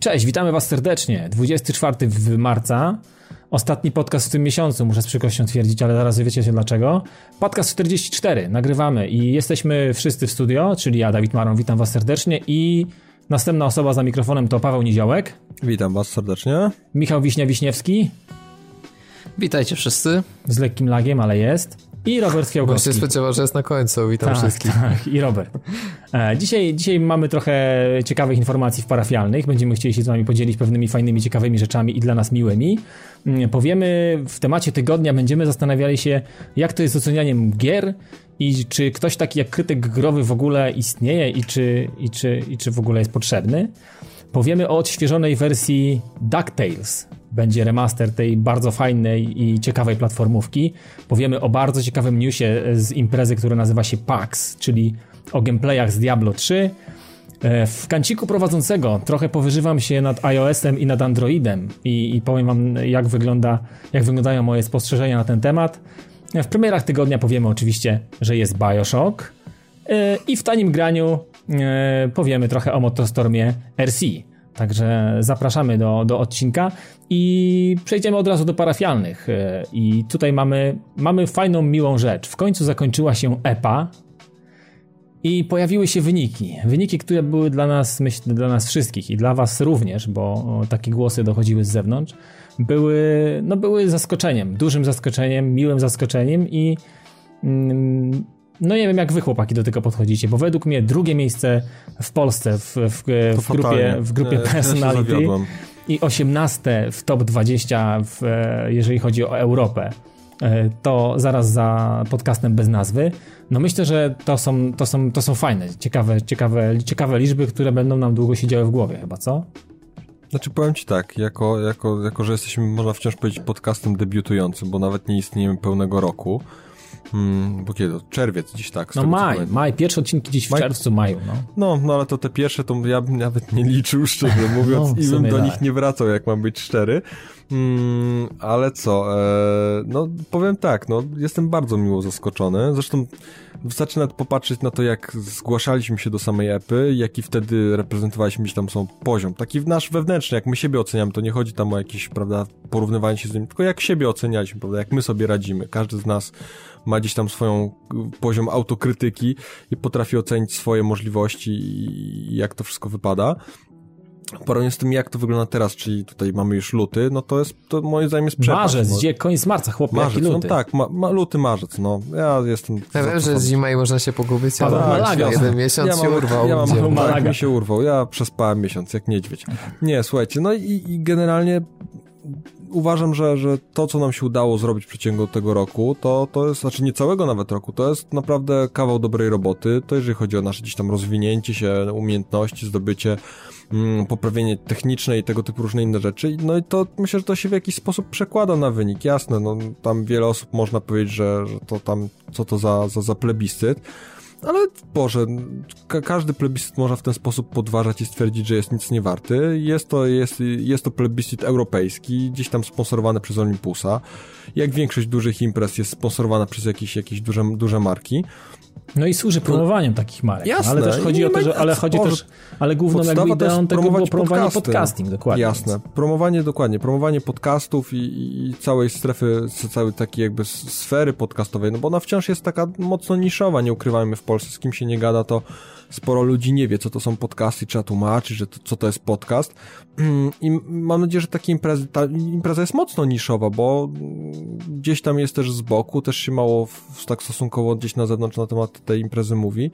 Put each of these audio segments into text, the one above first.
Cześć, witamy Was serdecznie. 24 marca, ostatni podcast w tym miesiącu, muszę z przykrością twierdzić, ale zaraz wiecie się dlaczego. Podcast 44, nagrywamy i jesteśmy wszyscy w studio, czyli ja, Dawid Maron, witam Was serdecznie i następna osoba za mikrofonem to Paweł Niziołek. Witam Was serdecznie. Michał Wiśnia-Wiśniewski. Witajcie wszyscy. Z lekkim lagiem, ale jest. I Robert Fiałkowski. Bo się spodziewał, że jest na końcu. Witam tak, wszystkich. Tak, i Robert. E, dzisiaj, dzisiaj mamy trochę ciekawych informacji w parafialnych. Będziemy chcieli się z wami podzielić pewnymi fajnymi, ciekawymi rzeczami i dla nas miłymi. Mm, powiemy w temacie tygodnia, będziemy zastanawiali się, jak to jest z ocenianiem gier i czy ktoś taki jak krytyk growy w ogóle istnieje i czy, i czy, i czy w ogóle jest potrzebny. Powiemy o odświeżonej wersji DuckTales, będzie remaster tej bardzo fajnej i ciekawej platformówki. Powiemy o bardzo ciekawym newsie z imprezy, która nazywa się PAX, czyli o gameplayach z Diablo 3. E, w kanciku prowadzącego trochę powyżywam się nad iOS-em i nad Androidem i, i powiem wam, jak, wygląda, jak wyglądają moje spostrzeżenia na ten temat. W premierach tygodnia powiemy oczywiście, że jest Bioshock e, i w tanim graniu e, powiemy trochę o Motostormie RC. Także zapraszamy do, do odcinka i przejdziemy od razu do parafialnych. E, I tutaj mamy, mamy fajną, miłą rzecz. W końcu zakończyła się EPA i pojawiły się wyniki. Wyniki, które były dla nas, myślę, dla nas wszystkich i dla Was również, bo takie głosy dochodziły z zewnątrz, były, no, były zaskoczeniem, dużym zaskoczeniem, miłym zaskoczeniem i. Mm, no nie wiem, jak wy chłopaki do tego podchodzicie, bo według mnie drugie miejsce w Polsce w, w, w grupie, w grupie personality ja i 18 w top 20, w, jeżeli chodzi o Europę. E, to zaraz za podcastem bez nazwy. No myślę, że to są, to są, to są fajne, ciekawe, ciekawe, ciekawe liczby, które będą nam długo siedziały w głowie chyba, co? Znaczy powiem ci tak, jako, jako, jako że jesteśmy, można wciąż powiedzieć, podcastem debiutującym, bo nawet nie istniejemy pełnego roku, Hmm, bo kiedy? Czerwiec gdzieś tak. No maj, maj, pierwsze odcinki gdzieś w maj... czerwcu, maju, no. no. No, ale to te pierwsze to ja bym nawet nie liczył, szczerze mówiąc, no, i bym do tak. nich nie wracał, jak mam być szczery. Hmm, ale co, e, no powiem tak, no jestem bardzo miło zaskoczony, zresztą wystarczy nawet popatrzeć na to, jak zgłaszaliśmy się do samej epy, jaki wtedy reprezentowaliśmy gdzieś tam są poziom, taki nasz wewnętrzny, jak my siebie oceniamy, to nie chodzi tam o jakieś, prawda, porównywanie się z nim, tylko jak siebie ocenialiśmy, prawda, jak my sobie radzimy, każdy z nas ma gdzieś tam swoją poziom autokrytyki i potrafi ocenić swoje możliwości i jak to wszystko wypada. Porównując z tym, jak to wygląda teraz, czyli tutaj mamy już luty, no to jest, to moim zdaniem jest przepaść. Marzec, no. gdzie koniec marca, chłopie, marzec, luty? No tak, ma, ma, luty, marzec, no. Ja jestem... Ja wiem, że zima i można się pogubić, ale Malaga. jeden miesiąc ja mam, się urwał. Ja mam, tak, mi się urwał, ja przespałem miesiąc, jak niedźwiedź. Nie, słuchajcie, no i, i generalnie uważam, że, że to, co nam się udało zrobić w przeciągu tego roku, to, to jest, znaczy nie całego nawet roku, to jest naprawdę kawał dobrej roboty. To jeżeli chodzi o nasze gdzieś tam rozwinięcie się, umiejętności, zdobycie, mm, poprawienie techniczne i tego typu różne inne rzeczy. No i to myślę, że to się w jakiś sposób przekłada na wynik. Jasne, no tam wiele osób można powiedzieć, że, że to tam, co to za, za, za plebiscyt. Ale Boże, ka każdy plebiscyt można w ten sposób podważać i stwierdzić, że jest nic nie warty. Jest to, jest, jest to plebiscyt europejski, gdzieś tam sponsorowany przez Olympusa. Jak większość dużych imprez jest sponsorowana przez jakieś, jakieś duże, duże marki. No i służy promowaniem takich marek. Jasne. Ale też chodzi o to, że, ale chodzi też, ale główną jakby ideą tego było promowanie podcasty. podcasting, dokładnie. Jasne. Promowanie, dokładnie, promowanie podcastów i, i, całej strefy, całej takiej jakby sfery podcastowej, no bo ona wciąż jest taka mocno niszowa, nie ukrywajmy w Polsce, z kim się nie gada, to sporo ludzi nie wie, co to są podcasty, trzeba tłumaczyć, że to, co to jest podcast. I mam nadzieję, że takie imprezy, ta impreza jest mocno niszowa, bo gdzieś tam jest też z boku, też się mało w, tak stosunkowo gdzieś na zewnątrz na temat tej imprezy mówi.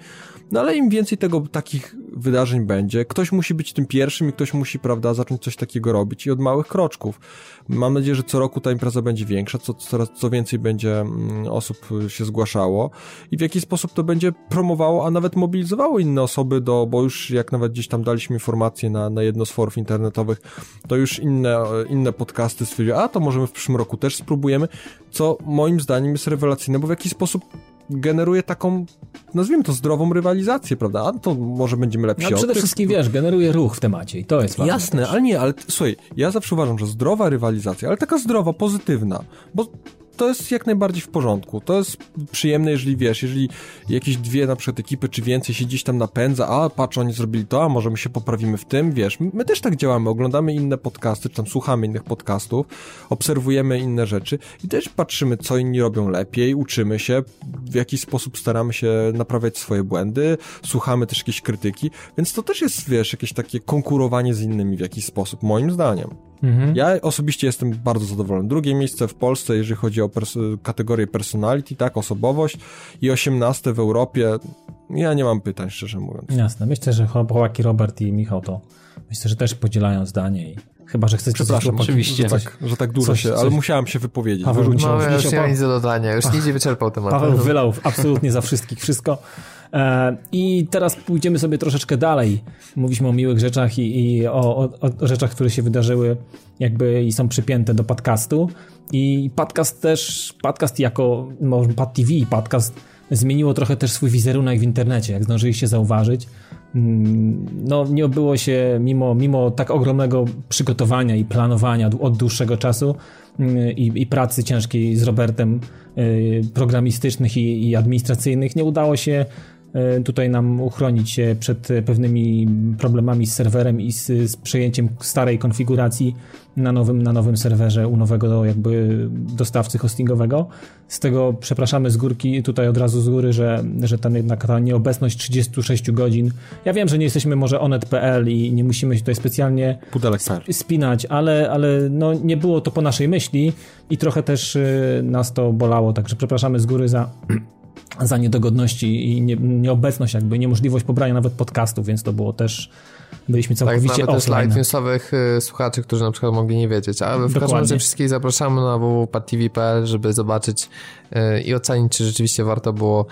No ale im więcej tego, takich wydarzeń będzie, ktoś musi być tym pierwszym i ktoś musi, prawda, zacząć coś takiego robić i od małych kroczków. Mam nadzieję, że co roku ta impreza będzie większa, co, coraz, co więcej będzie mm, osób się zgłaszało i w jaki sposób to będzie promowało, a nawet mobilizowało inne osoby do, bo już jak nawet gdzieś tam daliśmy informacje na, na jedno z forów internetowych, to już inne, inne podcasty stwierdziły, a to możemy w przyszłym roku też spróbujemy, co moim zdaniem jest rewelacyjne, bo w jaki sposób generuje taką, nazwijmy to zdrową rywalizację, prawda? A to może będziemy lepsi No, przede tych, wszystkim, wiesz, generuje ruch w temacie i to jest ważne. Jasne, ale nie, ale słuchaj, ja zawsze uważam, że zdrowa rywalizacja, ale taka zdrowa, pozytywna, bo to jest jak najbardziej w porządku. To jest przyjemne, jeżeli wiesz, jeżeli jakieś dwie na przykład ekipy czy więcej się gdzieś tam napędza, a patrz, oni zrobili to, a może my się poprawimy w tym, wiesz. My też tak działamy, oglądamy inne podcasty, czy tam słuchamy innych podcastów, obserwujemy inne rzeczy i też patrzymy, co inni robią lepiej, uczymy się, w jaki sposób staramy się naprawiać swoje błędy, słuchamy też jakieś krytyki, więc to też jest, wiesz, jakieś takie konkurowanie z innymi w jakiś sposób, moim zdaniem. Mhm. Ja osobiście jestem bardzo zadowolony. Drugie miejsce w Polsce, jeżeli chodzi o pers- kategorię personality, tak, osobowość i osiemnaste w Europie. Ja nie mam pytań, szczerze mówiąc. Jasne, myślę, że chłopaki Robert i Michał to myślę, że też podzielają zdanie i chyba, że chcecie Przepraszam, coś, oczywiście. Że tak, że tak dużo Coś- się, coś- ale musiałem się wypowiedzieć. Paweł, Wyrzucić. No, już nie mam Paweł. nic do dodania, już nic nie wyczerpał tematu. Paweł wylał absolutnie za wszystkich wszystko. E, I teraz pójdziemy sobie troszeczkę dalej. Mówiliśmy o miłych rzeczach i, i o, o, o rzeczach, które się wydarzyły jakby i są przypięte do podcastu. I podcast też, podcast jako, może Pad TV, podcast zmieniło trochę też swój wizerunek w internecie, jak zdążyliście zauważyć. Mm, No, nie obyło się mimo, mimo tak ogromnego przygotowania i planowania od dłuższego czasu mm, i, i pracy ciężkiej z Robertem, y, programistycznych i, i administracyjnych, nie udało się tutaj nam uchronić się przed pewnymi problemami z serwerem i z, z przejęciem starej konfiguracji na nowym, na nowym serwerze u nowego jakby dostawcy hostingowego. Z tego przepraszamy z górki, tutaj od razu z góry, że, że tam jednak ta nieobecność 36 godzin. Ja wiem, że nie jesteśmy może onet.pl i nie musimy się tutaj specjalnie spinać, ale, ale no, nie było to po naszej myśli i trochę też y, nas to bolało, także przepraszamy z góry za, za niedogodności i nie, nieobecność, jakby niemożliwość pobrania nawet podcastów, więc to było też, byliśmy Tak, całkowicie nawet też dla offline. iTunesowych y, słuchaczy, którzy na przykład mogli nie wiedzieć. Ale w każdym Dokładnie. razie wszystkich zapraszamy na www.padtv.pl, żeby zobaczyć y, i ocenić, czy rzeczywiście warto było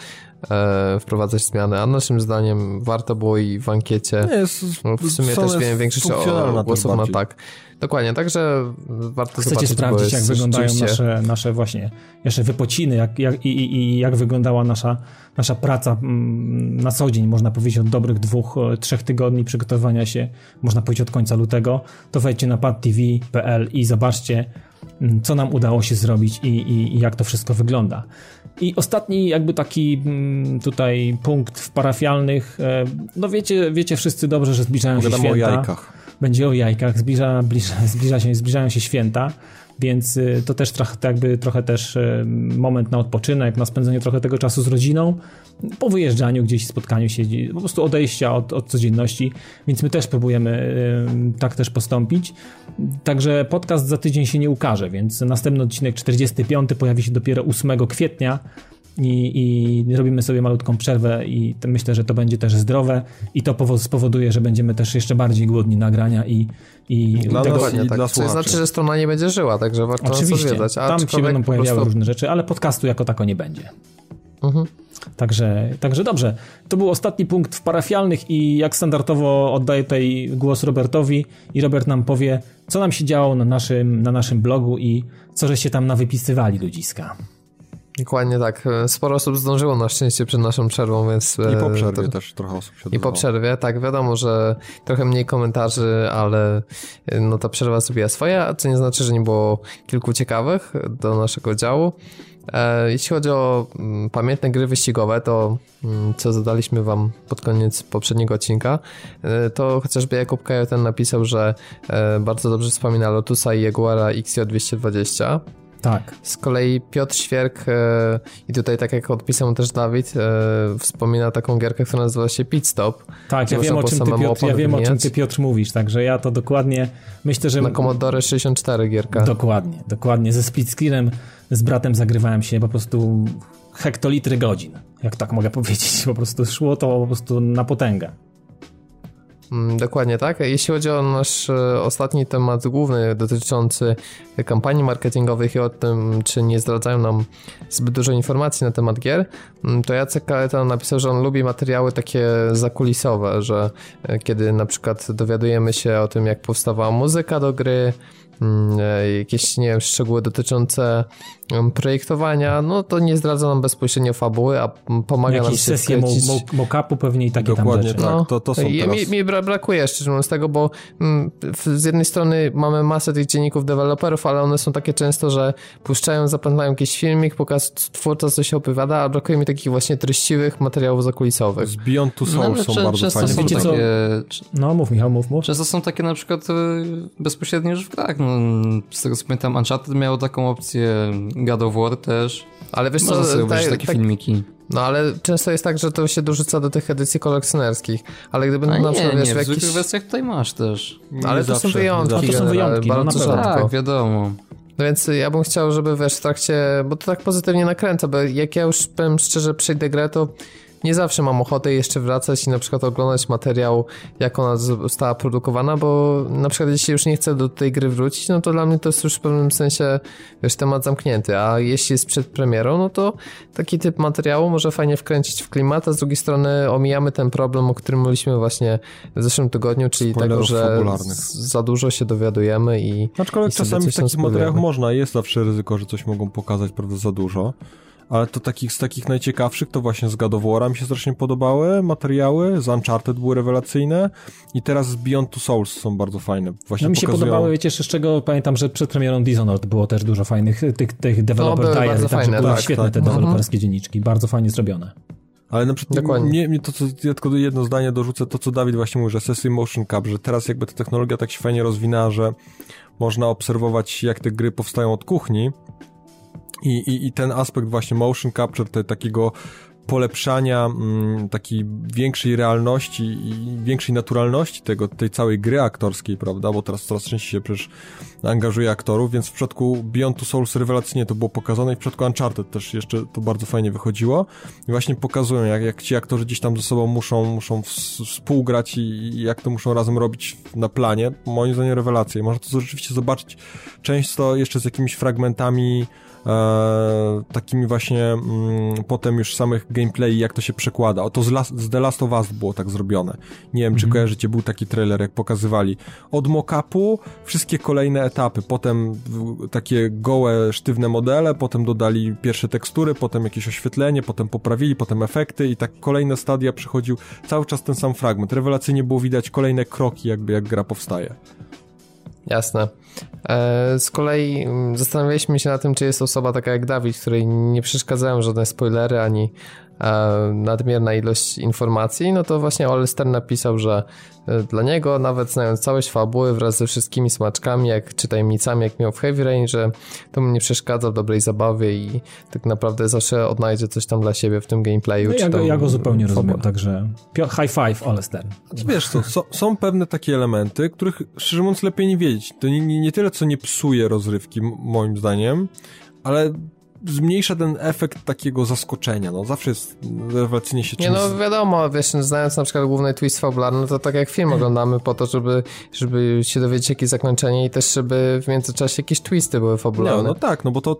e, wprowadzać zmiany. A naszym zdaniem warto było i w ankiecie. Nie, jest, No, w sumie też wiem, większość głosów na tak. Dokładnie, także warto Chcecie zobaczyć, sprawdzić, jak wyglądają rzeczywiście- nasze, nasze właśnie jeszcze wypociny jak, jak, i, i, i jak wyglądała nasza, nasza praca mm, na co dzień, można powiedzieć od dobrych dwóch, e, trzech tygodni przygotowania się, można powiedzieć od końca lutego, to wejdźcie na padtv.pl i zobaczcie, mm, co nam udało się zrobić i, i, i jak to wszystko wygląda. I ostatni jakby taki mm, tutaj punkt w parafialnych, e, no wiecie, wiecie wszyscy dobrze, że zbliżają się Pogadamy o święta. jajkach. będzie o jajkach, zbliża, zbliża, zbliża się, zbliżają się święta, więc y, to też trochę, jakby trochę też y, moment na odpoczynek, na spędzenie trochę tego czasu z rodziną, po wyjeżdżaniu gdzieś, spotkaniu się, po prostu odejścia od, od codzienności, więc my też próbujemy y, tak też postąpić. Także podcast za tydzień się nie ukaże, więc następny odcinek 45 pojawi się dopiero 8 kwietnia, i, i robimy sobie malutką przerwę i to myślę, że to będzie też zdrowe i to powo- spowoduje, że będziemy też jeszcze bardziej głodni nagrania i, i Dla tego, nas Dokładnie i tak. dla Co słuchaczy. znaczy, że strona nie będzie żyła, także warto oczywiście odwiedzać. tam się będą po pojawiały prostu- różne rzeczy, ale podcastu jako tako nie będzie. Mhm. Także, także dobrze. To był ostatni punkt w parafialnych i jak standardowo oddaję tutaj głos Robertowi i Robert nam powie, co nam się działo na naszym, na naszym blogu i co żeście tam nawypisywali ludziska. Dokładnie tak. Sporo osób zdążyło na szczęście przed naszą przerwą, więc... I po e, przerwie to- też trochę osób się I po przerwie, tak, wiadomo, że trochę mniej komentarzy, ale e, no ta przerwa zrobiła swoje, co nie znaczy, że nie było kilku ciekawych do naszego działu. E, jeśli chodzi o mm, pamiętne gry wyścigowe, to mm, co zadaliśmy wam pod koniec poprzedniego odcinka, to chociażby Jakub Kajoten napisał, że bardzo dobrze wspomina Lotusa i Jaguara XJ220. Tak. Z kolei Piotr Świerk e, i tutaj tak jak odpisał też Dawid, e, wspomina taką gierkę, która nazywa się Pit Stop. Tak, ja wiem, o czym ty, Piotr, ja wiem o czym ty Piotr mówisz, także ja to dokładnie myślę, że Na Commodore 64 gierka. dokładnie, dokładnie ze split screenem z bratem zagrywałem się po prostu hektolitry godzin, jak tak mogę powiedzieć, po prostu szło to po prostu na potęgę. Mm, Dokładnie tak. Jeśli chodzi o nasz e, ostatni temat główny dotyczący kampanii marketingowych i o tym, czy nie zdradzają nam zbyt dużo informacji na temat gier, mm, to Jacek Kaleta napisał, że on lubi materiały takie zakulisowe, że e, kiedy na przykład dowiadujemy się o tym, jak powstawała muzyka do gry, mm, e, jakieś, nie wiem, szczegóły dotyczące projektowania, no to nie zdradza nam bezpośrednio fabuły, a pomaga Jakieś nam się sesje wkręcić... mock-upu pewnie i takie Dokładnie tam rzeczy. tak, to, to są teraz... mi, mi bra- brakuje, szczerze mówiąc, tego, bo mm, z jednej strony mamy masę tych dzienników deweloperów, ale one są takie często, że puszczają, zapętlają jakiś filmik, pokaz twórca coś opowiada, a brakuje mi takich właśnie treściwych materiałów zakulisowych. Z Beyond Two No, Souls ale są bardzo często fajne. są Wiecie co? takie, No mów Michał, mów, mów. Często są takie na przykład e, bezpośrednio już w grach. No, z tego co pamiętam, Uncharted miało taką opcję, God of War też. Ale wiesz Można sobie co, obejrzeć tak- takie tak- filmiki. no ale często jest tak, że to się dorzuca do tych edycji kolekcjonerskich, ale gdyby A na nie, przykład, nie, wiesz, w w zwykłych jakiś... wersjach tutaj masz też. Nie Ale to są nie wyjątki. No to są wyjątki, no bardzo pewno. rzadko. Tak, wiadomo. No więc ja bym chciał, żeby wiesz, w trakcie, bo to tak pozytywnie nakręca, bo jak ja już powiem szczerze, przejdę grę, to nie zawsze mam ochotę jeszcze wracać i na przykład oglądać materiał, jak ona została produkowana, bo na przykład jeśli już nie chcę do tej gry wrócić, no to dla mnie to jest już w pewnym sensie, wiesz, temat zamknięty, a jeśli jest przed premierą, no to taki typ materiału może fajnie wkręcić w klimat, a z drugiej strony omijamy ten problem, o którym mówiliśmy właśnie w zeszłym tygodniu, czyli tego, Spoilerów że fabularnych. z- za dużo się dowiadujemy i Aczkolwiek i czasami w takich materiałach można, jest zawsze ryzyko, że coś mogą pokazać, prawda, za dużo. Ale to takich, z takich najciekawszych to właśnie z God of War'a mi się strasznie podobały materiały, z Uncharted były rewelacyjne i teraz z Beyond Two Souls są bardzo fajne. Właśnie No mi się pokazują... podobały, wiecie, jeszcze z czego pamiętam, że przed premierą Dishonored było też dużo fajnych tych, tych developer No, były diary, także fajne, były tak, świetne tak. te deweloperskie dzienniczki, bardzo fajnie zrobione. Ale na przykład Dokładnie. nie, nie to, co, ja tylko jedno zdanie dorzucę, to co Dawid właśnie mówił, że Session Motion Cap, że teraz jakby ta technologia tak się fajnie rozwinęła, że można obserwować jak te gry powstają od kuchni i, i, i ten aspekt właśnie motion capture, te, takiego polepszania mm, takiej większej realności i większej naturalności tego, tej całej gry aktorskiej, prawda, bo teraz coraz częściej się przecież angażuje aktorów, więc w przypadku Beyond Two Souls rewelacyjnie to było pokazane i w przypadku Uncharted też jeszcze to bardzo fajnie wychodziło. I właśnie pokazują, jak, jak ci aktorzy gdzieś tam ze sobą muszą, muszą ws- współgrać i, i jak to muszą razem robić na planie, moim zdaniem rewelacje. Można to rzeczywiście zobaczyć. Często jeszcze z jakimiś fragmentami takimi właśnie mm, potem już samych gameplay, jak to się przekłada. O to z, Las, z The Last of Us było tak zrobione. Nie wiem, czy kojarzycie, był taki trailer, jak pokazywali od mock-upu wszystkie kolejne etapy, potem takie gołe, sztywne modele, potem dodali pierwsze tekstury, potem jakieś oświetlenie, potem poprawili, potem efekty i tak kolejne stadia przychodził cały czas ten sam fragment. Rewelacyjnie było widać kolejne kroki, jakby jak gra powstaje. Jasne. E, z kolei mm, zastanawialiśmy się na tym, czy jest osoba taka jak Dawid, której nie przeszkadzają żadne spoilery ani nadmierna ilość informacji, no to właśnie Olster napisał, że e, dla niego, nawet znając całość fabuły wraz ze wszystkimi smaczkami, jak czy tajemnicami, jak miał w Heavy Rain, że to mu nie przeszkadza w dobrej zabawie i tak naprawdę zawsze odnajdzie coś tam dla siebie w tym gameplayu. No, czy ja, go, ja go zupełnie w rozumiem, fabule. także high five, Olester. Znaczy, Wiesz co, so, są pewne takie elementy, których szczerze mówiąc lepiej nie wiedzieć. To nie, nie, nie tyle, co nie psuje rozrywki, moim zdaniem, ale zmniejsza ten efekt takiego zaskoczenia. No zawsze jest rewelacyjnie się Nie czymś... no wiadomo, wiesz, znając na przykład główny twist fabularny, to tak jak film oglądamy po to, żeby, żeby się dowiedzieć jakie zakończenie i też żeby w międzyczasie jakieś twisty były no, fabularne. no tak, no bo to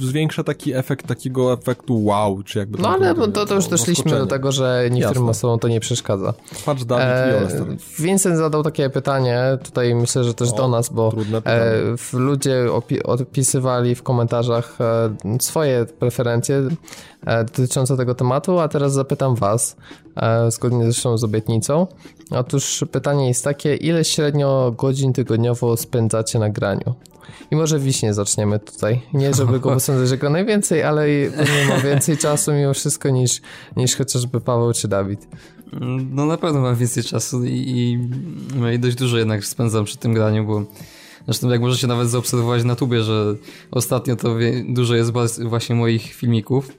zwiększa taki efekt takiego efektu wow, czy jakby... No ale to, to już no, doszliśmy do tego, że niektórym Jasne. osobom to nie przeszkadza. Patrz Dawid E. Vincent zadał takie pytanie, tutaj myślę, że też O, do nas, bo e, ludzie opi- odpisywali w komentarzach e, swoje preferencje e, dotyczące tego tematu, a teraz zapytam was, e, zgodnie zresztą z obietnicą. Otóż pytanie jest takie, ile średnio godzin tygodniowo spędzacie na graniu? I może Wiśnie zaczniemy tutaj. Nie, żeby go posądzać, że gra najwięcej, ale ma więcej czasu mimo wszystko niż, niż chociażby Paweł czy Dawid. No na pewno mam więcej czasu i, i, no i dość dużo jednak spędzam przy tym graniu, bo zresztą jak możecie nawet zaobserwować na tubie, że ostatnio to dużo jest właśnie moich filmików.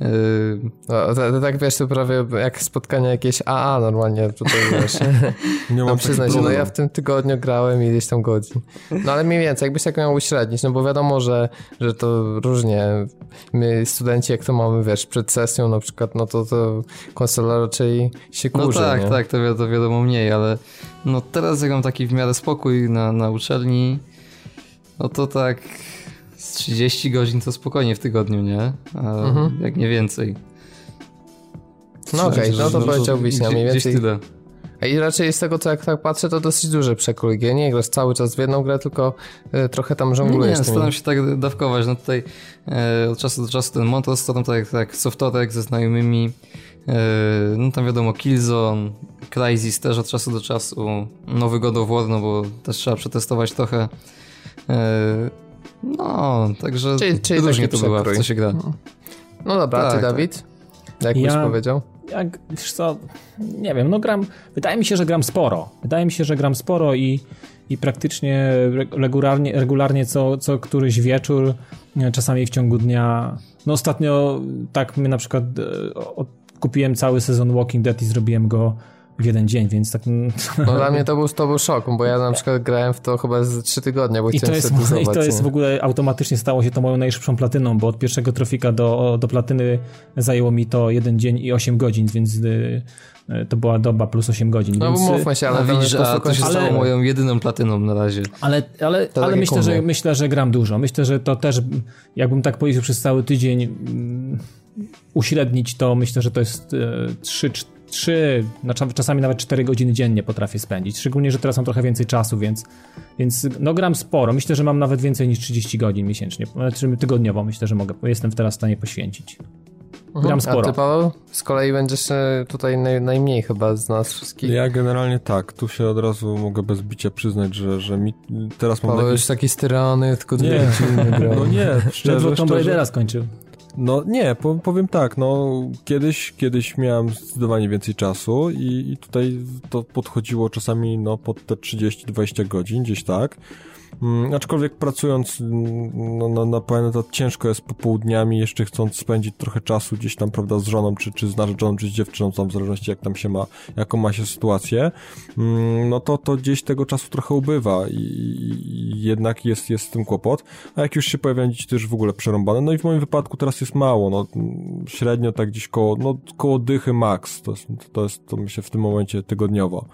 Yy, No, tak wiesz, to prawie jak spotkania jakieś AA normalnie tutaj wiesz. Nie No mam się, taki no ja w tym tygodniu grałem ileś tam godzin. No ale mniej więcej, jakbyś tak miał uśrednić, no bo wiadomo, że, że to różnie. My studenci, jak to mamy, wiesz, przed sesją na przykład, no to, to konsola raczej się no kurzy, tak, nie? tak, to, wi- to wiadomo mniej, ale no teraz jak mam taki w miarę spokój na, na uczelni, no to tak z 30 godzin to spokojnie w tygodniu, nie? A Mhm. Jak nie więcej. No okej, no to no powiedział Wiśnia, gdzieś, mniej więcej. tyle. A I raczej z tego, co jak tak patrzę, to dosyć duży przekrój gier. Nie grasz cały czas w jedną grę, tylko y, trochę tam Nie, żonglujesz nie, tymi. staram się tak dawkować. No tutaj e, od czasu do czasu ten Montos, to tam tak, tak softorek ze znajomymi. E, no tam wiadomo Killzone, Crysis też od czasu do czasu. Nowy God of War, no bo też trzeba przetestować trochę. E, no, także Czyli- czyli różnie to bywa, w co się gra. No dobra, a Tak, ty tak. Dawid? Jak Ja- byś powiedział? Jak, wiesz co, nie wiem, no gram, wydaje mi się, że gram sporo. Wydaje mi się, że gram sporo i, i praktycznie re- regularnie, regularnie co, co któryś wieczór, e, czasami w ciągu dnia. No ostatnio tak my na przykład e, o- kupiłem cały sezon Walking Dead i zrobiłem go w jeden dzień, więc tak... No dla mnie to był, to był szok, bo ja na przykład grałem w to chyba z 3 tygodnie, bo I to, chciałem jest, setyzować. I to jest w ogóle automatycznie stało się to moją najszybszą platyną, bo od pierwszego trofika do, do platyny zajęło mi to jeden dzień i 8 godzin, więc y, y, to była doba plus 8 godzin. No więc, y, mówmy się, ale tam widzisz, jest a to się ale- stało moją jedyną platyną na razie. Ale, ale, To ale tak myślę, że, myślę, że gram dużo. Myślę, że to też, jakbym tak policzył przez cały tydzień, mm, uśrednić to, myślę, że to jest e, 3, 3 czasami nawet 4 godziny dziennie potrafię spędzić. Szczególnie, że teraz mam trochę więcej czasu, więc, więc no gram sporo. Myślę, że mam nawet więcej niż 30 godzin miesięcznie, znaczy tygodniowo myślę, że mogę, jestem teraz w stanie poświęcić. Gram Mhm. A sporo. ty Paweł? Z kolei będziesz e, tutaj naj, najmniej chyba z nas wszystkich. Ja generalnie tak, tu się od razu mogę bez bicia przyznać, że, że mi teraz mam Paweł taki... już taki styrany, tylko dwie Nie, godziny no nie, Ledwo szczerze, Tomb szczerze. Raidera skończył. No nie, po, powiem tak, no kiedyś, kiedyś miałem zdecydowanie więcej czasu i, i tutaj to podchodziło czasami no pod te 30-20 godzin, gdzieś tak. Mm, aczkolwiek pracując mm, no, na, na pełen etat ciężko jest popołudniami, jeszcze chcąc spędzić trochę czasu gdzieś tam, prawda, z żoną, czy, czy z narzeczoną, czy z dziewczyną, tam w zależności jak tam się ma, jaką ma się sytuację, mm, no to, to gdzieś tego czasu trochę ubywa i, i jednak jest, jest z tym kłopot, a jak już się pojawiają dzieci, to już w ogóle przerąbane, no i w moim wypadku teraz jest mało, no średnio tak gdzieś koło, no koło dychy max, to jest, to jest, to myślę w tym momencie tygodniowo.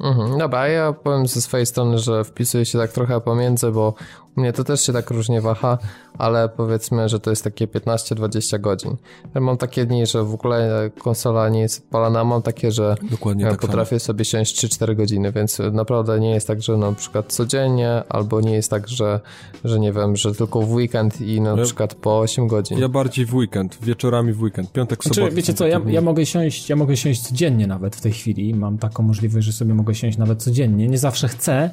Mhm, dobra, ja powiem ze swojej strony, że wpisuję się tak trochę pomiędzy, bo u mnie to też się tak różnie waha, ale powiedzmy, że to jest takie 15-20 godzin. Ja mam takie dni, że w ogóle konsola nie jest odpalana, mam takie, że Dokładnie ja tak potrafię sobie siąść 3-4 godziny, więc naprawdę nie jest tak, że na przykład codziennie, albo nie jest tak, że, że nie wiem, że tylko w weekend i na Ja- przykład po 8 godzin. Ja bardziej w weekend, wieczorami w weekend, piątek, Znaczy, sobota. wiecie co, ja, ja mogę siąść, ja mogę siąść codziennie nawet w tej chwili. Mam taką możliwość, że sobie mogę siąść nawet codziennie. Nie zawsze chcę,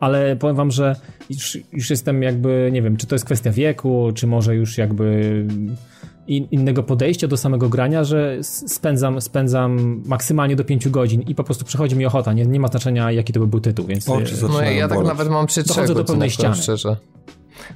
ale powiem wam, że już, już jestem jakby, nie wiem, czy to jest kwestia wieku, czy może już jakby in, innego podejścia do samego grania, że spędzam, spędzam maksymalnie do 5 godzin i po prostu przychodzi mi ochota. Nie, nie ma znaczenia, jaki to by był tytuł, więc... Oczy e, No ja tak nawet mam przy Dochodzę trzech do powiem ściany. szczerze.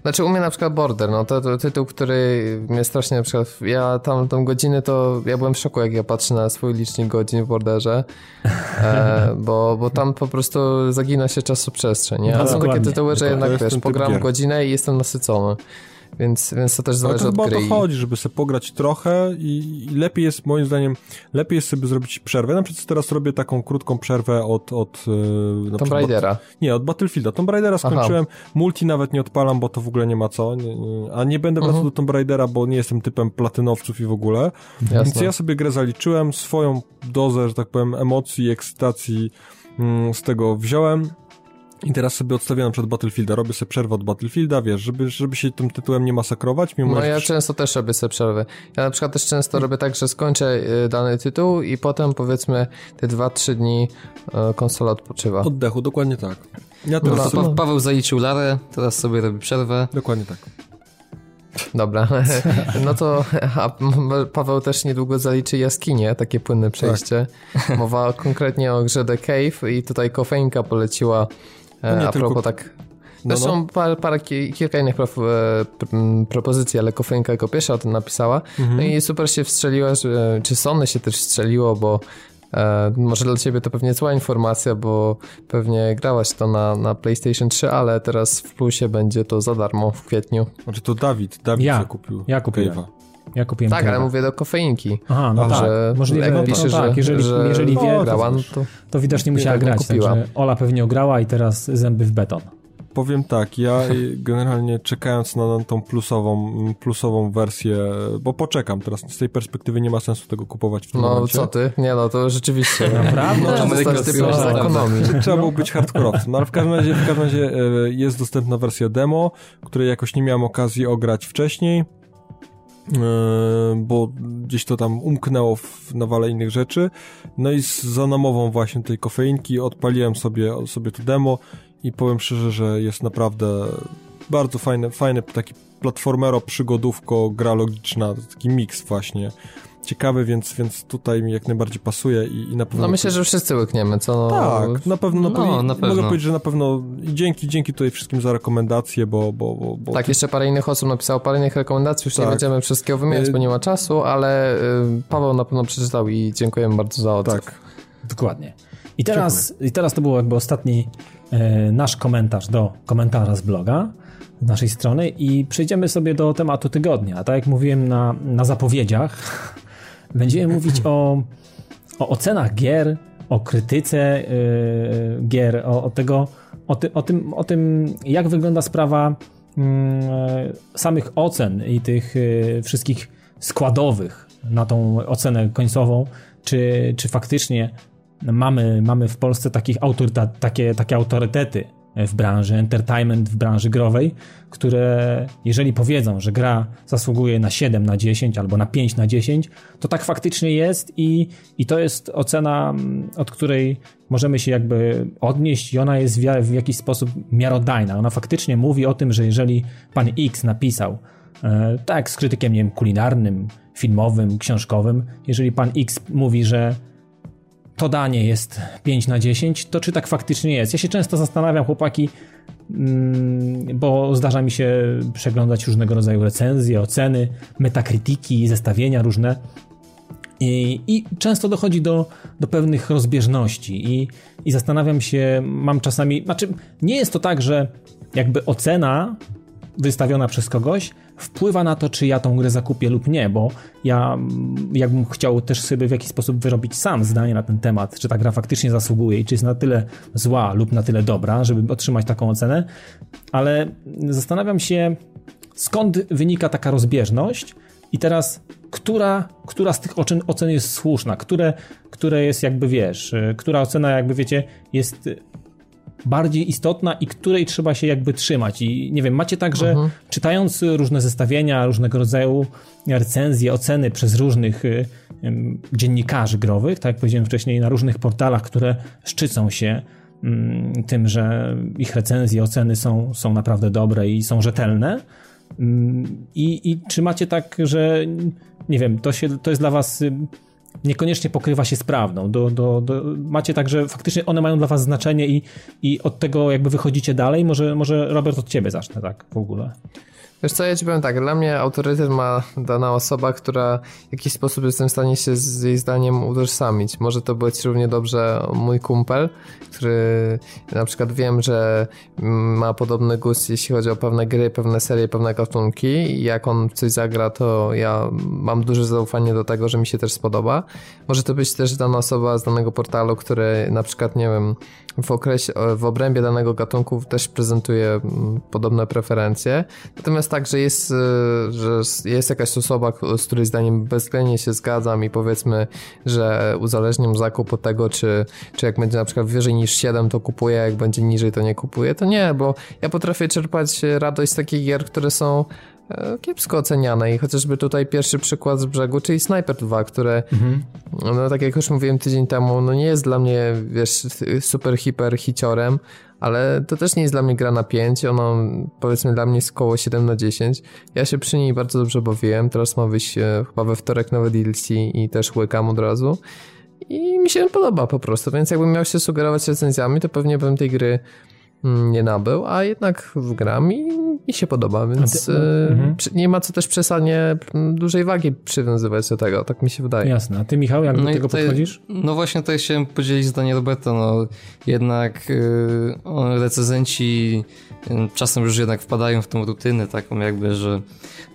Znaczy u mnie na przykład Border, no to, to tytuł, który mnie strasznie na przykład, ja tam tą godzinę to, ja byłem w szoku jak ja patrzę na swój licznik godzin w Borderze, e, bo, bo tam po prostu zagina się czasoprzestrzeń, nie? A No, są takie tytuły, że jednak wiesz, pogram gier. godzinę i jestem nasycony, więc, więc to też Ale zależy to od chyba o gry. to chodzi, żeby sobie pograć trochę i, i lepiej jest, moim zdaniem, lepiej jest sobie zrobić przerwę. Na przykład teraz robię taką krótką przerwę od... od e, na Tomb Raidera. Nie, od Battlefielda. Tomb Raidera skończyłem, multi nawet nie odpalam, bo to w ogóle nie ma co, a nie będę wracał Mhm. do Tomb Raidera, bo nie jestem typem platynowców i w ogóle. Więc Jasne. ja sobie grę zaliczyłem, swoją dozę, że tak powiem, emocji, ekscytacji mm, z tego wziąłem. I teraz sobie odstawiam przed Battlefielda, robię sobie przerwę od Battlefielda, wiesz, żeby, żeby się tym tytułem nie masakrować, mimo No ja często też robię sobie przerwy. Ja na przykład też często robię tak, że skończę y, dany tytuł i potem powiedzmy te 2-3 dni y, konsola odpoczywa. oddechu, dokładnie tak. Ja No, teraz sobie... Pa Paweł zaliczył Larę, teraz sobie robi przerwę. Dokładnie tak. Dobra, no to a Paweł też niedługo zaliczy jaskinie, takie płynne przejście. Mowa konkretnie o grze The Cave i tutaj kofeinka poleciła No nie a tylko- propos tak... No, Zresztą no. parę, parę, ki- kilka innych prof, e, propozycji, ale kofeinka jako pierwsza o tym napisała. Mhm. No i super się wstrzeliła, że, czy Sony się też wstrzeliło, bo e, może dla ciebie to pewnie zła informacja, bo pewnie grałaś to na, na PlayStation 3, ale teraz w plusie będzie to za darmo w kwietniu. Znaczy to Dawid, Dawid Ja. zakupił Ja kupiłem. Cave'a. Ja kupiłem Tak, ale mówię do kofeinki. Aha, no tak. że Możliwe, jak no, pisze, no, tak, że, jeżeli, że jeżeli wie, No, to no to to widocznie musiała tak grać, kupiła. także Ola pewnie ograła i teraz zęby w beton. powiem tak, ja generalnie czekając na tą plusową, plusową wersję, bo poczekam teraz, z tej perspektywy nie ma sensu tego kupować w tym No momencie. co ty? Nie no, to rzeczywiście. Naprawdę? No, Ameryka jest jest prawda. ekonomii. Trzeba było być hardkorowcem. No ale w każdym razie, w każdym razie e, jest dostępna wersja demo, której jakoś nie miałem okazji ograć wcześniej, bo gdzieś to tam umknęło w nawale innych rzeczy. No i za namową właśnie tej kofeinki odpaliłem sobie, sobie to demo i powiem szczerze, że jest naprawdę bardzo fajne, fajne taki platformero, przygodówko, gra logiczna, taki miks właśnie. Ciekawy, więc, więc tutaj mi jak najbardziej pasuje i, i na pewno... No myślę, że wszyscy łykniemy, co no... Tak, na pewno, na No, pewno na pewno. mogę powiedzieć, że na pewno i dzięki, dzięki tutaj wszystkim za rekomendacje, bo... bo, bo, bo Tak, jeszcze parę innych osób napisało parę innych rekomendacji, już nie Tak. będziemy wszystkiego wymieniać, Y- bo nie ma czasu, ale y, Paweł na pewno przeczytał i dziękujemy bardzo za odzew. tak. Dokładnie. I teraz, I teraz to był jakby ostatni e, nasz komentarz do komentarza z bloga z naszej strony i przejdziemy sobie do tematu tygodnia. Tak jak mówiłem na, na zapowiedziach, będziemy mówić o, o ocenach gier, o krytyce e, gier, o, o tego, o, ty, o, tym, o tym, jak wygląda sprawa e, samych ocen i tych e, wszystkich składowych na tą ocenę końcową, czy, czy faktycznie mamy, mamy w Polsce takich autoryta, takie, takie autorytety w branży entertainment, w branży growej, które jeżeli powiedzą, że gra zasługuje na 7 na 10 albo na 5 na 10, to tak faktycznie jest i, i to jest ocena, mm, od której możemy się jakby odnieść i ona jest w, w jakiś sposób miarodajna. Ona faktycznie mówi o tym, że jeżeli pan X napisał, e, tak z krytykiem nie wiem, kulinarnym, filmowym, książkowym, jeżeli pan X mówi, że to danie jest 5 na 10, to czy tak faktycznie jest? Ja się często zastanawiam, chłopaki, mm, bo zdarza mi się przeglądać różnego rodzaju recenzje, oceny, metakrytyki, zestawienia różne. I, I często dochodzi do, do pewnych rozbieżności, i, i zastanawiam się, mam czasami. Znaczy, nie jest to tak, że jakby ocena wystawiona przez kogoś wpływa na to, czy ja tą grę zakupię lub nie, bo ja mm, jakbym chciał też sobie w jakiś sposób wyrobić sam zdanie na ten temat, czy ta gra faktycznie zasługuje i czy jest na tyle zła lub na tyle dobra, żeby otrzymać taką ocenę, ale zastanawiam się, skąd wynika taka rozbieżność i teraz, która, która z tych ocen, jest słuszna, które, które jest jakby, wiesz, y, która ocena jakby, wiecie, jest bardziej istotna i której trzeba się jakby trzymać. I nie wiem, macie tak, że czytając różne zestawienia, różnego rodzaju recenzje, oceny przez różnych y, dziennikarzy growych, tak jak powiedziałem wcześniej, na różnych portalach, które szczycą się mm, tym, że ich recenzje, oceny są, są naprawdę dobre i są rzetelne. Mm, I, I czy macie tak, że nie wiem, to, się, to jest dla was y, niekoniecznie pokrywa się z prawdą. Do, do, do, macie tak, że faktycznie one mają dla was znaczenie i, i od tego jakby wychodzicie dalej. Może, może Robert od ciebie zacznę tak w ogóle. Wiesz co, ja ci powiem tak, dla mnie autorytet ma dana osoba, która w jakiś sposób jestem w stanie się z jej zdaniem utożsamić. Może to być równie dobrze mój kumpel, który na przykład wiem, że ma podobny gust, jeśli chodzi o pewne gry, pewne serie, pewne gatunki i jak on coś zagra, to ja mam duże zaufanie do tego, że mi się też spodoba. Może to być też dana osoba z danego portalu, który na przykład, nie wiem, w okresie, w obrębie danego gatunku też prezentuje mm, podobne preferencje. Natomiast tak, że jest, y, że jest jakaś osoba, z której zdaniem bezwzględnie się zgadzam i powiedzmy, że uzależniam zakup od tego, czy, czy jak będzie na przykład wyżej niż 7, to kupuję, jak będzie niżej, to nie kupuję, to nie, bo ja potrafię czerpać radość z takich gier, które są e, kiepsko oceniane i chociażby tutaj pierwszy przykład z brzegu, czyli Sniper 2, które no tak jak już mówiłem tydzień temu, no nie jest dla mnie, wiesz, super hiper hiciorem, ale to też nie jest dla mnie gra na 5, ono powiedzmy dla mnie jest około 7 na 10. Ja się przy niej bardzo dobrze bawiłem, teraz ma wyjść e, chyba we wtorek nowe DLC i też łykam od razu. I mi się podoba po prostu, więc jakbym miał się sugerować recenzjami, to pewnie bym tej gry nie nabył, a jednak gram i mi się podoba, więc ty- przy- nie ma co też przesadnie mm, dużej wagi przywiązywać do tego, tak mi się wydaje. Jasne. A ty, Michał, jak do i tego tutaj- podchodzisz? No właśnie tutaj chciałem podzielić zdanie Roberta, no jednak yy, recenzenci yy, czasem już jednak wpadają w tą rutynę taką jakby, że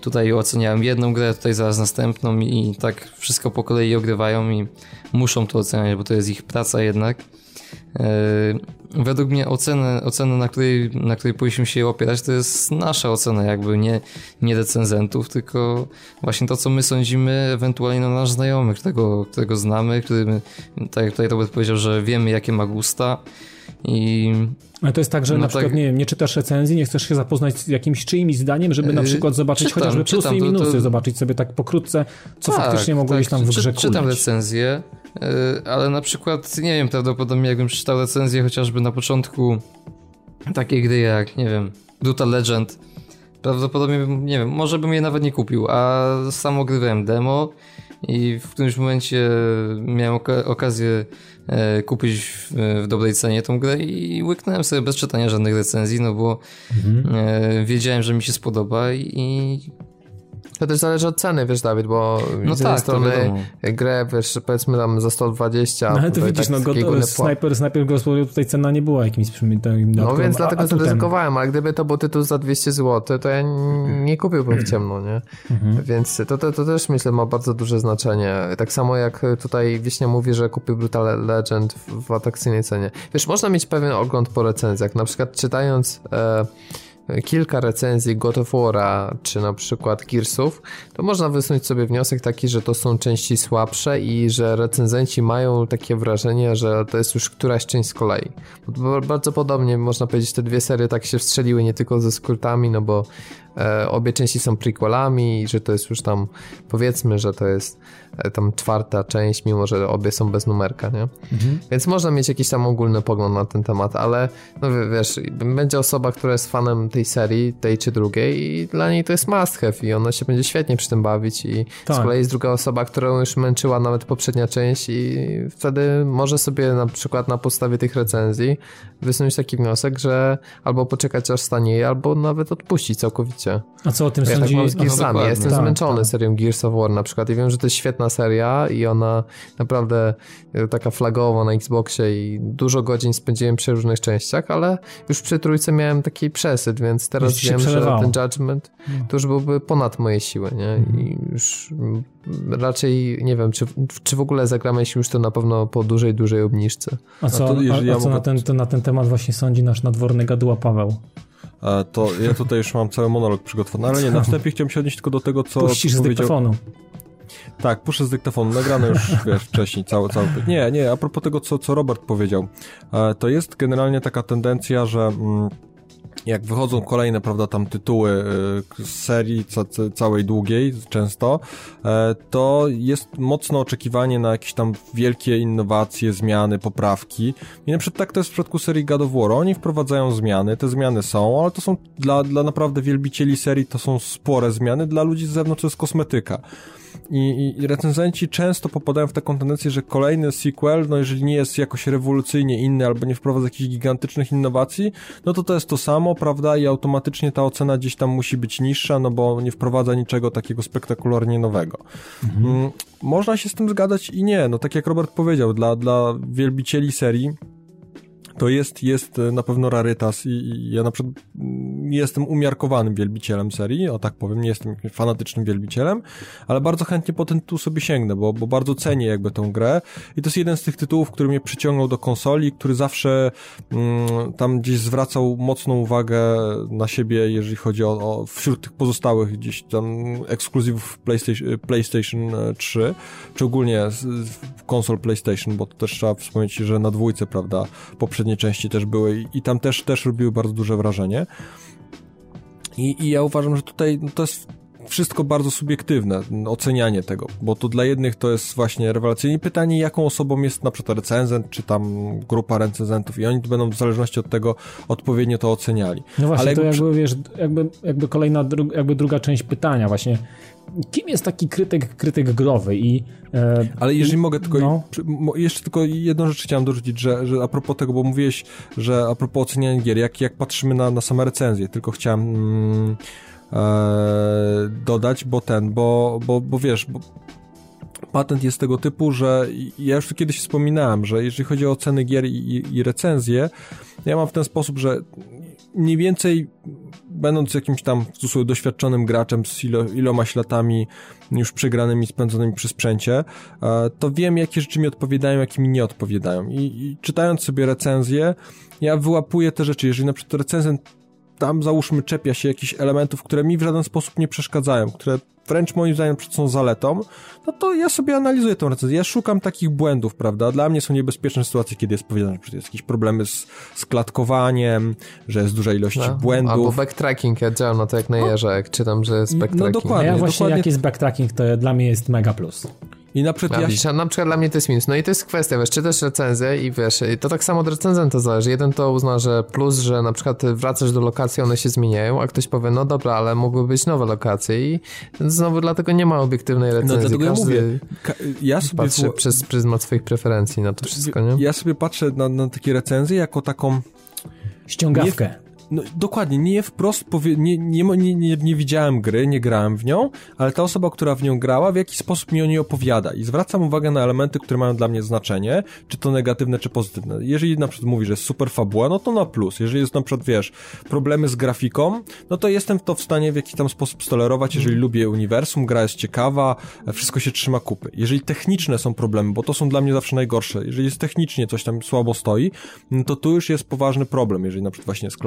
tutaj oceniałem jedną grę, tutaj zaraz następną i, i tak wszystko po kolei ogrywają i muszą to oceniać, bo to jest ich praca jednak. Według mnie oceny, oceny na, której, na której powinniśmy się opierać, to jest nasza ocena, jakby nie, nie recenzentów, tylko właśnie to, co my sądzimy, ewentualnie na nasz znajomy, którego, którego znamy, który, tak jak tutaj Robert powiedział, że wiemy, jakie ma gusta i ale to jest tak, że no na przykład, tak... nie wiem, nie czytasz recenzji, nie chcesz się zapoznać z jakimś czyimś zdaniem, żeby na yy, przykład zobaczyć czytam, chociażby plusy czytam, i minusy, to, to... zobaczyć sobie tak pokrótce, co tak, faktycznie mogłeś tak, tam w grze czy, Czytam recenzję, ale na przykład, nie wiem, prawdopodobnie jakbym czytał recenzję chociażby na początku takiej gry jak, nie wiem, Brutal Legend, prawdopodobnie, nie wiem, może bym je nawet nie kupił, a sam ogrywałem demo i w którymś momencie miałem oka okazję e, kupić w, w, dobrej cenie tą grę i łyknąłem sobie bez czytania żadnych recenzji, no bo mhm. e, wiedziałem, że mi się spodoba i to też zależy od ceny, wiesz, Dawid, bo no z jednej tak, strony grę, wiesz, powiedzmy tam za 120. No ale to widzisz, tak no gotowy snajper, snajper Ghost tutaj cena nie była jakimś takim No więc dlatego zaryzykowałem, ale gdyby to był tytuł za 200 zł, to ja nie kupiłbym w ciemno, nie? Mhm. Więc to, to, to też myślę ma bardzo duże znaczenie. Tak samo jak tutaj Wiśnia mówi, że kupił Brutal Legend w, w atrakcyjnej cenie. Wiesz, można mieć pewien ogląd po recenzjach, na przykład czytając... E, kilka recenzji God of War'a, czy na przykład Gearsów, to można wysnuć sobie wniosek taki, że to są części słabsze i że recenzenci mają takie wrażenie, że to jest już któraś część z kolei. Bo bardzo podobnie można powiedzieć, te dwie serie tak się wstrzeliły nie tylko ze skrótami, no bo obie części są prequelami i że to jest już tam, powiedzmy, że to jest e, tam czwarta część, mimo że obie są bez numerka, nie? Mhm. Więc można mieć jakiś tam ogólny pogląd na ten temat, ale no wiesz, będzie osoba, która jest fanem tej serii, tej czy drugiej i dla niej to jest must have i ona się będzie świetnie przy tym bawić i tak. z kolei jest druga osoba, którą już męczyła nawet poprzednia część i wtedy może sobie na przykład na podstawie tych recenzji wysunąć taki wniosek, że albo poczekać aż stanieje, albo nawet odpuścić całkowicie. A co o tym ja sądzi? Tak mam z Gearsami. ja jestem tak, zmęczony tak. serią Gears of War na przykład i wiem, że to jest świetna seria i ona naprawdę e, taka flagowa na Xboxie i dużo godzin spędziłem przy różnych częściach, ale już przy trójce miałem taki przesyt, więc teraz wiem, że ten Judgment no. to już byłby ponad moje siły, nie? Mhm. I już raczej nie wiem, czy, czy w ogóle zagramy się już to na pewno po dużej, dużej obniżce. A co, a, a, a ja co mogę... na, ten, to, na ten temat właśnie sądzi nasz nadworny gaduła Paweł? To ja tutaj już mam cały monolog przygotowany, ale nie, na wstępie chciałem się odnieść tylko do tego, co Puścisz z dyktafonu. Tak, puszę z dyktafonu, nagrane już, wiesz, wcześniej, cały, cały... Nie, nie, a propos tego, co, co Robert powiedział, to jest generalnie taka tendencja, że... Mm, jak wychodzą kolejne, prawda, tam tytuły y, z serii ca całej długiej, często, e, to jest mocno oczekiwanie na jakieś tam wielkie innowacje, zmiany, poprawki. I na przykład tak to jest w przypadku serii God of War. Oni wprowadzają zmiany, te zmiany są, ale to są dla, dla naprawdę wielbicieli serii to są spore zmiany, dla ludzi z zewnątrz to jest kosmetyka. I, I, recenzenci często popadają w taką tendencję, że kolejny sequel, no jeżeli nie jest jakoś rewolucyjnie inny albo nie wprowadza jakichś gigantycznych innowacji, no to to jest to samo, prawda? I automatycznie ta ocena gdzieś tam musi być niższa, no bo nie wprowadza niczego takiego spektakularnie nowego. Mhm. Mm, można się z tym zgadać i nie. No tak jak Robert powiedział, dla, dla wielbicieli serii to jest, jest e, na pewno rarytas i, ja na przykład mm, jestem umiarkowanym wielbicielem serii, o tak powiem, nie jestem fanatycznym wielbicielem, ale bardzo chętnie po ten tytuł sobie sięgnę, bo, bo bardzo cenię jakby tą grę i to jest jeden z tych tytułów, który mnie przyciągnął do konsoli, który zawsze mm, tam gdzieś zwracał mocną uwagę na siebie, jeżeli chodzi o, o wśród tych pozostałych gdzieś tam ekskluzywów PlayStation, PlayStation 3, czy ogólnie konsol PlayStation, bo to też trzeba wspomnieć, że na dwójce, prawda, poprzednie poprzednie części też były i, tam też, też robiły bardzo duże wrażenie. I, I ja uważam, że tutaj no to jest wszystko bardzo subiektywne, ocenianie tego, bo to dla jednych to jest właśnie rewelacyjne pytanie, jaką osobą jest na przykład recenzent, czy tam grupa recenzentów i oni będą w zależności od tego odpowiednio to oceniali. No właśnie, Ale to jakby, wiesz, jakby, jakby kolejna, jakby druga część pytania właśnie, kim jest taki krytyk, krytyk growy i... E, Ale jeżeli i, mogę tylko... No. Jeszcze tylko jedną rzecz chciałem dorzucić, że, że a propos tego, bo mówiłeś, że a propos oceniania gier, jak, jak patrzymy na, na same recenzje, tylko chciałem... Mm, e, dodać, bo ten, bo, bo, bo wiesz, bo patent jest tego typu, że ja już tu kiedyś wspominałem, że jeżeli chodzi o ceny gier i, i recenzje, ja mam w ten sposób, że mniej więcej będąc jakimś tam w cudzysłowie doświadczonym graczem z ilo, iloma latami już przegranymi, spędzonymi przy sprzęcie, e, to wiem, jakie rzeczy mi odpowiadają, jakie mi nie odpowiadają. I, I czytając sobie recenzję, ja wyłapuję te rzeczy. Jeżeli na przykład recenzent tam załóżmy czepia się jakichś elementów, które mi w żaden sposób nie przeszkadzają, które wręcz moim zdaniem są zaletą, no to ja sobie analizuję tę recenzję. Ja szukam takich błędów, prawda? Dla mnie są niebezpieczne sytuacje, kiedy jest powiedziane, że jest jakieś problemy z, z klatkowaniem, że jest duża ilość no, błędów. Albo backtracking, ja działam na to jak na jeże, jak czytam, że jest no backtracking. No dokładnie. Ja właśnie dokładnie... jak jest backtracking, to dla mnie jest mega plus. I na przykład, ja... widzisz, na przykład dla mnie to jest minus. No i to jest kwestia, wiesz, czytasz recenzję i wiesz, to tak samo od recenzenta zależy. Jeden to uzna, że plus, że na przykład wracasz do lokacji, one się zmieniają, a ktoś powie, no dobra, ale mogły być nowe lokacje i znowu dlatego nie ma obiektywnej recenzji. No dlatego Każdy ja mówię, ja sobie patrzę przez pryzmat swoich preferencji na to wszystko, nie? Ja sobie patrzę na, na takie recenzje jako taką ściągawkę. Nie, no, dokładnie, nie wprost powie, nie, nie, nie, nie, widziałem gry, nie grałem w nią, ale ta osoba, która w nią grała, w jakiś sposób mi o niej opowiada i zwracam uwagę na elementy, które mają dla mnie znaczenie, czy to negatywne, czy pozytywne. Jeżeli na przykład mówi, że jest super fabuła, no to na plus. Jeżeli jest na przykład, wiesz, problemy z grafiką, no to jestem to w stanie w jakiś tam sposób stolerować, jeżeli mm. lubię uniwersum, gra jest ciekawa, wszystko się trzyma kupy. Jeżeli techniczne są problemy, bo to są dla mnie zawsze najgorsze, jeżeli jest technicznie coś tam słabo stoi, no to tu już jest poważny problem, jeżeli na przykład właśnie jest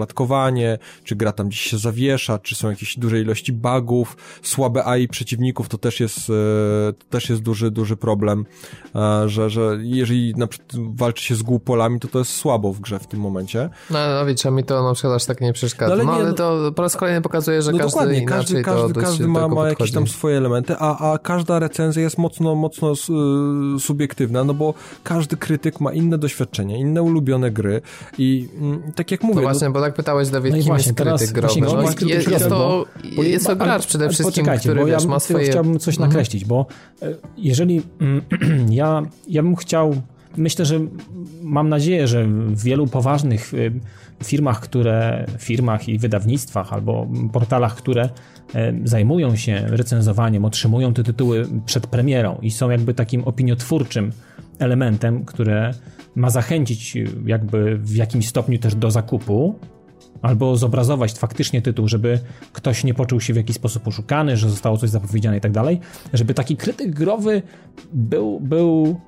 czy gra tam gdzieś się zawiesza, czy są jakieś duże ilości bugów, słabe AI przeciwników, to też jest, e, to też jest duży, duży problem, e, że, że jeżeli na przykład walczy się z głupolami, to to jest słabo w grze w tym momencie. No, no wiecie, mi to na przykład aż tak nie przeszkadza. No ale, no, ale no- to po raz kolejny pokazuje, że no każdy dokładnie, każdy, każdy, każdy ma, ma jakieś tam swoje elementy, a, a każda recenzja jest mocno, mocno y, subiektywna, no bo każdy krytyk ma inne doświadczenia, inne ulubione gry i mm, tak jak mówię... No właśnie, bo tak pytałeś Dawid, no kim właśnie, jest krytyk growy? No, jest, jest, jest, to, bo, jest to gracz przede wszystkim, który ja ma swoje... chciałbym coś mhm. nakreślić, bo e, jeżeli ja, ja bym chciał myślę, że mam nadzieję, że w wielu poważnych e, firmach, które firmach i wydawnictwach albo portalach, które e, zajmują się recenzowaniem, otrzymują te tytuły przed premierą i są jakby takim opiniotwórczym elementem, które ma zachęcić jakby w jakimś stopniu też do zakupu, albo zobrazować faktycznie tytuł, żeby ktoś nie poczuł się w jakiś sposób oszukany, że zostało coś zapowiedziane i tak dalej, żeby taki krytyk growy był, był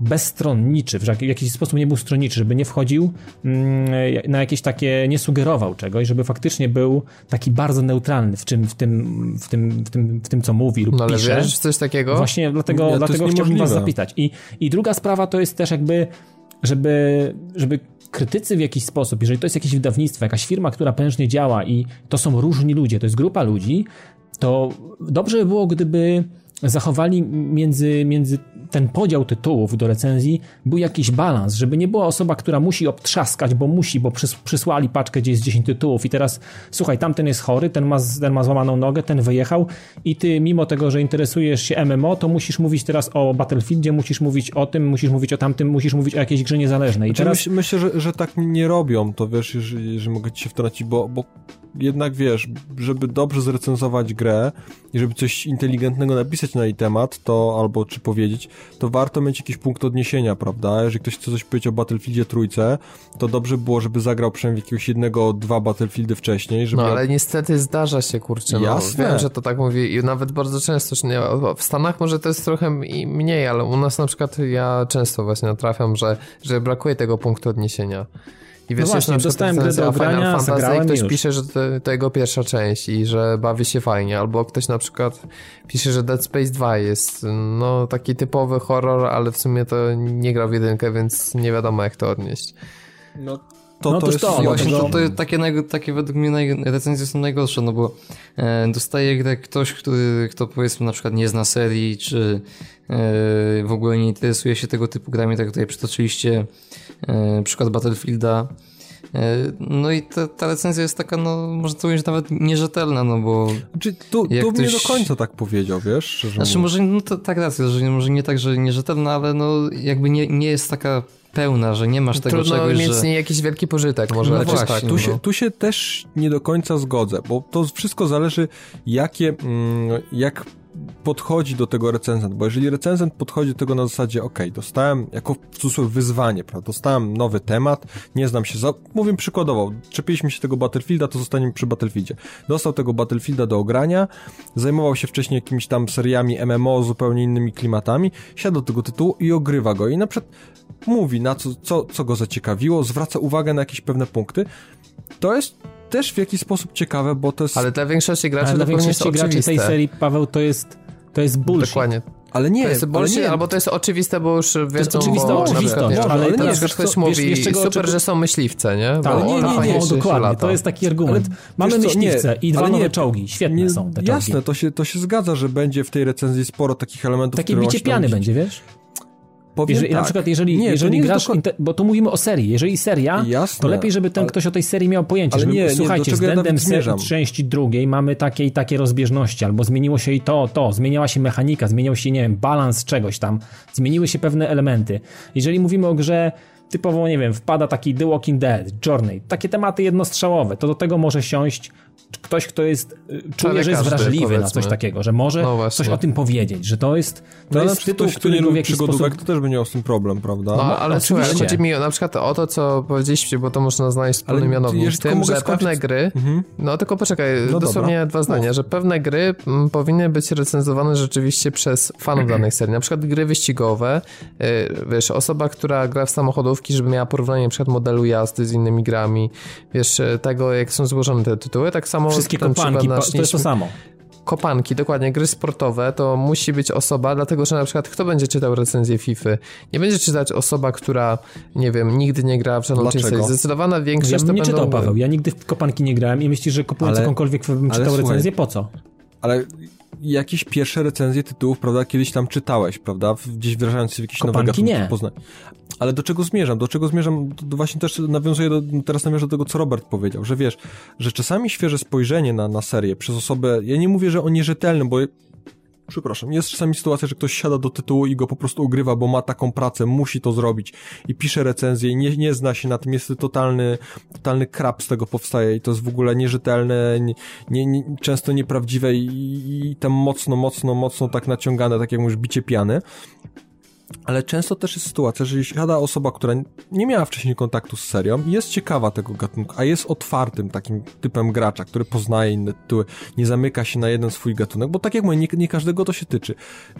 bezstronniczy, w jakiś sposób nie był stronniczy, żeby nie wchodził mm, na jakieś takie, nie sugerował czegoś, żeby faktycznie był taki bardzo neutralny w, czym, w, tym, w, tym, w, tym, w tym, co mówi lub no, pisze. Wiesz, coś takiego? Właśnie dlatego, ja, dlatego chciałbym was zapytać. I, I druga sprawa to jest też jakby, żeby, żeby krytycy w jakiś sposób, jeżeli to jest jakieś wydawnictwo, jakaś firma, która prężnie działa i to są różni ludzie, to jest grupa ludzi, to dobrze by było, gdyby zachowali między, między ten podział tytułów do recenzji był jakiś balans, żeby nie była osoba, która musi obtrzaskać, bo musi, bo przys przysłali paczkę, gdzie jest 10 tytułów i teraz słuchaj, tamten jest chory, ten ma, ten ma złamaną nogę, ten wyjechał i ty mimo tego, że interesujesz się MMO, to musisz mówić teraz o Battlefieldzie, musisz mówić o tym, musisz mówić o tamtym, musisz mówić o jakiejś grze niezależnej. I znaczy, teraz... myśl, myślę, że, że tak nie robią, to wiesz, jeżeli, jeżeli mogę ci się wtrącić, bo, bo jednak wiesz, żeby dobrze zrecenzować grę i żeby coś inteligentnego napisać na jej temat, to albo czy powiedzieć, to warto mieć jakiś punkt odniesienia, prawda? Jeżeli ktoś chce coś powiedzieć o Battlefieldzie trójce, to dobrze było, żeby zagrał przynajmniej jakiegoś jednego, dwa Battlefieldy wcześniej, żeby... No ale niestety zdarza się, kurczę, no. Jasne. Wiem, że to tak mówi i nawet bardzo często, że nie, w Stanach może to jest trochę mniej, ale u nas na przykład ja często właśnie natrafiam, że, że brakuje tego punktu odniesienia. I wiesz, no właśnie, dostałem grę do grania, zagrałem ktoś już. pisze, że to, to, jego pierwsza część i że bawi się fajnie, albo ktoś na przykład pisze, że Dead Space 2 jest no taki typowy horror, ale w sumie to nie gra w jedynkę, więc nie wiadomo jak to odnieść. No to, no to, to jest to, właśnie to, to takie, takie według mnie naj, recenzje są najgorsze, no bo e, dostaje grę ktoś, który, kto powiedzmy na przykład nie zna serii, czy e, w ogóle nie interesuje się tego typu grami, tak jak tutaj przytoczyliście e, przykład Battlefielda. E, no i ta, ta, recenzja jest taka, no można to powiedzieć nawet nierzetelna, no bo... Znaczy, tu, tu ktoś... nie do końca tak powiedział, wiesz? Znaczy może, no to, tak racja, że może nie tak, że nierzetelna, ale no jakby nie, nie jest taka pełna, że nie masz tego Trudno czegoś, mieć że... z niej jakiś wielki pożytek, może No właśnie, tak. Tu no. się, tu się też nie do końca zgodzę, bo to wszystko zależy, jakie, mm, jak podchodzi do tego recenzent, bo jeżeli recenzent podchodzi do tego na zasadzie, ok, dostałem jako w cudzysłowie wyzwanie, prawda, dostałem nowy temat, nie znam się, za... mówię przykładowo, czepiliśmy się tego Battlefielda, to zostaniemy przy Battlefieldzie. Dostał tego Battlefielda do ogrania, zajmował się wcześniej jakimiś tam seriami MMO, zupełnie innymi klimatami, siada do tego tytułu i ogrywa go i na przykład mówi, na co, co, co go zaciekawiło, zwraca uwagę na jakieś pewne punkty. To jest też w jakiś sposób ciekawe, bo to jest... Ale dla większości graczy Ale dla to większości graczy oczywiste. tej serii, Paweł, to jest, to jest bullshit. Dokładnie. Ale nie, To jest ale bullshit, nie. albo to jest oczywiste, bo już wiedzą, jest oczywista bo oczywistość, na przykład, ale ale teraz wiesz ktoś co- mówi, wiesz- czego super, oczekuję? że są myśliwce, nie? Tak, Bo nie, o, nie, to nie, o, się dokładnie, lata. to jest taki argument. Ale Mamy myśliwce nie, i dwa ale nie, nowe czołgi, świetne Nie, są te czołgi. Jasne, to się, to się zgadza, że będzie w tej recenzji sporo takich elementów, Takie które bicie piany będzie, wiesz? Powiem Jeżeli, tak. Na przykład jeżeli, nie, jeżeli nie grasz, bo tu mówimy o serii, jeżeli seria, Jasne, to lepiej, żeby ten ale- ktoś o tej serii miał pojęcie, żeby, nie, nie, słuchajcie, ja względem zmierzam? serii części drugiej mamy takie i takie rozbieżności, albo zmieniło się i to, to, zmieniała się mechanika, zmieniał się, nie wiem, balans czegoś tam, zmieniły się pewne elementy. Jeżeli mówimy o grze typowo, nie wiem, wpada taki The Walking Dead, Journey, takie tematy jednostrzałowe, to do tego może siąść ktoś, kto jest, y, czuje, Ale że jest każdy, wrażliwy na powiedzmy. coś takiego, że może No coś o tym powiedzieć, że to jest, to No, jest tytuł, ktoś, kto który nie w lubi jakiś przygodówek, sposób... to też będzie miał z tym problem, prawda? No, ale oczywiście. słuchaj, ale chodzi mi na przykład o to, co powiedzieliście, bo to można znaleźć wspólny mianownik w tym, że skończyć- pewne gry, no tylko poczekaj, No dosłownie dobra. dwa zdania, że pewne gry mm, powinny być recenzowane rzeczywiście przez fanów danej serii, na przykład gry wyścigowe, yy, wiesz, osoba, która gra w samochodówki, żeby miała porównanie na przykład modelu jazdy z innymi grami, wiesz, tego jak są złożone te tytuły, tak samo Wszystkie kopanki, to jest to samo. kopanki, dokładnie, gry sportowe, to musi być osoba, dlatego że na przykład kto będzie czytał recenzję FIFA? Nie będzie czytać osoba, która, nie wiem, nigdy nie gra w żadną Dlaczego? część. Zdecydowana większość Ja bym to nie czytał, będą... Paweł. Ja nigdy w kopanki nie grałem i myślisz, że kupując Ale- jakąkolwiek bym ale czytał słuchaj, recenzję? Po co? Ale jakieś pierwsze recenzje tytułów, prawda, kiedyś tam czytałeś, prawda, gdzieś wdrażając się w jakieś nowe gatunki nie. poznań. Ale do czego zmierzam? Do czego zmierzam? To, to właśnie też nawiązuję do, teraz nawiążę do tego, co Robert powiedział, że wiesz, że czasami świeże spojrzenie na, na serię przez osobę, ja nie mówię, że o nierzetelnym, bo Przepraszam, jest czasami sytuacja, że ktoś siada do tytułu i go po prostu ugrywa, bo ma taką pracę, musi to zrobić i pisze recenzję i nie, nie zna się na tym, jest totalny, totalny krab z tego powstaje i to jest w ogóle nierzetelne, nie, nie, nie, często nieprawdziwe i, i tam mocno, mocno, mocno tak naciągane, tak jak mówisz, bicie piany. Ale często też jest sytuacja, że jeśli siada osoba, która nie miała wcześniej kontaktu z serią jest ciekawa tego gatunku, a jest otwartym takim typem gracza, który poznaje inne tytuły, nie zamyka się na jeden swój gatunek, bo tak jak mówię, nie, nie każdego to się tyczy.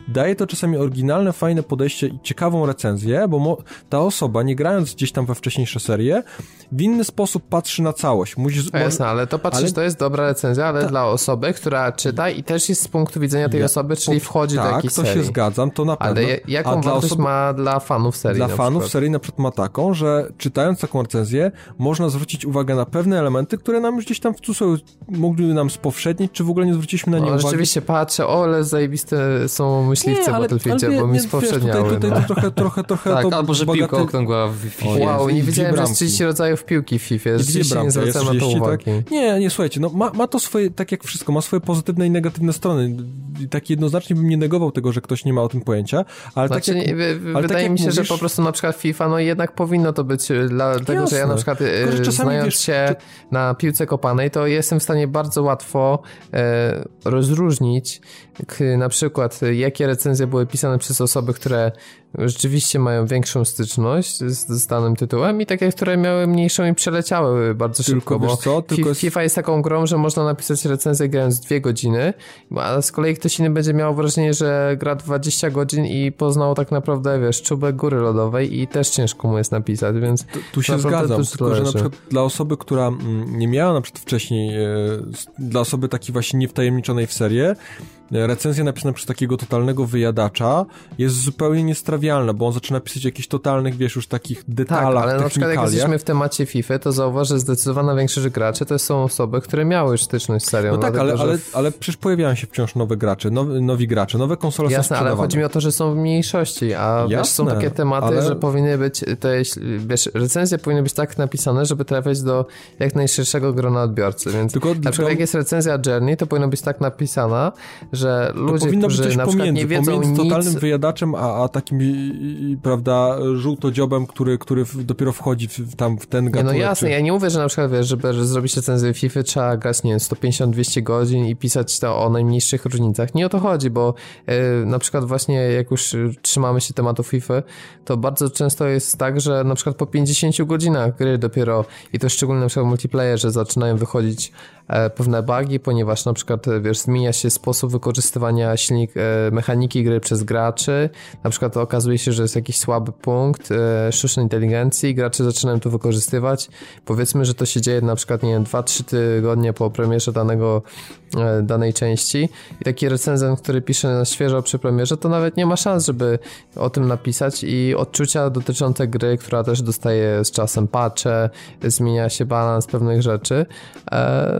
Daje to czasami oryginalne, fajne podejście i ciekawą recenzję, bo ta osoba, nie grając gdzieś tam we wcześniejsze serie, w inny sposób patrzy na całość. Musi, No jasne, ale to patrzysz, ale- to jest dobra recenzja, ale dla osoby, która czyta i też jest z punktu widzenia tej Ja- osoby, czyli wchodzi tak, do jakiejś to serii. się zgadzam, to na pewno. Ale jaką A dla wartość osoby- ma dla fanów serii Dla na fanów przykład? serii na przykład ma taką, że czytając taką recenzję, można zwrócić uwagę na pewne elementy, które nam już gdzieś tam w cudzysłowie mogli nam spowszednić, czy w ogóle nie zwróciliśmy na nie No, uwagi. rzeczywiście patrzę, o, ale zajebiste są myśliwce w Battlefieldzie, nie- bo mi wiesz, spowszedniały. Tutaj, tutaj no. to trochę, trochę, trochę Tak, to albo że piłka bogaty- okrągła w FIFA. Wow, nie i wiedziałem, że jest 30 rodzajów piłki w FIFA. Rzeczywiście nie zwracałem na to 30, uwagi. tak? Nie, nie, słuchajcie, no ma, ma to swoje, tak jak wszystko, ma swoje pozytywne i negatywne strony. I tak jednoznacznie bym nie negował tego, że ktoś nie ma o tym pojęcia, ale Znaczy, tak jak... tak wydaje jak mi się, że mówisz- po prostu na przykład FIFA, no jednak powinno to być y, dla tego, że ja Jasne. na przykład Tylko, że czasami, znając wiesz, się na piłce kopanej, to jestem w stanie bardzo łatwo e, rozróżnić na przykład y, jakie recenzje były pisane przez osoby, które rzeczywiście mają większą styczność z, z danym tytułem i takie, które miały mniejszą i przeleciały bardzo Tylko szybko, bo co, tylko FIFA jest taką grą, że można napisać recenzję grając dwie godziny, a z kolei ktoś inny będzie miał wrażenie, że gra 20 godzin i poznał tak naprawdę, wiesz, czubek góry lodowej i też ciężko mu jest napisać, więc Tu, tu się zgadzam, tylko że na przykład dla osoby, która mm, nie miała na przykład wcześniej, e, dla osoby takiej właśnie niewtajemniczonej w serię, recenzja napisana przez takiego totalnego wyjadacza jest zupełnie niestrawialna, bo on zaczyna pisać o jakichś totalnych, wiesz, już takich Tak, detalach, ale na przykład jak jesteśmy w temacie FIFA, to zauważ, że zdecydowana większość graczy to są osoby, które miały już styczność z serią. No tak, dlatego, ale, ale, w- ale przecież pojawiają się wciąż nowe gracze, nowi, nowi gracze, nowe konsole są Jasne, ale sprzedawane. chodzi mi o to, że są w mniejszości, a wiesz, są Jasne, takie tematy, ale- że powinny być, te, wiesz, recenzje powinny być tak napisane, żeby trafiać do jak najszerszego grona odbiorcy, więc Tylko na przykład dla- jak jest recenzja Journey, to powinna być tak napisana, że To ludzie, powinno być którzy coś na przykład pomiędzy, nie wiedzą pomiędzy nic... totalnym wyjadaczem, a, a takim, prawda, żółtodziobem, który, który dopiero wchodzi w, tam w ten Nie, gatunek. no jasne, czy... ja nie mówię, że na przykład, wiesz, żeby zrobić recenzję FIFA trzeba grać, nie wiem, 150-200 godzin i pisać to o najmniejszych różnicach. Nie o to chodzi, bo yy, na przykład właśnie jak już trzymamy się tematu FIFA, to bardzo często jest tak, że na przykład po 50 godzinach gry dopiero, i to szczególnie na przykład w multiplayerze zaczynają wychodzić e, pewne bugi, ponieważ na przykład, e, wiesz, zmienia się sposób wykorzystywania silnik, e, mechaniki gry przez graczy, na przykład okazuje się, że jest jakiś słaby punkt e, sztucznej inteligencji, gracze zaczynają to wykorzystywać. Powiedzmy, że to się dzieje na przykład, nie wiem, 2-3 tygodnie po premierze danego, e, danej części. I taki recenzent, który pisze na świeżo przy premierze, to nawet nie ma szans, żeby o tym napisać i odczucia dotyczące gry, która też dostaje z czasem patche, zmienia się balans pewnych rzeczy,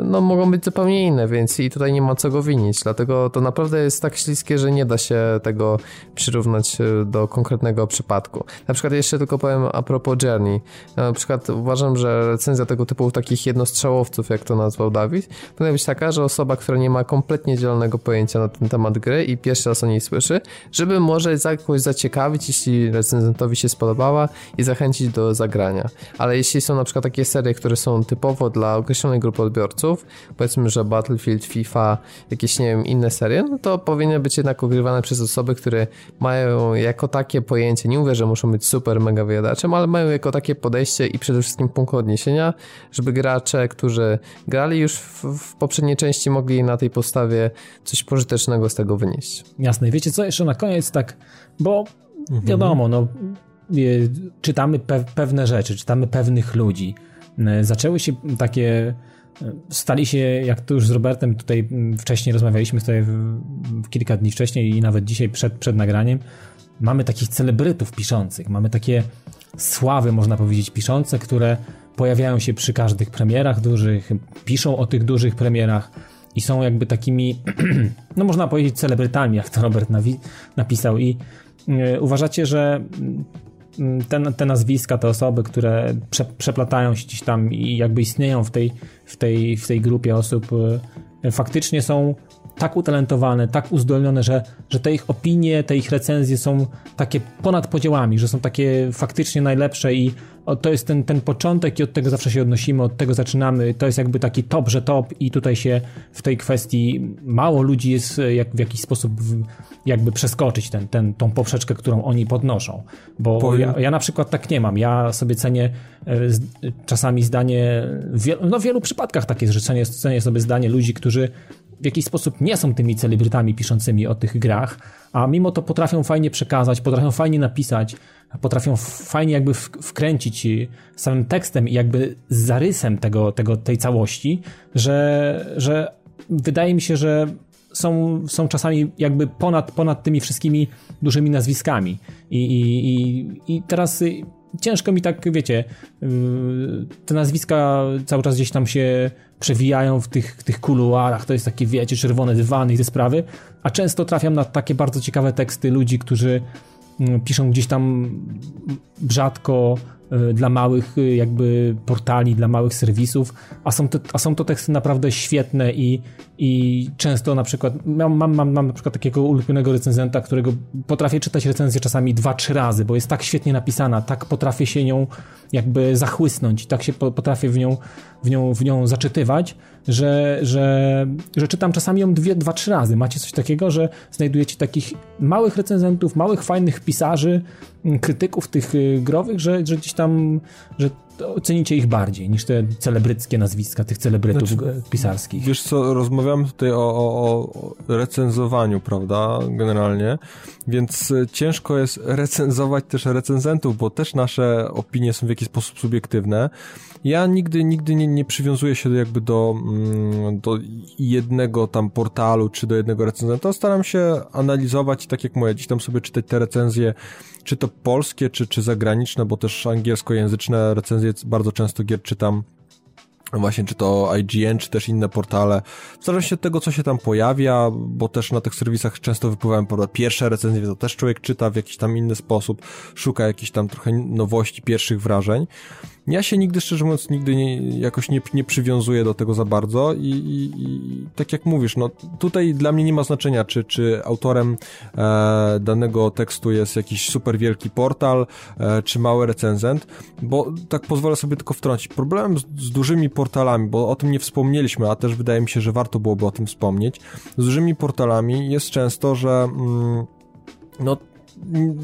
no mogą być zupełnie inne, więc i tutaj nie ma co go winić, dlatego to naprawdę jest tak śliskie, że nie da się tego przyrównać e, do konkretnego przypadku. Na przykład jeszcze tylko powiem a propos Journey. Na przykład uważam, że recenzja tego typu takich jednostrzałowców, jak to nazwał Dawid, powinna być taka, że osoba, która nie ma kompletnie zielonego pojęcia na ten temat gry i pierwszy raz o niej słyszy, żeby może jakoś zaciekawić, jeśli recenzentowi się spodobała i zachęcić do zagrania. Ale jeśli są na przykład takie serie, które są typowo dla określonej grupy odbiorców, powiedzmy, że Battlefield, FIFA, jakieś, nie wiem, inne serie, no to powinny być jednak ogrywane przez osoby, które mają jako takie pojęcie, nie mówię, że muszą być super mega wyjadaczem, ale mają jako takie podejście i przede wszystkim punkt odniesienia, żeby gracze, którzy grali już w, w poprzedniej części, mogli na tej podstawie coś pożytecznego z tego wynieść. Jasne. Wiecie co, jeszcze na koniec tak, bo wiadomo, no czytamy pe pewne rzeczy, czytamy pewnych ludzi. Y, Zaczęły się takie stali się, jak tu już z Robertem tutaj mm, wcześniej rozmawialiśmy tutaj kilka dni wcześniej i nawet dzisiaj przed, przed nagraniem, mamy takich celebrytów piszących, mamy takie sławy, można powiedzieć, piszące, które pojawiają się przy każdych premierach dużych, piszą o tych dużych premierach i są jakby takimi, no można powiedzieć, celebrytami, jak to Robert napisał. I y, uważacie, że te, te nazwiska, te osoby, które prze, przeplatają się gdzieś tam i jakby istnieją w tej, w tej, w tej grupie osób, y, faktycznie są tak utalentowane, tak uzdolnione, że, że te ich opinie, te ich recenzje są takie ponad podziałami, że są takie faktycznie najlepsze i o, to jest ten, ten początek i od tego zawsze się odnosimy, od tego zaczynamy. To jest jakby taki top, że top i tutaj się w tej kwestii mało ludzi jest e, jak, w jakiś sposób w, jakby przeskoczyć ten, ten, tą poprzeczkę, którą oni podnoszą. Bo Powiem- ja, ja na przykład tak nie mam. Ja sobie cenię e, z, czasami zdanie, w wielu, no w wielu przypadkach takie, że cenię, cenię sobie zdanie ludzi, którzy w jakiś sposób nie są tymi celebrytami piszącymi o tych grach, a mimo to potrafią fajnie przekazać, potrafią fajnie napisać, potrafią fajnie jakby wkręcić samym tekstem i jakby zarysem tego, tego, tej całości, że, że wydaje mi się, że są, są czasami jakby ponad, ponad tymi wszystkimi dużymi nazwiskami. I, i, i, i teraz y, ciężko mi tak, wiecie, yy, te nazwiska cały czas gdzieś tam się przewijają w tych, tych kuluarach, to jest takie, wiecie, czerwone dywany i te sprawy, a często trafiam na takie bardzo ciekawe teksty ludzi, którzy piszą gdzieś tam rzadko dla małych y, jakby portali, dla małych serwisów, a są to, a są to teksty naprawdę świetne i, i często na przykład mam, mam, mam, mam na przykład takiego ulubionego recenzenta, którego potrafię czytać recenzję czasami dwa, trzy razy, bo jest tak świetnie napisana, tak potrafię się nią jakby zachłysnąć, tak się po- potrafię w nią, w nią, w nią zaczytywać, że, że, że czytam czasami ją dwie, dwa, trzy razy. Macie coś takiego, że znajdujecie takich małych recenzentów, małych, fajnych pisarzy, krytyków tych y, growych, że, że gdzieś tam, że cenicie ich bardziej niż te celebryckie nazwiska tych celebrytów Znaczy, e, pisarskich. Wiesz co, rozmawiamy tutaj o, o, o recenzowaniu, prawda, generalnie, więc e, ciężko jest recenzować też recenzentów, bo też nasze opinie są w jakiś sposób subiektywne. Ja nigdy, nigdy nie, nie przywiązuję się jakby do, mm, do jednego tam portalu, czy do jednego recenzenta. Staram się analizować, tak jak mówię, gdzieś tam sobie czytać te recenzje, czy to polskie, czy, czy zagraniczne, bo też angielskojęzyczne recenzje bardzo często gier czytam właśnie czy to IGN, czy też inne portale. W zależności od tego, co się tam pojawia, bo też na tych serwisach często wypływają prawda, pierwsze recenzje, to też człowiek czyta w jakiś tam inny sposób, szuka jakichś tam trochę nowości, pierwszych wrażeń. Ja się nigdy, szczerze mówiąc, nigdy nie, jakoś nie, nie przywiązuję do tego za bardzo i, i, i tak jak mówisz, no tutaj dla mnie nie ma znaczenia, czy, czy autorem e, danego tekstu jest jakiś super wielki portal, e, czy mały recenzent, bo tak pozwolę sobie tylko wtrącić. Problem z, z dużymi portalami, bo o tym nie wspomnieliśmy, a też wydaje mi się, że warto byłoby o tym wspomnieć, z dużymi portalami jest często, że mm, no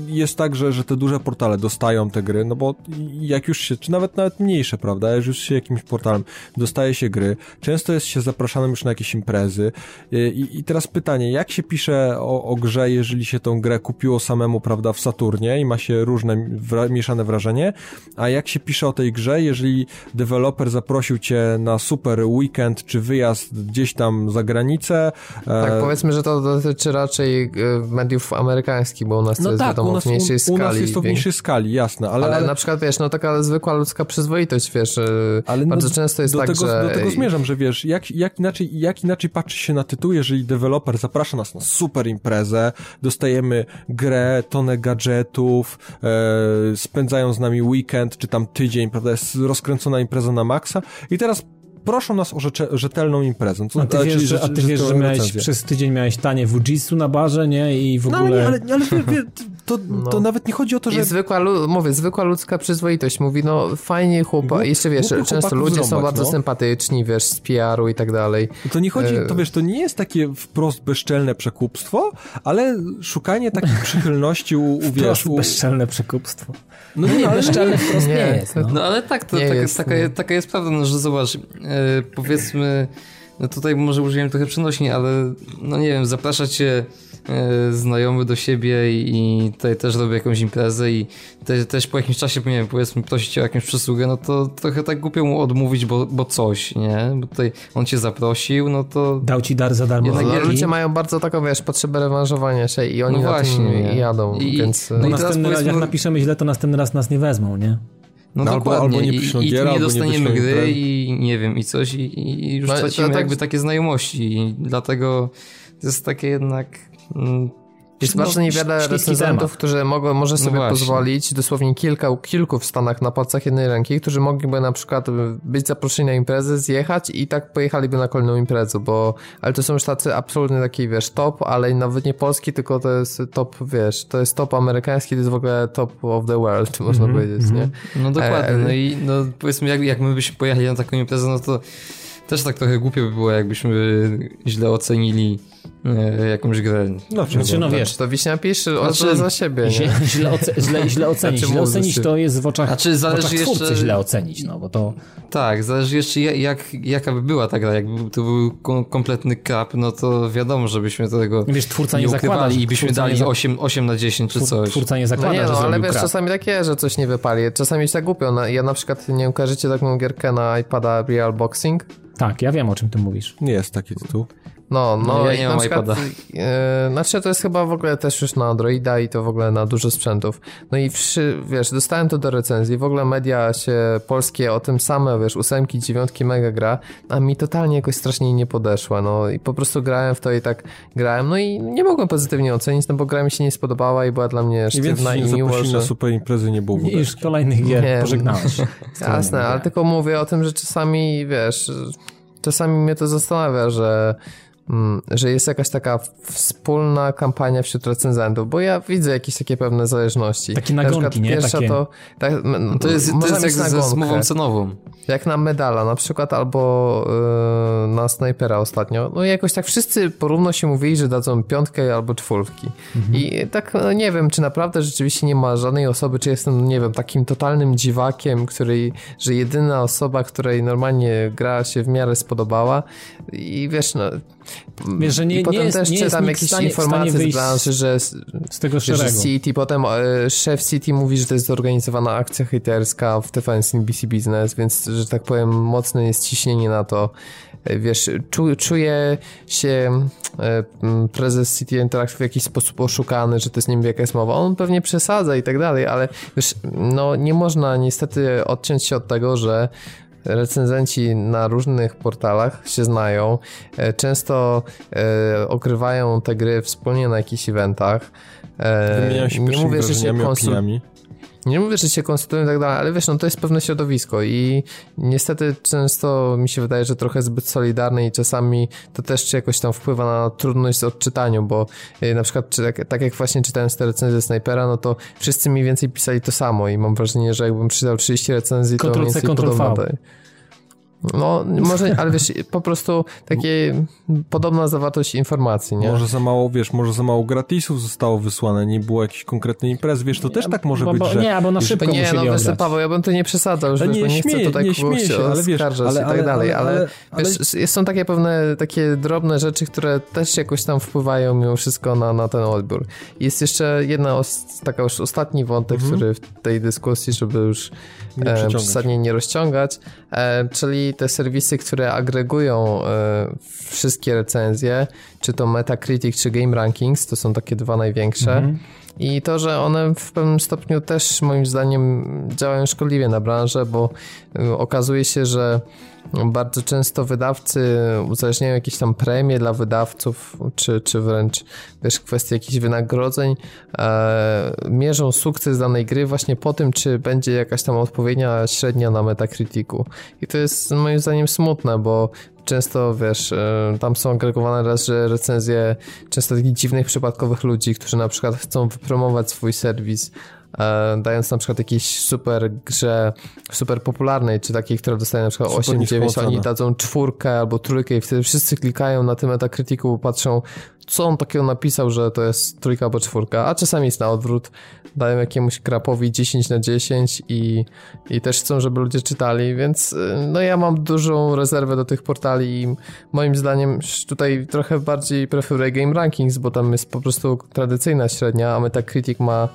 jest tak, że, że te duże portale dostają te gry, no bo jak już się, czy nawet nawet mniejsze, prawda, jak już się jakimś portalem dostaje się gry, często jest się zapraszanym już na jakieś imprezy i, i teraz pytanie, jak się pisze o, o grze, jeżeli się tą grę kupiło samemu, prawda, w Saturnie i ma się różne wra mieszane wrażenie, a jak się pisze o tej grze, jeżeli deweloper zaprosił cię na super weekend czy wyjazd gdzieś tam za granicę. Tak, e... powiedzmy, że to dotyczy raczej e, mediów amerykańskich, bo u nas no tak, wiadomo, u nas, w mniejszej skali. U nas jest to w mniejszej skali, jasne. Ale, ale, ale, na przykład, wiesz, no taka zwykła ludzka przyzwoitość, wiesz, ale bardzo no, często jest do tak, tego, że... Do tego zmierzam, że wiesz, jak, jak, inaczej, jak inaczej patrzy się na tytuł, jeżeli deweloper zaprasza nas na super imprezę, dostajemy grę, tonę gadżetów, e, spędzają z nami weekend, czy tam tydzień, prawda, jest rozkręcona impreza na maksa i teraz proszą nas o rzecze, rzetelną imprezę. a ty wiesz, że, a ty wiesz, że miałeś, przez tydzień miałeś tanie Fujitsu na barze, nie? I w ogóle... No, ale, nie, ale, ale wie, to, no. to nawet nie chodzi o to, że... I zwykła, mówię, zwykła ludzka przyzwoitość. Mówi, no fajnie chłopak, jeszcze wiesz, często ludzie zrąbać, są bardzo no. sympatyczni, wiesz, z PR-u i tak dalej. To nie chodzi, e- to wiesz, to nie jest takie wprost bezczelne przekupstwo, ale szukanie takiej przychylności u, u wiesz... U... bezczelne przekupstwo. No nie, ale bezczelne wprost nie, nie jest. No. no ale tak, to taka jest, taka, taka jest prawda, no, że zobacz, E, powiedzmy, no tutaj może użyłem trochę przenośni, ale no nie wiem, zaprasza cię znajomy do siebie i, i tutaj też robię jakąś imprezę i te, też po jakimś czasie, nie wiem, powiedzmy prosić o jakąś przysługę, no to trochę tak głupio mu odmówić, bo, bo coś, nie? Bo tutaj on cię zaprosił, no to... Dał ci dar za darmo. Jednak no, ludzie mają bardzo taką, wiesz, potrzebę rewanżowania się i oni no właśnie, jadą, I, więc... No, no następny raz, jak napiszemy źle, to następny raz nas nie wezmą, nie? No, no dokładnie. Albo, albo nie I, i, gier, i nie dostaniemy nie gry i nie wiem, i coś i, i już no, tracimy tak... jakby takie znajomości i dlatego to jest takie jednak... Mm, jest bardzo niewiele recenzentów, którzy mogą, może sobie no pozwolić dosłownie kilka, kilku w Stanach na palcach jednej ręki, którzy mogliby na przykład być zaproszeni na imprezę, zjechać i tak pojechaliby na kolejną imprezę, bo ale to są już tacy absolutnie taki, wiesz, top, ale nawet nie polski, tylko to jest top, wiesz, to jest top amerykański, to jest w ogóle top of the world, można mm -hmm, powiedzieć, mm -hmm. nie? No dokładnie, e, no i no powiedzmy, jak, jak my byśmy pojechali na taką imprezę, no to też tak trochę głupio by było, jakbyśmy źle ocenili jakąś grę. No, znaczy, no wiesz, to wiśnia pisze znaczy, za siebie, nie? Źle, oce źle, źle ocenić. Znaczy, źle ocenić to jest w oczach, znaczy, zależy w oczach twórcy jeszcze... źle ocenić, no bo to... Tak, zależy jeszcze jak, jaka by była ta gra. Jakby to był kompletny krap, no to wiadomo, żebyśmy tego wiesz, twórca nie, nie zakłada, i byśmy dali nie 8, 8 na 10 czy coś. Twórca nie zakłada, no nie, no, ale wiesz, krap. czasami takie, że coś nie wypali. Czasami się tak głupio. Ja na przykład, nie kojarzycie taką gierkę na iPada Real Boxing? Tak, ja wiem o czym ty mówisz. Nie jest taki tytuł. No, no, ja nie mam przykład, iPada. E, znaczy to jest chyba w ogóle też już na Androida i to w ogóle na dużo sprzętów. No i wszy, wiesz, dostałem to do recenzji, w ogóle media się polskie o tym same, wiesz, ósemki, dziewiątki mega gra, a mi totalnie jakoś strasznie nie podeszła, no i po prostu grałem w to i tak grałem, no i nie mogłem pozytywnie ocenić, no bo gra mi się nie spodobała i była dla mnie sztywna i miło, że... na super imprezy nie było I już kolejnych gier nie, pożegnałeś. Jasne, ale tylko mówię o tym, że czasami, wiesz, czasami mnie to zastanawia, że że jest jakaś taka wspólna kampania wśród recenzentów, bo ja widzę jakieś takie pewne zależności. Takie nagonki, na nie? Pierwsza takie... to... Tak, to jest, to jest jak ze zmową cenową. Jak na medala na przykład, albo yy, na snajpera ostatnio. No jakoś tak wszyscy porówno się mówili, że dadzą piątkę albo czwórki. Mhm. I tak no, nie wiem, czy naprawdę rzeczywiście nie ma żadnej osoby, czy jestem, nie wiem, takim totalnym dziwakiem, której, że jedyna osoba, której normalnie gra się w miarę spodobała i wiesz, no Wiesz, że nie, I potem nie jest, też nie czytam jakieś stanie, informacje z branży, że z tego szeregu. Że City, potem e, szef City mówi, że to jest zorganizowana akcja hejterska w TVN NBC Business, więc, że tak powiem, mocne jest ciśnienie na to. E, wiesz, czu, czuje się e, prezes City Interactive w jakiś sposób oszukany, że to jest wiem jaka jest mowa. On pewnie przesadza i tak dalej, ale wiesz, no nie można niestety odciąć się od tego, że recenzenci na różnych portalach się znają, e, często e, okrywają te gry wspólnie na jakichś eventach. E, Wymieniają się nie mówię, że się konsul... nie mówię, że się konsultują i tak dalej, ale wiesz, no to jest pewne środowisko i niestety często mi się wydaje, że trochę zbyt solidarne i czasami to też jakoś tam wpływa na trudność z odczytaniem, bo y, na przykład tak, tak jak właśnie czytałem te recenzje Snipera, no to wszyscy mniej więcej pisali to samo i mam wrażenie, że jakbym czytał 30 recenzji, to mniej więcej Ctrl-V. podobna- No, może, ale wiesz, po prostu takie podobna zawartość informacji, nie? Może za mało, wiesz, może za mało gratisów zostało wysłane, nie było jakiejś konkretnej imprezy, wiesz, to też tak może bo, być, że... Nie, bo na szybko nie, no wiesz. Paweł, ja bym to nie przesadzał, już Ale wiesz, nie śmieję- chcę tutaj nie śmieję się, ale wiesz, oskarżać ale- i tak ale- dalej, ale, ale- ale- wiesz, są takie pewne, takie drobne rzeczy, które też jakoś tam wpływają mimo wszystko na, na ten odbiór. Jest jeszcze jedna, os, taka już ostatni wątek, który w tej dyskusji, żeby już Nie e, przesadnie nie rozciągać, czyli te serwisy, które agregują e, wszystkie recenzje, czy to Metacritic, czy Game Rankings, to są takie dwa największe. I to, że one w pewnym stopniu też moim zdaniem działają szkodliwie na branżę, bo y, okazuje się, że bardzo często wydawcy uzależniają jakieś tam premie dla wydawców, czy, czy wręcz wiesz, kwestie jakichś wynagrodzeń, e, mierzą sukces danej gry właśnie po tym, czy będzie jakaś tam odpowiednia średnia na Metacriticu. I to jest moim zdaniem smutne, bo często, wiesz, e, tam są agregowane raz, że recenzje często takich dziwnych, przypadkowych ludzi, którzy na przykład chcą wypromować swój serwis, dając na przykład jakiejś super grze, super popularnej, czy takiej, która dostaje na przykład Super 8, 9, niską oni ocenę. dadzą czwórkę albo trójkę i wtedy wszyscy klikają na tym Metacriticu, patrzą, co on takiego napisał, że to jest trójka albo czwórka, a czasami jest na odwrót, dają jakiemuś krapowi 10 na 10 i, i też chcą, żeby ludzie czytali, więc y, no ja mam dużą rezerwę do tych portali i moim zdaniem tutaj trochę bardziej preferuję Game Rankings, bo tam jest po prostu tradycyjna średnia, a Metacritic ma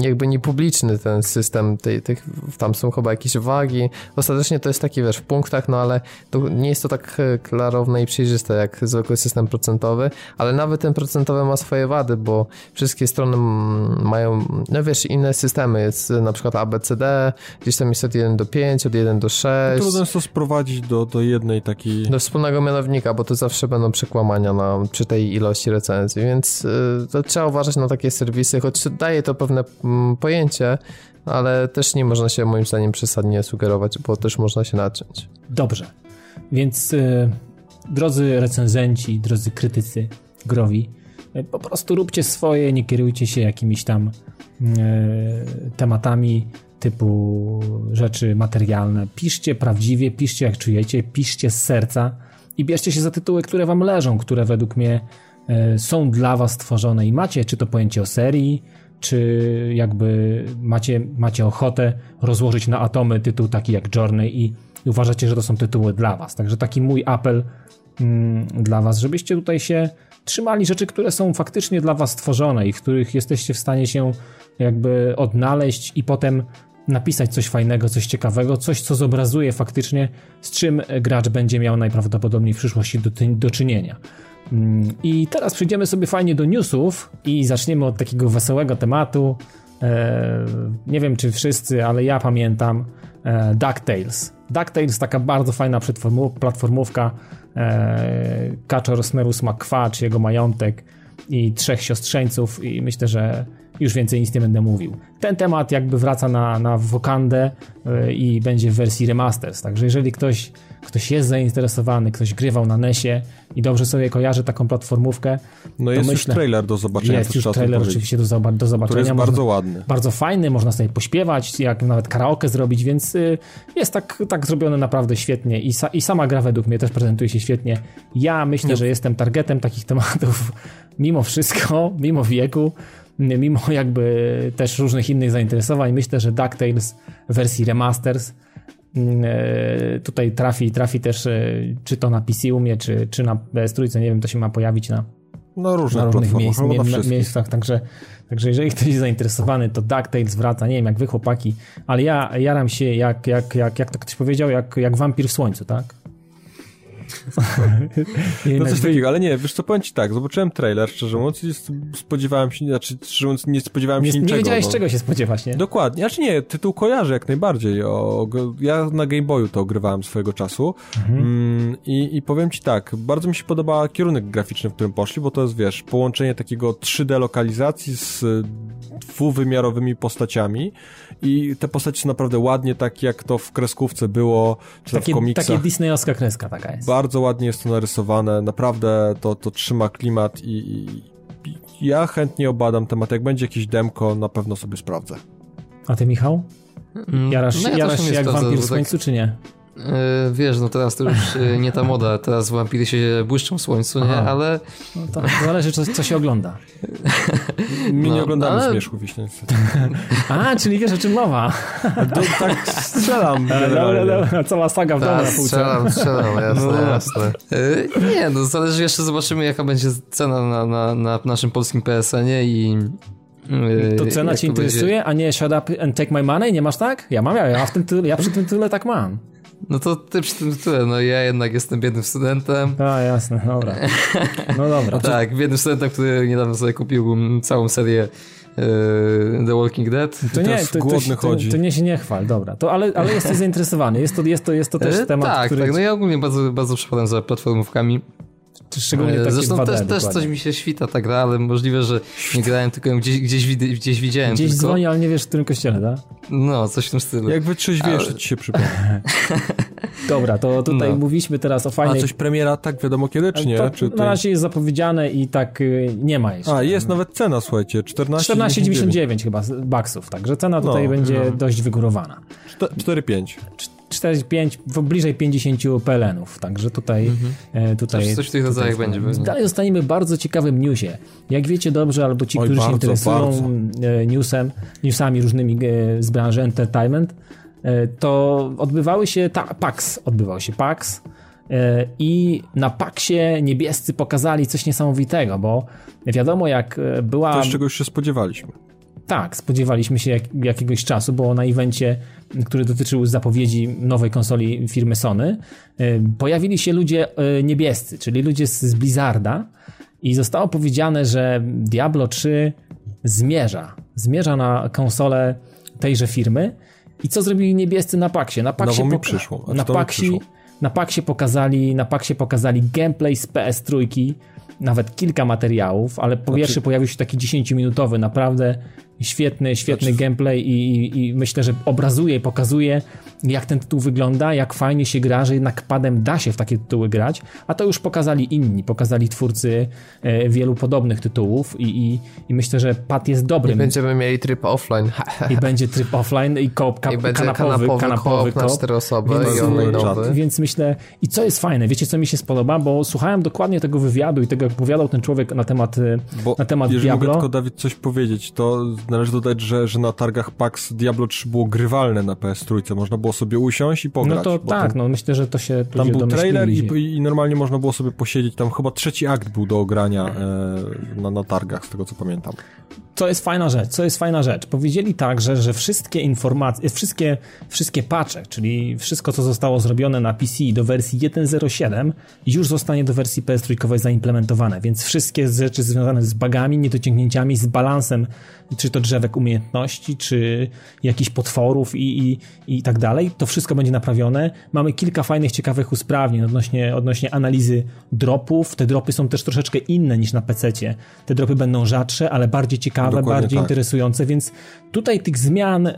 jakby niepubliczny ten system, tej, tych, tam są chyba jakieś wagi. Ostatecznie to jest taki, wiesz, w punktach, no ale to nie jest to tak e, klarowne i przejrzyste jak zwykły system procentowy, ale nawet ten procentowy ma swoje wady, bo wszystkie strony mają, no wiesz, inne systemy, jest e, na przykład ABCD, gdzieś tam jest od 1 do 5, od 1 do 6. Trudno jest to sprowadzić do, do jednej takiej... Do wspólnego mianownika, bo to zawsze będą przekłamania na, przy tej ilości recenzji, więc y, to trzeba uważać na takie serwisy, choć daje to pewne mm, pojęcie, ale też nie można się moim zdaniem przesadnie sugerować, bo też można się naciąć. Dobrze. Więc y, drodzy recenzenci, drodzy krytycy growi, y, po prostu róbcie swoje, nie kierujcie się jakimiś tam y, tematami typu rzeczy materialne. Piszcie prawdziwie, piszcie jak czujecie, piszcie z serca i bierzcie się za tytuły, które wam leżą, które według mnie są dla was stworzone i macie czy to pojęcie o serii, czy jakby macie, macie ochotę rozłożyć na atomy tytuł taki jak Journey i, i uważacie, że to są tytuły dla was. Także taki mój apel mm, dla was, żebyście tutaj się trzymali rzeczy, które są faktycznie dla was stworzone i w których jesteście w stanie się jakby odnaleźć i potem napisać coś fajnego, coś ciekawego, coś, co zobrazuje faktycznie, z czym gracz będzie miał najprawdopodobniej w przyszłości do, do czynienia. Mm, I teraz przejdziemy sobie fajnie do newsów i zaczniemy od takiego wesołego tematu. E, nie wiem, czy wszyscy, ale ja pamiętam e, DuckTales. DuckTales taka bardzo fajna platformówka. E, Kaczor Smerus kwacz, jego majątek i trzech siostrzeńców i myślę, że już więcej nic nie będę mówił. Ten temat jakby wraca na, na Wokandę i będzie w wersji remasters, także jeżeli ktoś, ktoś jest zainteresowany, ktoś grywał na NESie i dobrze sobie kojarzy taką platformówkę, No jest myślę- już trailer do zobaczenia. jest już trailer powiedzieć, oczywiście do, zoba- do zobaczenia. Który jest Można- bardzo ładny. bardzo fajny, można sobie pośpiewać, jak nawet karaoke zrobić, więc y, jest tak, tak zrobione naprawdę świetnie i, sa, i sama gra według mnie też prezentuje się świetnie. Ja myślę, że jestem targetem takich tematów mimo wszystko, mimo wieku, mimo jakby też różnych innych zainteresowań. Myślę, że DuckTales w wersji remasters tutaj trafi, trafi też y, czy to na PC u mnie, czy, czy na PS3, nie wiem, to się ma pojawić na, Na różnych na różnych miejsc, na miejscach, także, także jeżeli ktoś jest zainteresowany, to DuckTales wraca, nie wiem jak wy chłopaki, ale ja jaram się jak, jak, jak, jak to ktoś powiedział, jak, jak wampir w słońcu, tak? No coś takiego, ale nie, wiesz co, powiem ci tak, zobaczyłem trailer, szczerze mówiąc, i spodziewałem się, znaczy, szczerze mówiąc, nie spodziewałem nie, się niczego. Nie wiedziałeś no. czego się spodziewać, nie? Dokładnie, znaczy nie, tytuł kojarzę jak najbardziej. O, ja na Game Boyu to ogrywałem swojego czasu mm, i, i powiem ci tak, bardzo mi się podoba kierunek graficzny, w którym poszli, bo to jest, wiesz, połączenie takiego 3D lokalizacji z y, dwuwymiarowymi postaciami i te postacie są naprawdę ładnie tak, jak to w kreskówce było, czy tam w Takie, komiksach. takie disneyowska kreska taka jest. Bardzo ładnie jest to narysowane, naprawdę to, to trzyma klimat i, i, i ja chętnie obadam temat. Jak będzie jakieś demko, na pewno sobie sprawdzę. A ty, Michał? Mm, Jarasz, no ja jarasz też się nie jak wampir w tak- słońcu, czy nie? E, wiesz, no teraz to już e, nie ta moda, teraz wampiry się błyszczą w słońcu, nie? Aha. Ale No to zależy, co, co się ogląda. My No, nie oglądamy ale- zmierzchów niestety. A, czyli wiesz o czym mowa. To, tak strzelam. Dobra, generalnie. dobra, cała saga w domu Tak, strzelam, strzelam, jasne, No. jasne. e, nie, no zależy jeszcze, zobaczymy jaka będzie cena na, na, na naszym polskim PSN-ie i... e, To cena cię to będzie- interesuje, a nie shut up and take my money? Nie masz tak? Ja mam, ja, ja, w tym tytule, ja przy tym tyle tak mam. No to ty przy tym tyle, no ja jednak jestem biednym studentem. A, jasne, dobra. No dobra. Tak, biednym studentem, który niedawno sobie kupił całą serię e, The Walking Dead. To nie, to, to, głodny to, chodzi. to nie się nie chwal, dobra. To, ale, ale jesteś zainteresowany. Jest to, jest to, jest to też E, temat, tak, który... tak, no ja ogólnie bardzo, bardzo przepadam za platformówkami. Szczególnie takie Zresztą 2D, też, też coś mi się świta ta gra, ale możliwe, że nie grałem, tylko ją gdzieś, gdzieś, gdzieś widziałem. Gdzieś tylko. dzwoni, ale nie wiesz w którym kościele, tak? No, coś w tym stylu. Jak wytrzeźwiesz, to ci się przypomni. Dobra, to tutaj No. mówiliśmy teraz o A fajnej... coś premiera tak wiadomo kiedy, czy nie? to, czy na razie jest zapowiedziane i tak y, nie ma jeszcze. A, jest nawet cena, słuchajcie, 14,99. 14,99 chyba baksów, także cena tutaj No, będzie dość wygórowana. 4,5. 4,5, w- bliżej 50 PLN-ów, także tutaj... e, tutaj Coś, coś w tych rodzajach będzie. Dalej zostaniemy w bardzo ciekawym newsie. Jak wiecie dobrze, albo ci, Oj, którzy się bardzo, interesują bardzo. e, newsem, newsami różnymi e, z branży entertainment, to odbywały się, ta, PAX odbywał się PAX i na PAXie niebiescy pokazali coś niesamowitego, bo wiadomo jak była... To z czego już się spodziewaliśmy. Tak, spodziewaliśmy się jak, jakiegoś czasu, bo na evencie, który dotyczył zapowiedzi nowej konsoli firmy Sony, y, pojawili się ludzie y, niebiescy, czyli ludzie z, z Blizzarda i zostało powiedziane, że Diablo 3 zmierza, zmierza na konsolę tejże firmy i co zrobili niebiescy na Paxie? Na Nowo mi przyszło. Na na Paxie pokazali, na Paxie pokazali gameplay z PS3, nawet kilka materiałów, ale po Znaczy- pierwsze pojawił się taki 10-minutowy, naprawdę świetny, świetny Znaczy- gameplay i, i, i myślę, że obrazuje i pokazuje, jak ten tytuł wygląda, jak fajnie się gra, że jednak padem da się w takie tytuły grać, a to już pokazali inni, pokazali twórcy e, wielu podobnych tytułów i, i, i myślę, że pad jest I dobrym. będziemy mieli tryb offline. I będzie tryb offline i koop, ka, I będzie kanapowy, kanapowy, kanapowy koop na cztery osoby Więc- i online'owy. Więc myślę, i co jest fajne, wiecie co mi się spodoba, bo słuchałem dokładnie tego wywiadu i tego, jak opowiadał ten człowiek na temat, Bo na temat jeżeli mogę Diablo. tylko, Dawid, coś powiedzieć, to należy dodać, że, że na targach PAX Diablo 3 było grywalne na PS3. Można było sobie usiąść i pograć. No to tak, tam, no myślę, że to się Tam był trailer i, i normalnie można było sobie posiedzieć. Tam chyba trzeci akt był do ogrania e, na, na targach, z tego co pamiętam. Co jest fajna rzecz, co jest fajna rzecz. Powiedzieli także, że wszystkie informacje, wszystkie, wszystkie patche, czyli wszystko, co zostało zrobione na PC do wersji 1.07 już zostanie do wersji PS3 zaimplementowane, więc wszystkie rzeczy związane z bugami, niedociągnięciami, z balansem, czy to drzewek umiejętności, czy jakichś potworów i, i, i tak dalej, to wszystko będzie naprawione. Mamy kilka fajnych, ciekawych usprawnień odnośnie, odnośnie analizy dropów. Te dropy są też troszeczkę inne niż na PC-cie. Te dropy będą rzadsze, ale bardziej ciekawe, Dokładnie bardziej tak. interesujące, więc tutaj tych zmian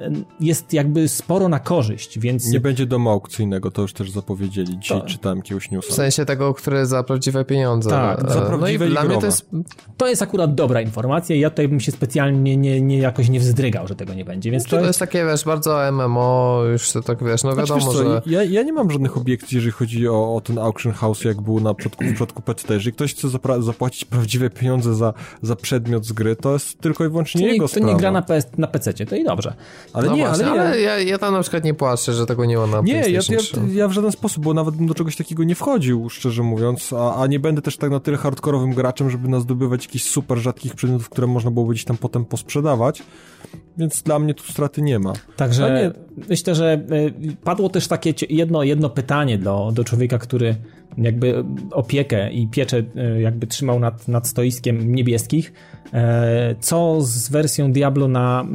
jest jakby sporo na korzyść, więc Nie będzie domu aukcyjnego, to już też zapowiedzieli. Dzisiaj To- czytałem jakiegoś W newsa. sensie tego, który za prawdziwe pieniądze. Tak, za no prawdziwe i i dla mnie to jest to jest akurat dobra informacja ja tutaj bym się specjalnie nie, nie jakoś nie wzdrygał, że tego nie będzie, więc to to jest takie, wiesz, bardzo MMO, już to tak, wiesz, no Znaczy, wiadomo, wiesz co, że... ja, ja nie mam żadnych obiekcji, jeżeli chodzi o, o ten auction house, jak był na przodku, w przypadku PC. Jeżeli ktoś chce zapra- zapłacić prawdziwe pieniądze za, za przedmiot z gry, to jest tylko i wyłącznie To nie, jego to sprawa. nie gra na, PS, na PC-cie, to i dobrze. Ale no nie, właśnie, ale nie. ale ja, ja tam na przykład nie płaczę, że tego nie ma na Nie, ja, ja, 3. ja w żaden sposób, bo nawet bym do czegoś takiego nie wchodził, szczerze mówiąc, a, a nie będę też tak na tyle hardkorowym graczem, żeby nas zdobywać jakichś super rzadkich przedmiotów, które można byłoby gdzieś tam potem posprzedawać, więc dla mnie tu straty nie ma. Także nie- myślę, że y, padło też takie jedno, jedno pytanie do, do człowieka, który jakby opiekę i pieczę e, jakby trzymał nad, nad stoiskiem niebieskich, e, co z wersją Diablo na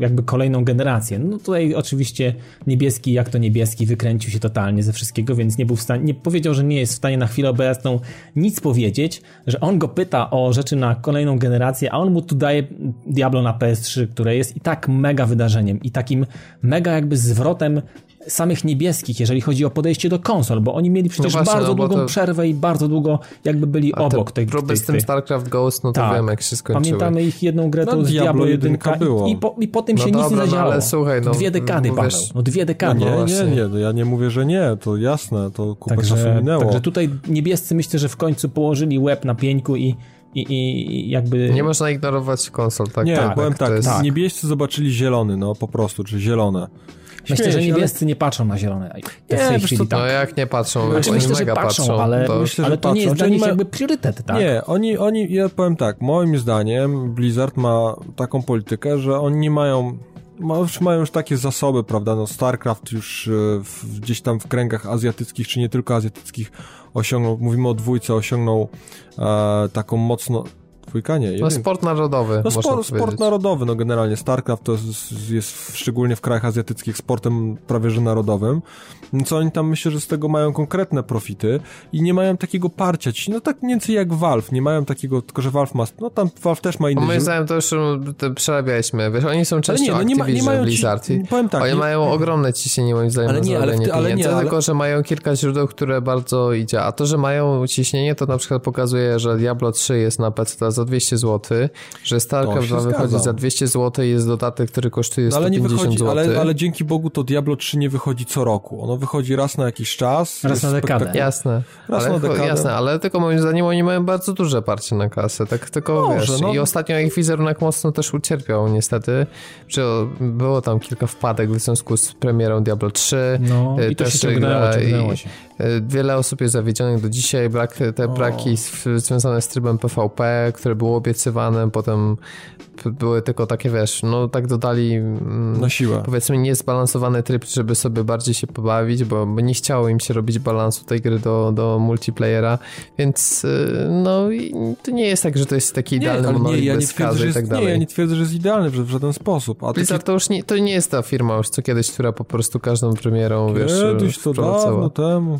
jakby kolejną generację. No tutaj oczywiście niebieski, jak to niebieski, wykręcił się totalnie ze wszystkiego, więc nie był w stanie, nie powiedział, że nie jest w stanie na chwilę obecną nic powiedzieć, że on go pyta o rzeczy na kolejną generację, a on mu tu daje Diablo na PS3, które jest i tak mega wydarzeniem i takim mega jakby zwrotem samych niebieskich, jeżeli chodzi o podejście do konsol, bo oni mieli przecież No właśnie, bardzo no długą to- przerwę i bardzo długo jakby byli A obok te tej, próby tej, z tym StarCraft Ghost, no to Tak. wiem jak się skończyły. Pamiętamy ich jedną grę No, to z Diablo Diablo 1 jedynka było. i po, i po tym No się nic dobra, nie no zadziało. ale słuchaj, no, Dwie dekady, no Paweł. No dwie dekady. Nie, właśnie. nie, nie, no ja nie mówię, że nie, to jasne, to kupę czasu Także, minęło. także tutaj niebiescy myślę, że w końcu położyli łeb na pieńku i, i, i jakby... Nie można ignorować konsol, tak? nie, tak, tak, jest- tak. niebiescy zobaczyli zielony, no po prostu, czy zielone. Myślę, Śmieję że się, niebiescy nie patrzą na zielone. Te Nie, w tej wiesz chwili co, tak. No jak nie patrzą, Znaczy, oni myślę, że mega patrzą, ale, to... Myślę, że ale to nie patrzą. jest Czy dla nich mają- jakby priorytet, tak? Nie, oni, oni, ja powiem tak, moim zdaniem Blizzard ma taką politykę, że oni nie mają, ma, już mają już takie zasoby, prawda, no StarCraft już e, w, gdzieś tam w kręgach azjatyckich, czy nie tylko azjatyckich osiągnął, mówimy o dwójce, osiągnął e, taką mocno, dwójka nie, No sport narodowy, No sport, sport narodowy, no generalnie StarCraft to jest, jest szczególnie w krajach azjatyckich sportem prawie że narodowym, No co oni tam myślę, że z tego mają konkretne profity i nie mają takiego parcia, ci, no tak mniej więcej jak Valve, nie mają takiego, tylko że Valve ma, no tam Valve też ma inny No moim zdaniem to już to przerabialiśmy. Wiesz, oni są częścią nie, no nie nie mają ci- Blizzard. i powiem tak, oni nie- mają ogromne ciśnienie moim zdaniem Ale na nie, ale ty- ale nie, ale- tylko że mają kilka źródeł, które bardzo idzie. A to, że mają ciśnienie, to na przykład pokazuje, że Diablo 3 jest na PC za 200 zł, że StarCraft się 2 wychodzi zgadza. za 200 zł i jest dodatek, który kosztuje no, ale 150 nie wychodzi, zł. ale, ale dzięki Bogu to Diablo 3 nie wychodzi co roku, ono wychodzi raz na jakiś czas. Raz na dekadę. Jasne, Raz ale, na dekadę. jasne, ale tylko moim zdaniem oni mają bardzo duże parcie na kasę, tak tylko Może, wiesz, no. i ostatnio ich wizerunek mocno też ucierpiał niestety, że było tam kilka wpadek w związku z premierą Diablo 3, No e, i to się ciągnęło, ciągnęło i- się. E, Wiele osób jest zawiedzionych do dzisiaj, brak, te braki związane z trybem PvP, które było obiecywane, potem były tylko takie, wiesz, no tak dodali mm, Na siłę. powiedzmy niezbalansowany tryb, żeby sobie bardziej się pobawić, bo nie chciało im się robić balansu tej gry do, do multiplayera, więc y, no i to nie jest tak, że to jest taki idealny ale monolit ja nie bez twierdzę, skazy że i jest, tak dalej. nie, ja nie twierdzę, że jest idealny w, w żaden sposób. A taki Blizzard to już nie, to nie jest ta firma już co kiedyś, która po prostu każdą premierą, wiesz, Kiedyś to wprowadzała. dawno temu.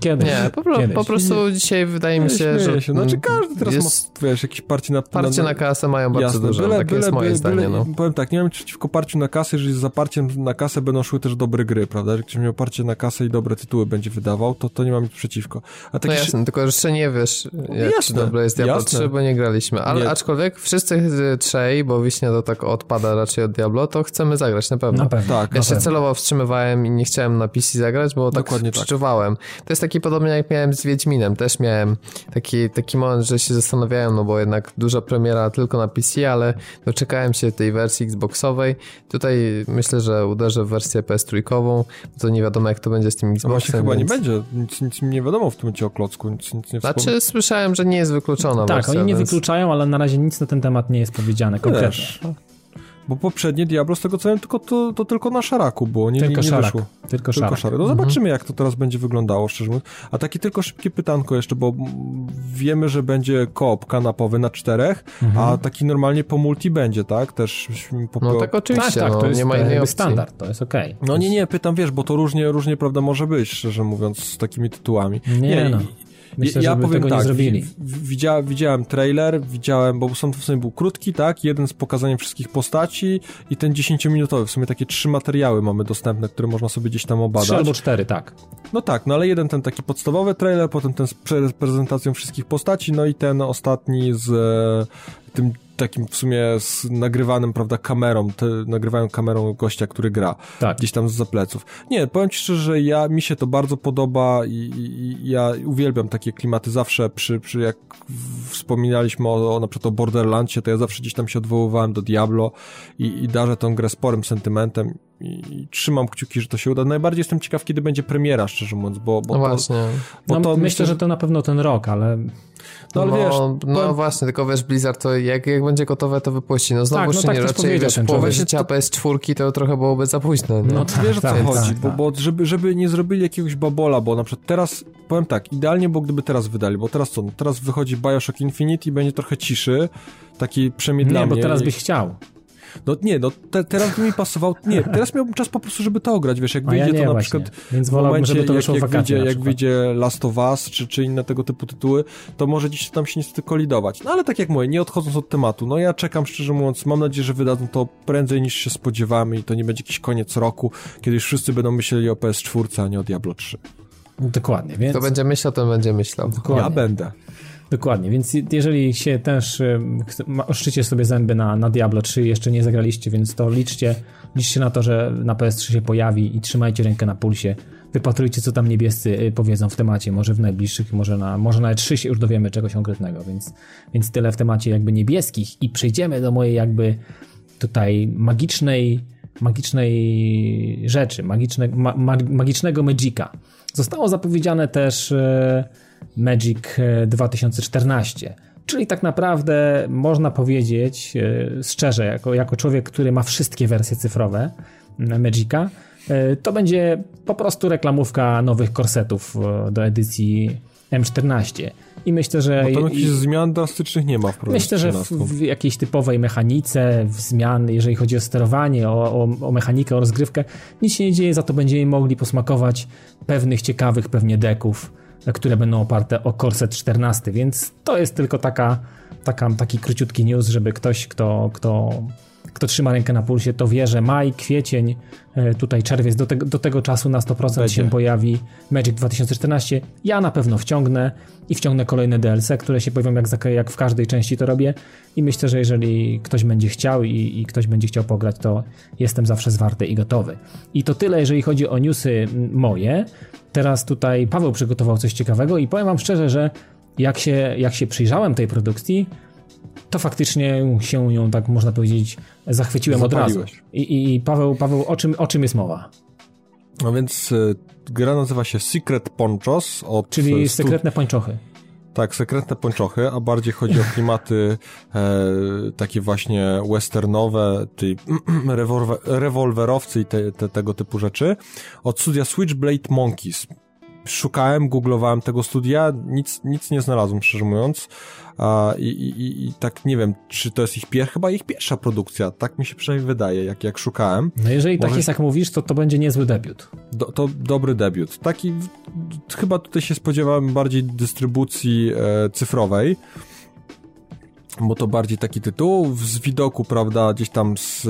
Kiedyś. Nie, po, pro, Kiedyś. po prostu dzisiaj wydaje mi Nie, się, że się. Znaczy każdy teraz jest, ma, wiesz, jakieś parcie na... parcie na kasę mają bardzo Jasne, duże, byle, takie byle, jest moje byle, zdanie, no. Powiem tak, nie mam nic przeciwko parciu na kasę, jeżeli z zaparciem na kasę będą szły też dobre gry, prawda? Że ktoś miał parcie na kasę i dobre tytuły będzie wydawał, to, to nie mam nic przeciwko. A No jasne, tylko jeszcze nie wiesz, jak Jasne, dobre jest Diablo jasne. 3, bo nie graliśmy. Ale Nie. aczkolwiek wszyscy trzej, bo Wiśnia to tak odpada raczej od Diablo, to chcemy zagrać na pewno. Na pewno. Tak, Ja na się pewno. celowo wstrzymywałem i nie chciałem na PC zagrać, bo tak Dokładnie tak. przeczuwałem. To jest taki podobnie jak miałem z Wiedźminem. Też miałem taki, taki moment, że się zastanawiałem, no bo jednak duża premiera tylko na PC, ale doczekałem się tej wersji Xboxowej. Tutaj myślę, że uderzę w wersję PS3, bo to nie wiadomo jak to będzie z tym No Xboxem. właśnie chyba nie będzie, nic, nic mi nie wiadomo w tym momencie o klocku, nic, nic nie wspomnę. Znaczy słyszałem, że nie jest wykluczona Tak, wersja, oni nie więc... wykluczają, ale na razie nic na ten temat nie jest powiedziane konkretnie. Też. Bo poprzednie Diablo, z tego co wiem, tylko, to, to tylko na szaraku było, nie, Tylko nie, nie szarak. wyszło. Tylko Tylko szarak. szary. No zobaczymy, jak to teraz będzie wyglądało, szczerze mówiąc. A takie tylko szybkie pytanko jeszcze, bo wiemy, że będzie koop kanapowy na czterech, a taki normalnie po multi będzie, tak? Też po, No po- tak Tak, oczywiście, tak, no, to jest nie ma innej standard, to jest okej. No nie, nie, pytam, wiesz, bo to różnie, różnie, prawda, może być, szczerze mówiąc, z takimi tytułami. Nie, no. Myślę, ja powiem tego tak, nie zrobili. wi- wi- Widziałem, trailer, widziałem, bo są w sumie był krótki, tak? Jeden z pokazaniem wszystkich postaci i ten 10-minutowy. W sumie takie trzy materiały mamy dostępne, które można sobie gdzieś tam obadać. Trzy albo cztery, tak. No tak, no ale jeden ten taki podstawowy trailer, potem ten z pre- prezentacją wszystkich postaci, no i ten ostatni z e, tym takim w sumie z nagrywanym, prawda, kamerą, te, nagrywają kamerą gościa, który gra. Tak. Gdzieś tam z zapleców. Nie, powiem ci szczerze, że ja, mi się to bardzo podoba i, i, ja uwielbiam takie klimaty zawsze przy, przy jak wspominaliśmy o, o na przykład o Borderlandsie, to ja zawsze gdzieś tam się odwoływałem do Diablo i, i darzę tą grę sporym sentymentem i, i trzymam kciuki, że to się uda. Najbardziej jestem ciekaw, kiedy będzie premiera, szczerze mówiąc, bo, bo No to, właśnie. bo No, to myślę, że to na pewno ten rok, ale No ale no, wiesz, no powiem- właśnie, tylko wiesz, Blizzard to jak, jak będzie gotowe, to wypuści. No znowu Tak, no tak nie, też raczej wiesz, połowę życia PS4 to trochę byłoby za późno, nie? No Wiesz o co tak, chodzi, tak, bo, tak. bo żeby, żeby nie zrobili jakiegoś babola, bo na przykład teraz powiem tak, idealnie było gdyby teraz wydali, bo teraz co, no teraz wychodzi Bioshock Infinite i będzie trochę ciszy, taki przemydlany. Nie, bo teraz byś chciał. No nie, no te, teraz by mi pasował, nie, teraz miałbym czas po prostu, żeby to ograć, wiesz, jak ja wyjdzie nie to na właśnie, przykład więc w wolałbym, momencie, żeby to jak, jak, wyjdzie, jak wyjdzie Last of Us, czy, czy inne tego typu tytuły, to może gdzieś tam się niestety kolidować. No ale tak jak mówię, nie odchodząc od tematu, no ja czekam szczerze mówiąc, mam nadzieję, że wydadzą to prędzej niż się spodziewamy i to nie będzie jakiś koniec roku, kiedy już wszyscy będą myśleli o PS4, a nie o Diablo 3. Dokładnie, więc... Kto będzie myślał, ten będzie myślał. Dokładnie. Ja będę. Dokładnie, więc jeżeli się też oszczycie sobie zęby na, na Diablo 3 i jeszcze nie zagraliście, więc to liczcie, liczcie na to, że na PS3 się pojawi i trzymajcie rękę na pulsie. Wypatrujcie, co tam niebiescy y, powiedzą w temacie, może w najbliższych, może na, może na E3 się już dowiemy czegoś konkretnego, więc, więc tyle w temacie jakby niebieskich i przejdziemy do mojej jakby tutaj magicznej, magicznej rzeczy, magiczne, ma, ma, magicznego Magica. Zostało zapowiedziane też e, Magic e, 2014, czyli tak naprawdę można powiedzieć e, szczerze, jako, jako człowiek, który ma wszystkie wersje cyfrowe Magica, e, to będzie po prostu reklamówka nowych korsetów e, do edycji M14. I myślę, że. Bo tam i- jakichś zmian drastycznych nie ma w Myślę, że w, w jakiejś typowej mechanice, w zmian, jeżeli chodzi o sterowanie, o, o, o mechanikę, o rozgrywkę, nic się nie dzieje, za to będziemy mogli posmakować pewnych ciekawych pewnie deków, które będą oparte o Corset 14, więc to jest tylko taka, taka, taki króciutki news, żeby ktoś, kto, kto, kto trzyma rękę na pulsie, to wie, że maj, kwiecień, e, tutaj czerwiec, do, tego do tego czasu na 100% Będzie. się pojawi Magic 2014. Ja na pewno wciągnę i wciągnę kolejne DLC, które się pojawią jak, jak w każdej części to robię i myślę, że jeżeli ktoś będzie chciał i, i ktoś będzie chciał pograć, to jestem zawsze zwarty i gotowy. I to tyle, jeżeli chodzi o newsy moje. Teraz tutaj Paweł przygotował coś ciekawego i powiem wam szczerze, że jak się, jak się przyjrzałem tej produkcji, to faktycznie się ją, tak można powiedzieć, zachwyciłem od razu. Zapaliłeś. I, i, Paweł, Paweł o, czym, o czym jest mowa? No więc y, gra nazywa się Secret Ponchos od Czyli stu- sekretne pończochy. Tak, sekretne pończochy, a bardziej chodzi o klimaty e, takie właśnie westernowe, tej rewolwe, rewolwerowcy i te, te, tego typu rzeczy. Od studia Switchblade Monkeys. Szukałem, googlowałem tego studia, nic, nic nie znalazłem, szczerze mówiąc. A, i, i, i- tak nie wiem, czy to jest ich pier... chyba ich pierwsza produkcja, tak mi się przynajmniej wydaje, jak, jak szukałem. No jeżeli tak Może- jest jak mówisz, to to będzie niezły debiut. Do, to dobry debiut. Taki, chyba tutaj się spodziewałem bardziej dystrybucji e, cyfrowej, bo to bardziej taki tytuł. Z widoku, prawda, gdzieś tam z,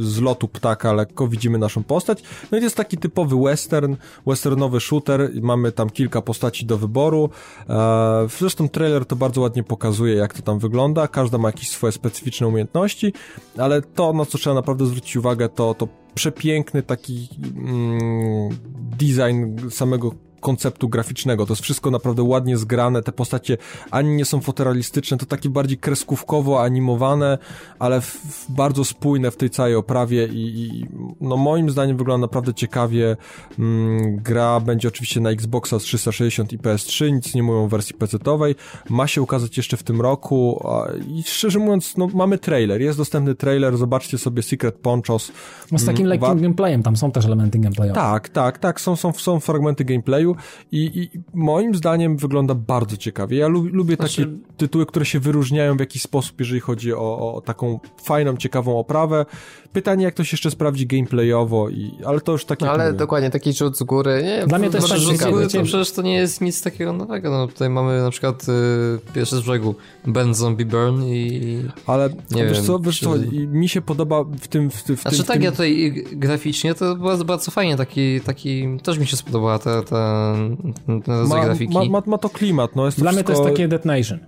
z lotu ptaka lekko widzimy naszą postać. No i jest taki typowy western, westernowy shooter. Mamy tam kilka postaci do wyboru. E, zresztą trailer to bardzo ładnie pokazuje, jak to tam wygląda. Każda ma jakieś swoje specyficzne umiejętności, ale to, na co trzeba naprawdę zwrócić uwagę, to, to przepiękny taki mm, design samego konceptu graficznego. To jest wszystko naprawdę ładnie zgrane. Te postacie ani nie są fotorealistyczne, to takie bardziej kreskówkowo animowane, ale w, w bardzo spójne w tej całej oprawie i, i no moim zdaniem wygląda naprawdę ciekawie. Mm, gra będzie oczywiście na Xboxa 360 i PS3, nic nie mówią o wersji PC-owej. Ma się ukazać jeszcze w tym roku i szczerze mówiąc, no mamy trailer. Jest dostępny trailer, zobaczcie sobie Secret Ponchos. No z takim Mm, lekkim gameplayem, tam są też elementy gameplayowe. tak, tak, tak, są, są, są fragmenty gameplayu i, i moim zdaniem wygląda bardzo ciekawie. Ja lu, lubię Znaczy- takie tytuły, które się wyróżniają w jakiś sposób, jeżeli chodzi o, o taką fajną, ciekawą oprawę. Pytanie, jak to się jeszcze sprawdzi gameplayowo, i, ale to już takie... No, ale dokładnie taki rzut z góry. Nie, Dla mnie to jest tak, Że z góry to przecież to nie jest nic takiego nowego. No, tutaj mamy na przykład y, pierwsze z brzegu Ben Zombie Burn i... Ale Nie wiesz wiem, co, wiesz czy- co, mi się podoba w tym... W, tym- w Znaczy tym, w tak, tym... ja tutaj graficznie to bardzo, bardzo fajnie, taki, taki, też mi się spodobała ta, ta, ta rodzaj ma, grafiki. ma, ma, ma to klimat, no jest to Dla mnie to jest wszystko- takie Dead Nation.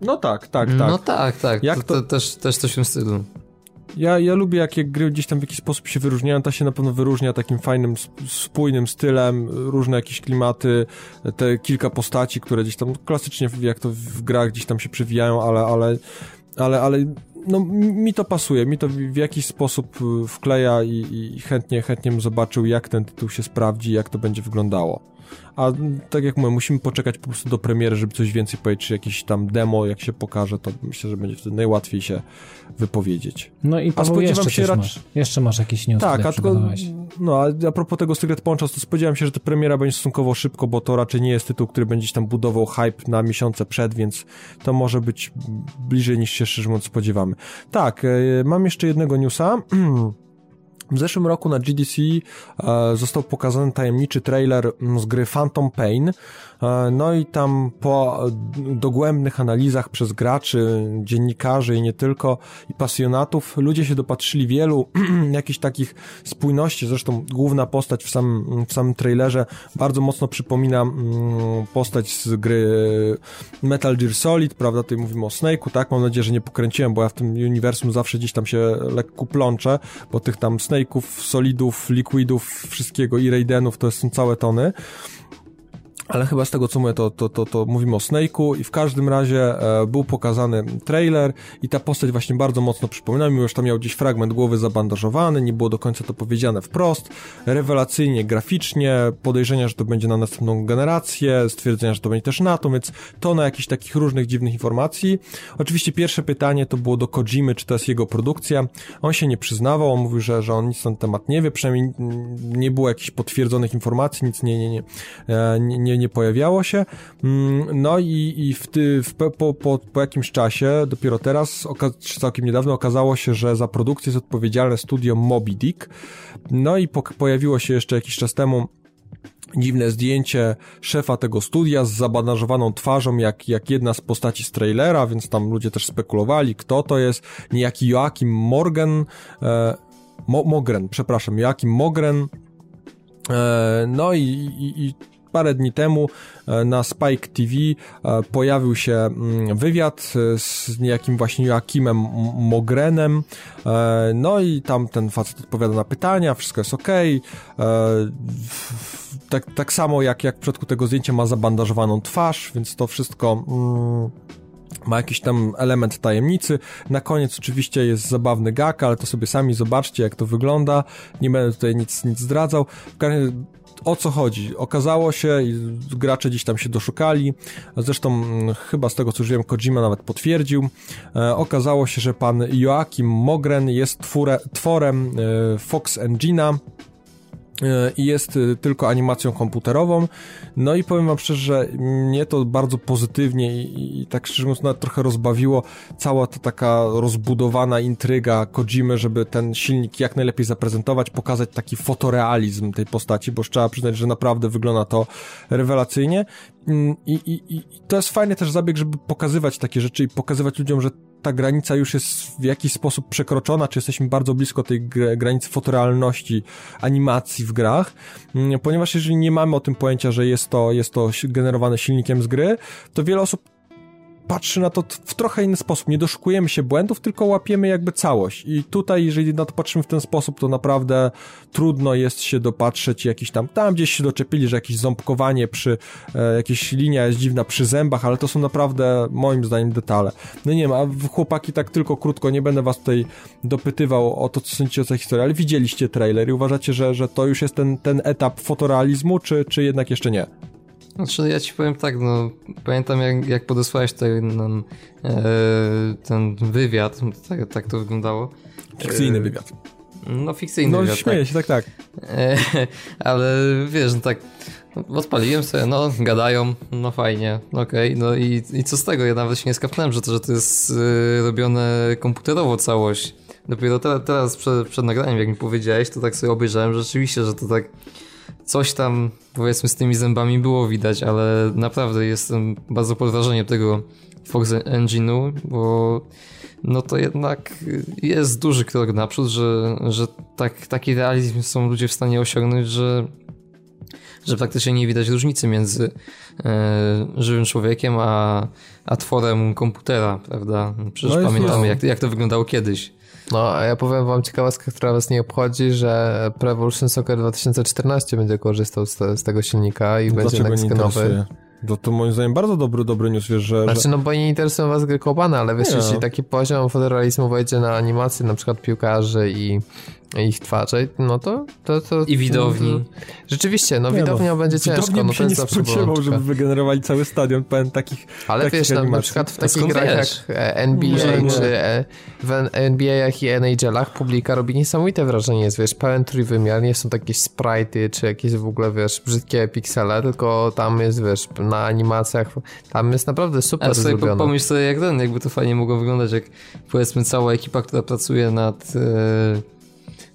No tak, tak, tak. No tak, tak, Jak to, to- to... też, też coś w tym stylu. Ja, ja lubię, jak, gry gdzieś tam w jakiś sposób się wyróżniają. Ta się na pewno wyróżnia takim fajnym, sp- spójnym stylem, różne jakieś klimaty, te kilka postaci, które gdzieś tam klasycznie, jak to w grach gdzieś tam się przewijają, ale, ale, ale, ale no, mi to pasuje, mi to w, w jakiś sposób y, wkleja i, i chętnie, chętnie bym zobaczył, jak ten tytuł się sprawdzi, jak to będzie wyglądało. A tak jak mówię, musimy poczekać po prostu do premiery, żeby coś więcej powiedzieć, czy jakieś tam demo, jak się pokaże, to myślę, że będzie wtedy najłatwiej się wypowiedzieć. No i Paweł, spodziewam jeszcze, się coś rac- masz. jeszcze masz jakiś news, Tak, a tylko, no a a propos tego Secret Ponchos, to spodziewam się, że ta premiera będzie stosunkowo szybko, bo to raczej nie jest tytuł, który będzie tam budował hype na miesiące przed, więc to może być bliżej niż się szczerze mówiąc spodziewamy. Tak, e, mam jeszcze jednego newsa. W zeszłym roku na GDC e, został pokazany tajemniczy trailer z gry Phantom Pain. E, no i tam po dogłębnych analizach przez graczy, dziennikarzy i nie tylko, i pasjonatów, ludzie się dopatrzyli wielu jakichś takich spójności. Zresztą główna postać w samym, w samym trailerze bardzo mocno przypomina mm, postać z gry Metal Gear Solid, prawda? Tutaj mówimy o Snake'u, tak? Mam nadzieję, że nie pokręciłem, bo ja w tym uniwersum zawsze gdzieś tam się lekko plączę, bo tych tam Snake'ów, Solidów, Liquidów, wszystkiego i Raidenów to są całe tony. Ale chyba z tego co mówię, to, to, to, to mówimy o Snake'u i w każdym razie e, był pokazany trailer i ta postać właśnie bardzo mocno przypomina, mimo że tam miał gdzieś fragment głowy zabandażowany, nie było do końca to powiedziane wprost, rewelacyjnie, graficznie, podejrzenia, że to będzie na następną generację, stwierdzenia, że to będzie też na to, więc to na jakichś takich różnych dziwnych informacji. Oczywiście pierwsze pytanie to było do Kojimy, czy to jest jego produkcja. On się nie przyznawał, on mówił, że, że on nic na ten temat nie wie, przynajmniej nie było jakichś potwierdzonych informacji, nic nie, nie, nie, e, nie, nie, pojawiało się. Mm, No i, i w ty, w, po, po, po jakimś czasie, dopiero teraz, całkiem niedawno, okazało się, że za produkcję jest odpowiedzialne studio Moby Dick. No i po, pojawiło się jeszcze jakiś czas temu dziwne zdjęcie szefa tego studia z zabandażowaną twarzą, jak, jak jedna z postaci z trailera, więc tam ludzie też spekulowali, kto to jest. Niejaki Joachim Morgan, e, Mo, Mogren, przepraszam, Joachim Mogren. E, no i, i, i parę dni temu e, na Spike TV e, pojawił się mm, wywiad e, z niejakim właśnie Joachimem M- Mogrenem. No i tam ten facet odpowiada na pytania, wszystko jest ok. Tak, tak samo jak, jak w przypadku tego zdjęcia ma zabandażowaną twarz, więc to wszystko. Mm, ma jakiś tam element tajemnicy. Na koniec oczywiście jest zabawny gag, ale to sobie sami zobaczcie, jak to wygląda. Nie będę tutaj nic, nic zdradzał. O co chodzi? Okazało się, gracze gdzieś tam się doszukali, zresztą mm, chyba z tego co już wiem, Kojima nawet potwierdził, e, okazało się, że pan Joachim Mogren jest twórę, tworem e, Fox Engine'a, i jest y, tylko animacją komputerową. No i powiem wam szczerze, że mnie to bardzo pozytywnie i, i tak szczerze mówiąc nawet trochę rozbawiło cała ta taka rozbudowana intryga Kojimy, żeby ten silnik jak najlepiej zaprezentować, pokazać taki fotorealizm tej postaci, bo trzeba przyznać, że naprawdę wygląda to rewelacyjnie. Mm, I, i, I to jest fajny też zabieg, żeby pokazywać takie rzeczy i pokazywać ludziom, że ta granica już jest w jakiś sposób przekroczona, czy jesteśmy bardzo blisko tej gr- granicy fotorealności animacji w grach, Mm, ponieważ jeżeli nie mamy o tym pojęcia, że jest to, jest to generowane silnikiem z gry, to wiele osób patrzy na to w trochę inny sposób. Nie doszukujemy się błędów, tylko łapiemy jakby całość. I tutaj, jeżeli na to patrzymy w ten sposób, to naprawdę trudno jest się dopatrzeć jakiś tam, tam gdzieś się doczepili, że jakieś ząbkowanie przy, e, jakieś linia jest dziwna przy zębach, ale to są naprawdę, moim zdaniem, detale. No nie wiem, a chłopaki tak tylko krótko, nie będę was tutaj dopytywał o to, co sądzicie o tej historii, ale widzieliście trailer i uważacie, że, że to już jest ten, ten etap fotorealizmu, czy, czy jednak jeszcze nie? Znaczy ja ci powiem tak, no pamiętam jak, jak podesłałeś tutaj nam e, ten wywiad, tak, tak to wyglądało. Fikcyjny E, wywiad. No fikcyjny No wywiad, śmieję się, tak, tak. E, ale wiesz, no tak odpaliłem sobie, no gadają, no fajnie, okej, no i, i co z tego? Ja nawet się nie skapnąłem, że to, że to jest y, robione komputerowo całość. Dopiero te, teraz przed, przed nagraniem, jak mi powiedziałeś, to tak sobie obejrzałem, że rzeczywiście, że to tak coś tam powiedzmy z tymi zębami było widać, ale naprawdę jestem bardzo pod wrażeniem tego Fox Engine'u, bo no to jednak jest duży krok naprzód, że, że tak, taki realizm są ludzie w stanie osiągnąć, że, że praktycznie nie widać różnicy między e, żywym człowiekiem a, a tworem komputera, prawda? Przecież No pamiętamy, jak, jak to wyglądało kiedyś. No, a ja powiem wam ciekawostkę, która was nie obchodzi, że Pro Evolution Soccer 2014 będzie korzystał z, te, z tego silnika i będzie Dlaczego next nie genowy. interesuje? To, moim zdaniem bardzo dobry, dobry news, wiesz, że... Znaczy, no bo nie interesują was gry kopane, ale wiesz, Nie. jeśli taki poziom fotorealizmu wejdzie na animację na przykład piłkarzy i ich twarze, no to... to, to I widowni. To, rzeczywiście, no widownia będzie ciężko, no się to nie spodziewał, żeby wygenerowali cały stadion pełen takich Ale takich wiesz, na, na, przykład w takich grach wiesz? jak e, NBA nie, czy e, w NBA-ach i NHL-ach publika robi niesamowite wrażenie, jest wiesz, pełen trójwymiar, nie są takie sprite'y czy jakieś w ogóle, wiesz, brzydkie piksele, tylko tam jest, wiesz, na animacjach, tam jest naprawdę super A sobie zrobione. pomyśl sobie jak ten, jakby to fajnie mogło wyglądać, jak powiedzmy cała ekipa, która pracuje nad... Yy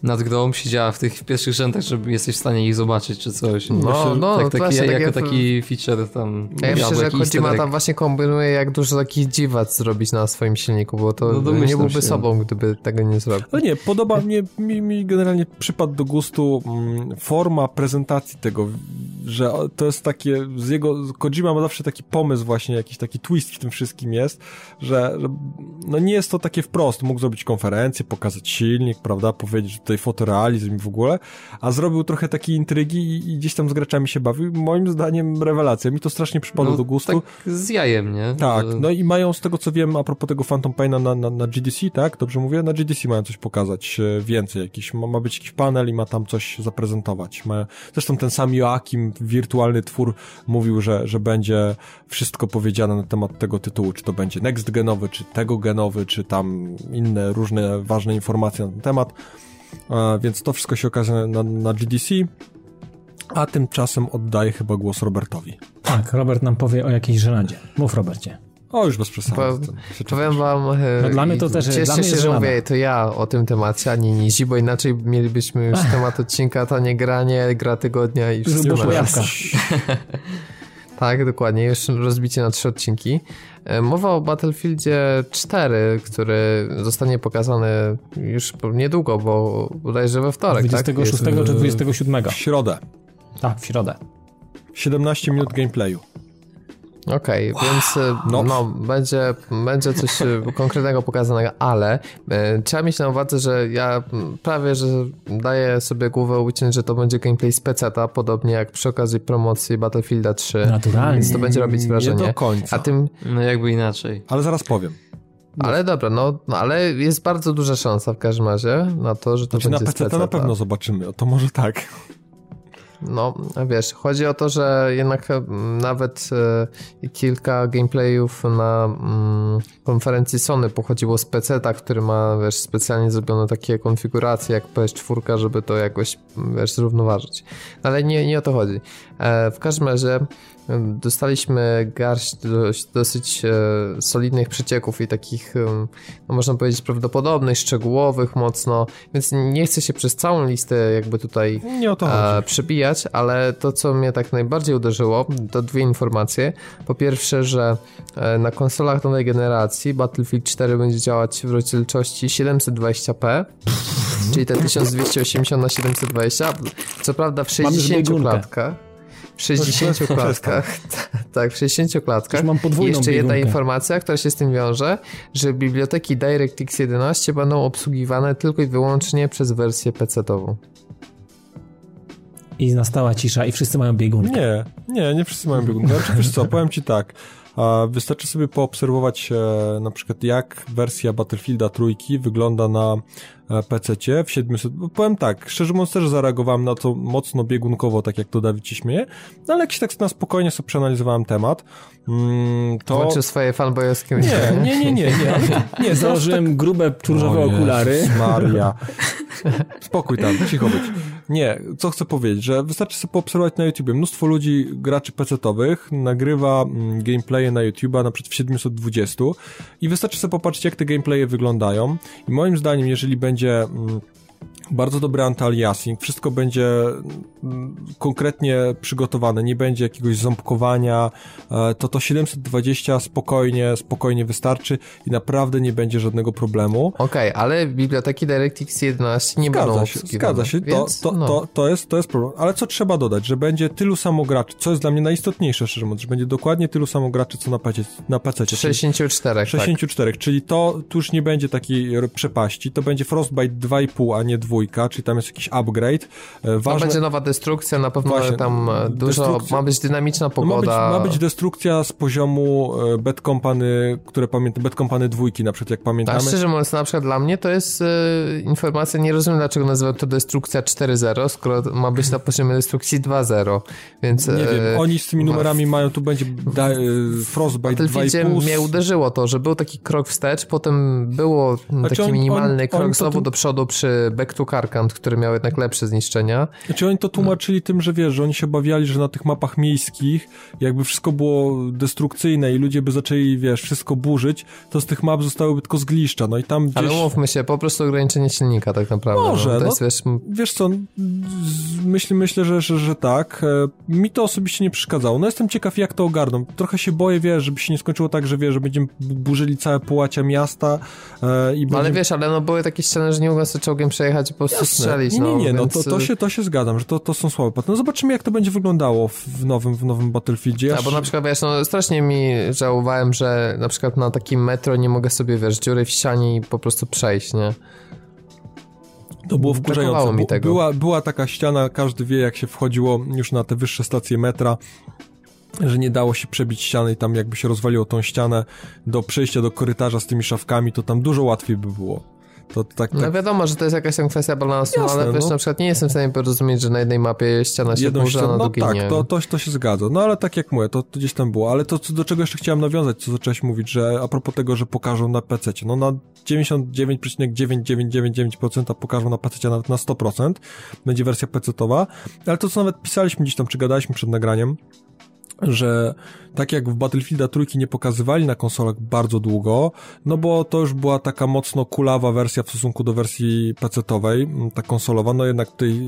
nad grą siedziała w tych pierwszych rzędach, żeby jesteś w stanie ich zobaczyć czy coś. No, no, no tak, taki, właśnie, jako takie... taki feature tam. Ja myślę, że Kojima tam właśnie kombinuje jak dużo takich dziwac zrobić na swoim silniku, bo to no, nie byłby się. sobą, gdyby tego nie zrobił. No nie, podoba mnie, mi, mi generalnie przypadł do gustu mm, forma prezentacji tego, że to jest takie, z jego, Kojima ma zawsze taki pomysł właśnie, jakiś taki twist w tym wszystkim jest, że, że no nie jest to takie wprost, mógł zrobić konferencję, pokazać silnik, prawda, powiedzieć, że tutaj fotorealizm w ogóle, a zrobił trochę takiej intrygi i, i, gdzieś tam z graczami się bawił. Moim zdaniem rewelacja. Mi to strasznie przypadło no, do gustu. Tak z jajem, nie? Tak, no i mają z tego co wiem a propos tego Phantom Paina na, na, na GDC, tak? Dobrze mówię? Na GDC mają coś pokazać e, więcej jakiś, ma, ma być jakiś panel i ma tam coś zaprezentować. Ma, zresztą ten sam Joachim, wirtualny twór, mówił, że, że będzie wszystko powiedziane na temat tego tytułu, czy to będzie next genowy, czy tego genowy, czy tam inne różne ważne informacje na ten temat. A, więc to wszystko się okaże na, na GDC. A tymczasem oddaję chyba głos Robertowi. Tak, Robert nam powie o jakiejś żeladzie. Mów, Robercie. O, już bez przesady. Po, powiem wam, no dla mnie to też cieszę dla mnie się, że mówię to ja o tym temacie, a nie Nizi, bo inaczej mielibyśmy już temat odcinka, to nie granie, gra tygodnia i wszystko. Tak, dokładnie, już rozbicie na trzy odcinki. E, mowa o Battlefieldzie 4, który zostanie pokazany już niedługo, bo bodajże we wtorek, 26 tak? czy 27. W środę. Tak, w środę. 17 minut gameplayu. Okej, okay, wow. więc e, no. no, będzie, będzie coś e, konkretnego pokazanego, ale e, trzeba mieć na uwadze, że ja prawie, że daję sobie głowę uciąć, że to będzie gameplay z peceta, podobnie jak przy okazji promocji Battlefielda 3. Naturalnie. Więc to będzie robić wrażenie. Nie do końca. A tym... No jakby inaczej. Ale zaraz powiem. Ale dobra, no, no, ale jest bardzo duża szansa w każdym razie na to, że to znaczy, będzie na PC to na pewno zobaczymy, to może tak. No, wiesz, chodzi o to, że jednak nawet e, kilka gameplayów na mm, konferencji Sony pochodziło z PC-ta, który ma, wiesz, specjalnie zrobione takie konfiguracje jak PS4, żeby to jakoś, wiesz, zrównoważyć. Ale nie, nie o to chodzi. E, w każdym razie Dostaliśmy garść dość, dosyć e, solidnych przecieków i takich, no można powiedzieć, prawdopodobnych, szczegółowych mocno, więc nie chcę się przez całą listę jakby tutaj e, przebijać, ale to, co mnie tak najbardziej uderzyło, to dwie informacje. Po pierwsze, że e, na konsolach nowej generacji Battlefield 4 będzie działać w rozdzielczości 720p, czyli te 1280 na 720 co prawda w 60 klatkach. W 60 klatkach. tak, w 60 klatkach. mam podwójną I jeszcze biegunkę. jedna informacja, która się z tym wiąże, że biblioteki DirectX 11 będą obsługiwane tylko i wyłącznie przez wersję PC-ową. I nastała cisza i wszyscy mają biegunkę. Nie, nie, nie wszyscy mają biegunkę. Znaczy, wiesz co, powiem ci tak. Wystarczy sobie poobserwować e, na przykład jak wersja Battlefielda trójki wygląda na PC w 700. Powiem tak, szczerze mówiąc też zareagowałem na to mocno biegunkowo, tak jak to Dawid ci śmieje, no ale jak się tak na spokojnie sobie przeanalizowałem temat, mm, to... Włączył swoje fanboyowskie Nie, nie, nie, nie, nie, ale nie, założyłem tak... grube, czurżowe okulary. Maria. Spokój tam, cicho być. Nie, co chcę powiedzieć, że wystarczy sobie poobserwować na YouTubie. Mnóstwo ludzi, graczy PC-owych nagrywa mm, gameplaye na YouTube'a na przykład w 720 i wystarczy sobie popatrzeć, jak te gameplaye wyglądają i moim zdaniem, jeżeli będzie będzie mm, bardzo dobry anti-aliasing, wszystko będzie mm, konkretnie przygotowane, nie będzie jakiegoś ząbkowania, e, to to 720 spokojnie, spokojnie wystarczy i naprawdę nie będzie żadnego problemu. Okej, okay, ale biblioteki DirectX 11 nie zgadza będą się, Zgadza się, więc, to, to, no. to, to, jest, to jest problem. Ale co trzeba dodać, że będzie tylu samo graczy, co jest dla mnie najistotniejsze, szczerze mówiąc, że będzie dokładnie tylu samo graczy, co na PC. Na PC 64, 64, tak. czyli to tu już nie będzie takiej przepaści, to będzie Frostbite 2,5, a nie 2 dwójka, czyli tam jest jakiś upgrade. E, ważne... będzie nowa destrukcja, na pewno Właśnie, tam e, dużo, ma być dynamiczna pogoda. No ma, być, ma być destrukcja z poziomu e, Bad Company, które pamiętam, Bad Company dwójki na przykład, jak pamiętamy. Tak, szczerze mówiąc, na przykład dla mnie to jest e, informacja, nie rozumiem dlaczego nazywa to destrukcja 4.0, skoro ma być na poziomie destrukcji 2.0, więc... Nie wiem, oni z tymi numerami mają, tu będzie da, Frostbite 2.5. mnie uderzyło to, że był taki krok wstecz, potem było znaczy taki on, minimalny on, krok on znowu tu... do przodu przy Back to Carcant, który miał jednak lepsze zniszczenia. Znaczy oni to tłumaczyli tym, że wiesz, że oni się obawiali, że na tych mapach miejskich jakby wszystko było destrukcyjne i ludzie by zaczęli, wiesz, wszystko burzyć, to z tych map zostałyby tylko zgliszcza, no i tam gdzieś... Ale mówmy się, po prostu ograniczenie silnika tak naprawdę. No. Może, no, jest, wiesz... wiesz co, myślę, myślę że, że, że tak. E, mi to osobiście nie przeszkadzało. No jestem ciekaw, jak to ogarną. Trochę się boję, wiesz, żeby się nie skończyło tak, że wiesz, że będziemy burzyli całe połacia miasta e, i będziemy... Ale wiesz, ale no były takie ściany, że nie mogłem sobie czołgiem przejechać po prostu Jasne. strzelić. Nie, nie, nie, no, no więc... to, to, się, to się zgadzam, że to, to są słabe No zobaczymy, jak to będzie wyglądało w nowym, w nowym Battlefieldzie. Tak, bo na przykład, wiesz, no strasznie mi żałowałem, że na przykład na takim metro nie mogę sobie, wiesz, dziury w ścianie i po prostu przejść, nie? To było wkurzające. Mi tego. Była, była taka ściana, każdy wie, jak się wchodziło już na te wyższe stacje metra, że nie dało się przebić ściany i tam jakby się rozwaliło tą ścianę do przejścia do korytarza z tymi szafkami, to tam dużo łatwiej by było. To tak, tak... No wiadomo, że to jest jakaś tam kwestia balansu, Jasne, ale wiesz, no. na przykład nie jestem w stanie porozumieć, że na jednej mapie ściana się burzy, a na no drugiej tak, nie. To, to, to się zgadza. No ale tak jak mówię, to, to gdzieś tam było. Ale to, do czego jeszcze chciałem nawiązać, co zacząłeś mówić, że a propos tego, że pokażą na PC, no na 99,9999% pokażą na PC nawet na 100%, będzie wersja PC-towa, ale to co nawet pisaliśmy gdzieś tam, czy gadaliśmy przed nagraniem, że tak jak w Battlefielda trójki nie pokazywali na konsolach bardzo długo, no bo to już była taka mocno kulawa wersja w stosunku do wersji PC-owej, ta konsolowa, no jednak tutaj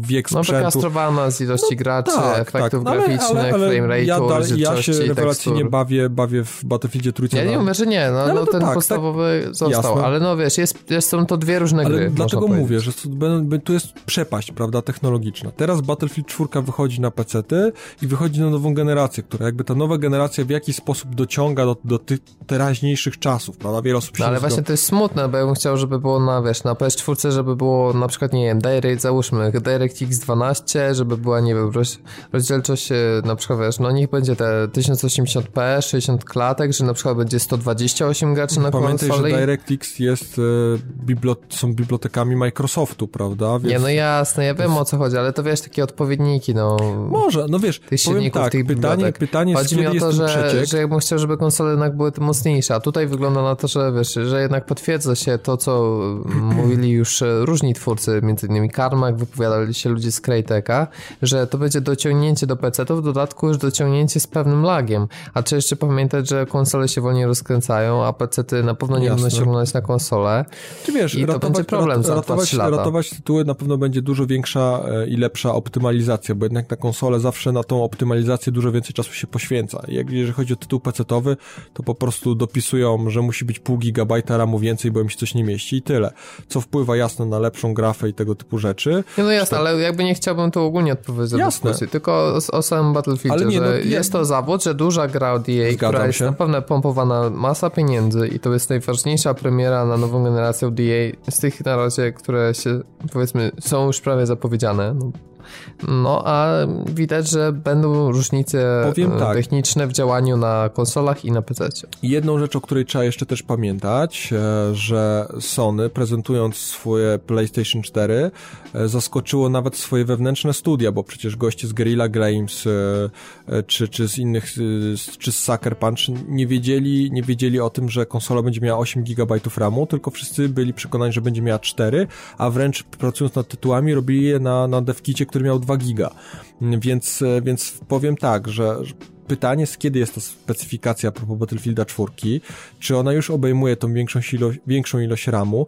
wiek sprzętu... No wykastrowana z ilości no, graczy, tak, efektów tak, no, graficznych, ale, ale, frame rate'u, ja, ja się rewelacyjnie bawię, bawię w Battlefieldzie trójce. Ja nie mówię, że nie, no, no, no ten tak, podstawowy tak, został, jasne. ale no wiesz, jest, jest, są to dwie różne ale gry, dlatego mówię, że tu jest przepaść, prawda, technologiczna. Teraz Battlefield 4 wychodzi na PC-ty i wychodzi na nową generację, która jakby ta nowa generacja w jakiś sposób dociąga do, do tych teraźniejszych czasów, prawda? Wiele osób się no, Ale właśnie to jest smutne, bo ja bym chciał, żeby było na, wiesz, na PS4, żeby było na przykład, nie wiem, Direct, załóżmy, DirectX 12, żeby była, nie wiem, roz, rozdzielczość, e, na przykład, wiesz, no niech będzie te 1080p, 60 klatek, że na przykład będzie 128 graczy na Pamiętaj, konsoli. że DirectX jest, e, bibliot są bibliotekami Microsoftu, prawda? Więc... Nie, no jasne, ja wiem o co chodzi, ale to wiesz, takie odpowiedniki, no... Może, no wiesz, powiem tak, tych pytanie, pytanie Chodzi mi o to, że, że ja bym chciał, żeby konsole jednak były mocniejsze, a tutaj wygląda na to, że wiesz, że jednak potwierdza się to, co mówili już różni twórcy, między innymi Carmack, wypowiadali się ludzie z Crytek'a, że to będzie dociągnięcie do PC-to, w dodatku już dociągnięcie z pewnym lagiem. A trzeba jeszcze pamiętać, że konsole się wolniej rozkręcają, a PC-ty na pewno nie Jasne. będą się oglądać na konsolę. Czy wiesz, i ratować, to będzie problem za ratować, lata. ratować tytuły na pewno będzie dużo większa e, i lepsza optymalizacja, bo jednak na konsolę zawsze na tą optymalizację dużo więcej czasu się poświęca. Jak, jeżeli chodzi o tytuł PC-owy, to po prostu dopisują, że musi być pół gigabajta RAMu więcej, bo im się coś nie mieści i tyle. Co wpływa jasne na lepszą grafę i tego typu rzeczy. Nie, no jasne, ale jakby nie chciałbym tu ogólnie odpowiedzieć za dyskusję, tylko o, o samym Battlefieldzie, nie, że no, jest to zawód, że duża gra od EA, która jest na pewno pompowana masa pieniędzy i to jest najważniejsza premiera na nową generację od EA z tych na razie, które się powiedzmy są już prawie zapowiedziane. No, no a widać, że będą różnice e, tak. techniczne w działaniu na konsolach i na PC. Jedną rzecz, o której trzeba jeszcze też pamiętać, e, że Sony prezentując swoje PlayStation 4 e, zaskoczyło nawet swoje wewnętrzne studia, bo przecież goście z Guerrilla Games czy, czy z innych, czy z Sucker Punch nie wiedzieli, nie wiedzieli o tym, że konsola będzie miała 8 GB RAMu, tylko wszyscy byli przekonani, że będzie miała 4, a wręcz pracując nad tytułami robili je na, na devkicie, który miał 2 giga. Więc, więc powiem tak, że pytanie jest, kiedy jest ta specyfikacja propos Battlefielda 4, czy ona już obejmuje tą większą, ilo większą ilość RAMu,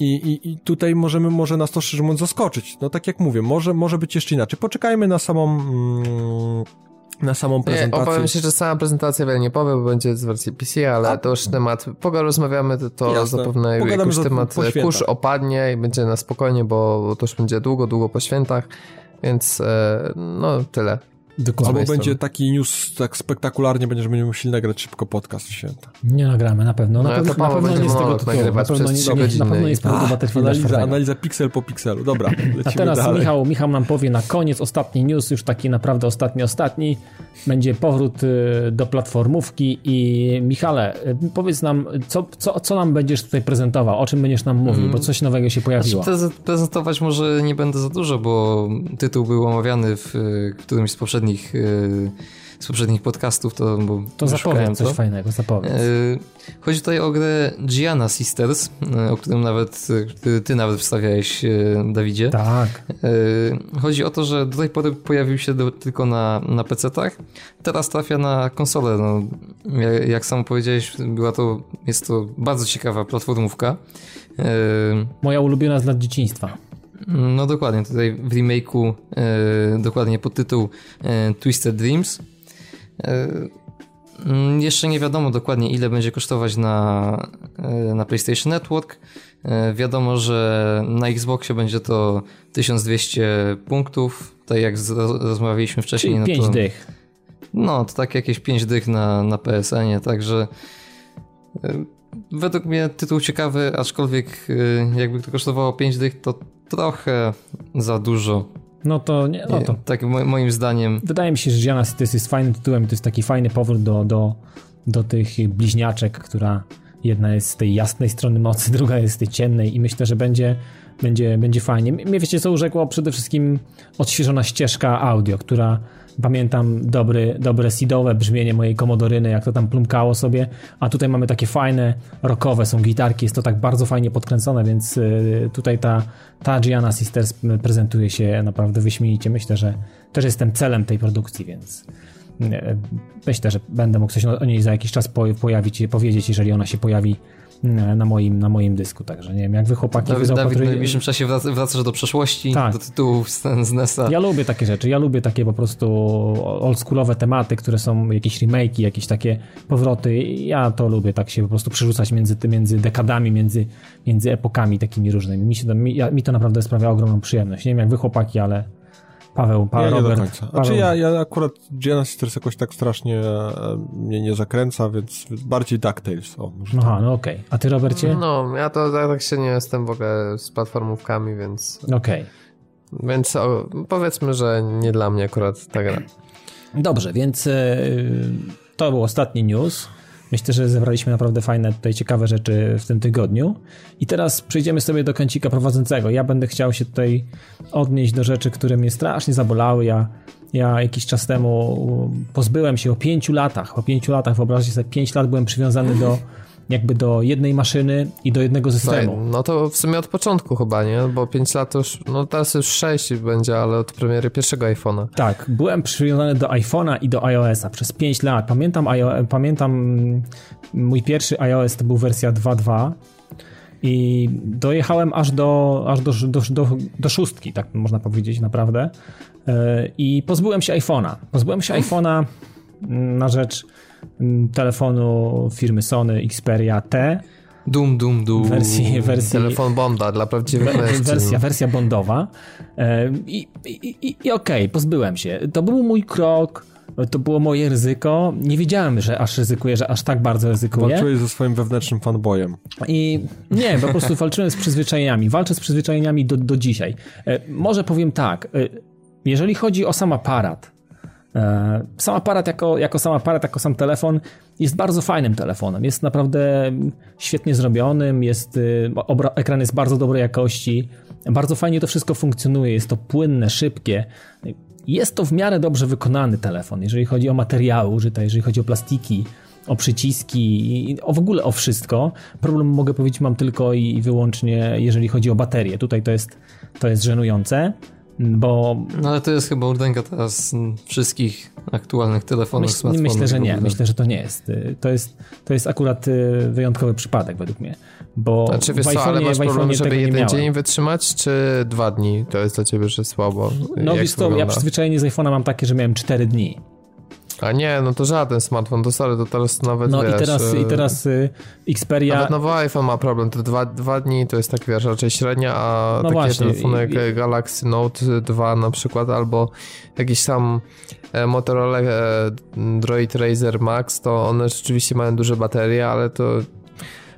i, i, I tutaj możemy, może nas to szczerze mówiąc zaskoczyć. No tak jak mówię, może, może być jeszcze inaczej. Poczekajmy na samą, mm, na samą prezentację. Nie, opowiem się, że sama prezentacja wiele nie powie, bo będzie z wersji PC, ale A? to już temat, pogo rozmawiamy, to, to Jasne. zapewne Pogadamy jakiś temat kurz opadnie i będzie na spokojnie, bo to już będzie długo, długo po świętach, więc e, no tyle. Dokładnie. Albo będzie taki news tak spektakularnie, będzie, że będziemy musieli nagrać szybko podcast w święta. Nie nagramy, na pewno. Na No, pewno, to na pewno nie z tego tytułu. Na pewno, nie, na pewno nie z powodu Battlefielda Analiza, 4. analiza piksel po pikselu. Dobra, A teraz dalej. Michał, Michał nam powie na koniec ostatni news, już taki naprawdę ostatni, ostatni. Będzie powrót y, do platformówki i Michale, y, powiedz nam, co, co, co nam będziesz tutaj prezentował, o czym będziesz nam mówił, bo coś nowego się pojawiło. Znaczy, preze- prezentować może nie będę za dużo, bo tytuł był omawiany w y, którymś z poprzednich, y, z poprzednich podcastów, to, bo To zapowiedz coś fajnego, zapowiedz. Y, Chodzi tutaj o grę Gianna Sisters, y, o którym nawet ty, ty nawet wstawiałeś, Dawidzie. Tak. Chodzi o to, że do tej pory pojawił się do, tylko na, na PC-tach, teraz trafia na konsolę. No, jak, jak sam powiedziałeś, była to, jest to bardzo ciekawa platformówka. Moja ulubiona z lat dzieciństwa. No dokładnie, tutaj w remake'u e, dokładnie pod tytuł e, Twisted Dreams. E, mm, jeszcze nie wiadomo dokładnie ile będzie kosztować na, e, na PlayStation Network. E, wiadomo, że na Xboxie będzie to 1200 punktów, tak jak z, rozmawialiśmy wcześniej. Czyli no 5 to, dych. No, to tak jakieś 5 dych na, na PSN-ie, także e, według mnie tytuł ciekawy, aczkolwiek jakby to kosztowało 5 dych, to trochę za dużo. No to nie, no to. Tak mo- moim zdaniem. Wydaje mi się, że Gianna Sisters jest fajnym tytułem, to jest taki fajny powrót do, do, do tych bliźniaczek, która jedna jest z tej jasnej strony mocy, druga jest z tej ciemnej i myślę, że będzie, będzie, będzie fajnie. Mnie wiecie co urzekło? Przede wszystkim odświeżona ścieżka audio, która pamiętam dobry, dobre seedowe brzmienie mojej komodoryny, jak to tam plumkało sobie, a tutaj mamy takie fajne, rockowe są gitarki, jest to tak bardzo fajnie podkręcone, więc y, tutaj ta, ta Gianna Sisters prezentuje się naprawdę wyśmienicie. Myślę, że też jestem celem tej produkcji, więc y, myślę, że będę mógł coś o niej za jakiś czas po, pojawić, powiedzieć, jeżeli ona się pojawi na moim, na moim dysku, także nie wiem, jak wy chłopaki Dawid, Dawid w najbliższym czasie wraca, wracasz do przeszłości, Tak. do tytułów z, NES-a. Ja lubię takie rzeczy, ja lubię takie po prostu oldschoolowe tematy, które są jakieś remake'i, jakieś takie powroty. Ja to lubię tak się po prostu przerzucać między, między dekadami, między, między epokami takimi różnymi. Mi, się to, mi, mi to naprawdę sprawia ogromną przyjemność. Nie wiem jak wy chłopaki, ale Paweł, pa, Ja nie Robert. do końca. Paweł, Znaczy ja, ja akurat Sisters jakoś tak strasznie e, mnie nie zakręca, więc bardziej DuckTales. O, może Aha, no okej. A ty Robercie? No, ja to tak, tak się nie jestem w ogóle z platformówkami, więc, Okej. więc o, powiedzmy, że nie dla mnie akurat ta gra. Dobrze, więc e, to był ostatni news. Myślę, że zebraliśmy naprawdę fajne, tutaj ciekawe rzeczy w tym tygodniu. I teraz przejdziemy sobie do kącika prowadzącego. Ja będę chciał się tutaj odnieść do rzeczy, które mnie strasznie zabolały. Ja, ja jakiś czas temu pozbyłem się o pięciu latach. Po pięciu latach, wyobraźcie sobie, pięć lat byłem przywiązany do jakby do jednej maszyny i do jednego No, systemu. no to w sumie od początku chyba, nie? Bo 5 lat już, no teraz już 6 będzie, ale od premiery pierwszego iPhone'a. Tak, byłem przywiązany do iPhone'a i do iOS-a przez 5 lat. Pamiętam, pamiętam mm, mój pierwszy iOS to był wersja 2.2 i dojechałem aż do, aż do, do, do, do szóstki, tak można powiedzieć naprawdę. Yy, I pozbyłem się iPhone'a. Pozbyłem się iPhone'a mm, na rzecz telefonu firmy Sony Xperia T Dum, dum, dum. wersji, wersji Telefon Bonda dla prawdziwych mężczyzn. wersja, wersja bondowa. E, I, i, i, i okej, pozbyłem się. To był mój krok, to było moje ryzyko. Nie wiedziałem, że aż ryzykuję, że aż tak bardzo ryzykuję. Walczyłeś ze swoim wewnętrznym fanboyem. I nie, po prostu walczyłem z przyzwyczajeniami. Walczę z przyzwyczajeniami do, do dzisiaj. E, może powiem tak, e, jeżeli chodzi o sam aparat, sam aparat jako, jako sam aparat, jako sam telefon jest bardzo fajnym telefonem. Jest naprawdę świetnie zrobionym, jest, y, obra- ekran jest bardzo dobrej jakości, bardzo fajnie to wszystko funkcjonuje, jest to płynne, szybkie. Jest to w miarę dobrze wykonany telefon, jeżeli chodzi o materiały użyte, jeżeli chodzi o plastiki, o przyciski o w ogóle o wszystko. Problem mogę powiedzieć mam tylko i wyłącznie jeżeli chodzi o baterię. Tutaj to jest, to jest żenujące, bo No ale to jest chyba urdenka teraz wszystkich aktualnych telefonów, Myśl, myślę, że nie. Myślę, że to nie jest. Y, To jest, to jest akurat y, wyjątkowy przypadek według mnie. Bo Znaczy wiesz w co, ale masz problem, żeby jeden dzień wytrzymać, czy dwa dni? To jest dla ciebie, że słabo. No wiesz co, ja przyzwyczajenie z iPhone'a mam takie, że miałem 4 dni. A nie, no to żaden smartfon, to sorry, to teraz nawet No wiesz, i teraz, i e, teraz y, Xperia... Nawet nowy iPhone ma problem, to dwa, dwa dni to jest tak wiesz, raczej średnia, a No takie właśnie, telefony i- jak Galaxy Note 2 na przykład, albo jakiś tam e, Motorola e, Droid Razer Max, to one rzeczywiście mają duże baterie, ale to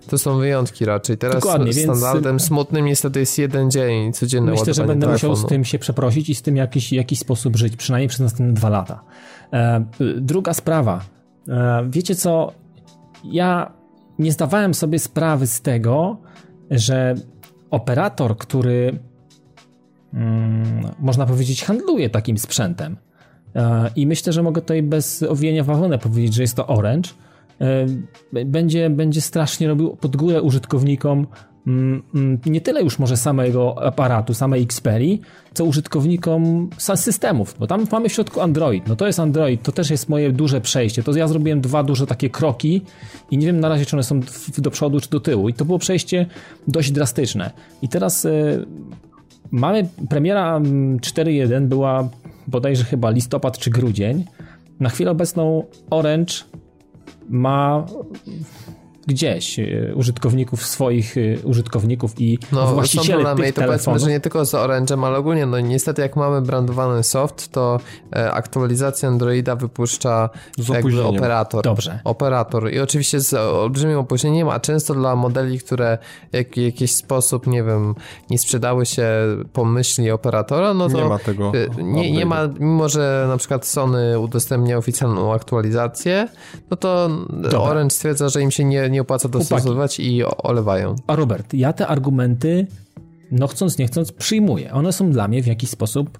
to są wyjątki raczej. Teraz Dokładnie, więc- standardem smutnym niestety jest jeden dzień, codzienne Myślę, że będę musiał z telefonu. tym się przeprosić i z tym jakiś, jakiś sposób żyć, przynajmniej przez następne dwa lata. E, druga sprawa. E, wiecie co? Ja nie zdawałem sobie sprawy z tego, że operator, który mm, można powiedzieć handluje takim sprzętem e, i myślę, że mogę tutaj bez owijania w powiedzieć, że jest to Orange, będzie, będzie strasznie robił pod górę użytkownikom nie tyle już może samego aparatu, samej Xperii, co użytkownikom systemów, bo tam mamy w środku Android. No to jest Android, to też jest moje duże przejście. To ja zrobiłem dwa duże takie kroki i nie wiem na razie, czy one są do przodu, czy do tyłu. I to było przejście dość drastyczne. I teraz e, mamy premiera mm, 4.1 była bodajże chyba listopad czy grudzień. Na chwilę obecną Orange ma gdzieś e, użytkowników swoich e, użytkowników i No, właścicieli problemy tych i to powiedzmy, telefonów. że nie tylko z Orange'em, ale ogólnie, no niestety jak mamy brandowany soft, to e, aktualizację Androida wypuszcza Z jakby operator. Dobrze. Operator i oczywiście z olbrzymim opóźnieniem, a często dla modeli, które jak, w jakiś sposób, nie wiem, nie sprzedały się po myśli operatora, no to Nie ma tego Nie, nie ma, mimo że na przykład Sony udostępnia oficjalną aktualizację, no to Orange stwierdza, że im się nie, nie opłaca dostosowywać i olewają. A Robert, ja te argumenty, no chcąc, nie chcąc, przyjmuję. One są dla mnie w jakiś sposób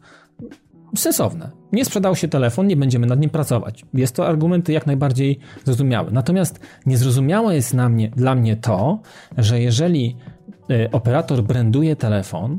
sensowne. Nie sprzedał się telefon, nie będziemy nad nim pracować. Jest to argumenty jak najbardziej zrozumiałe. Natomiast niezrozumiałe jest na mnie, dla mnie to, że jeżeli y, operator branduje telefon,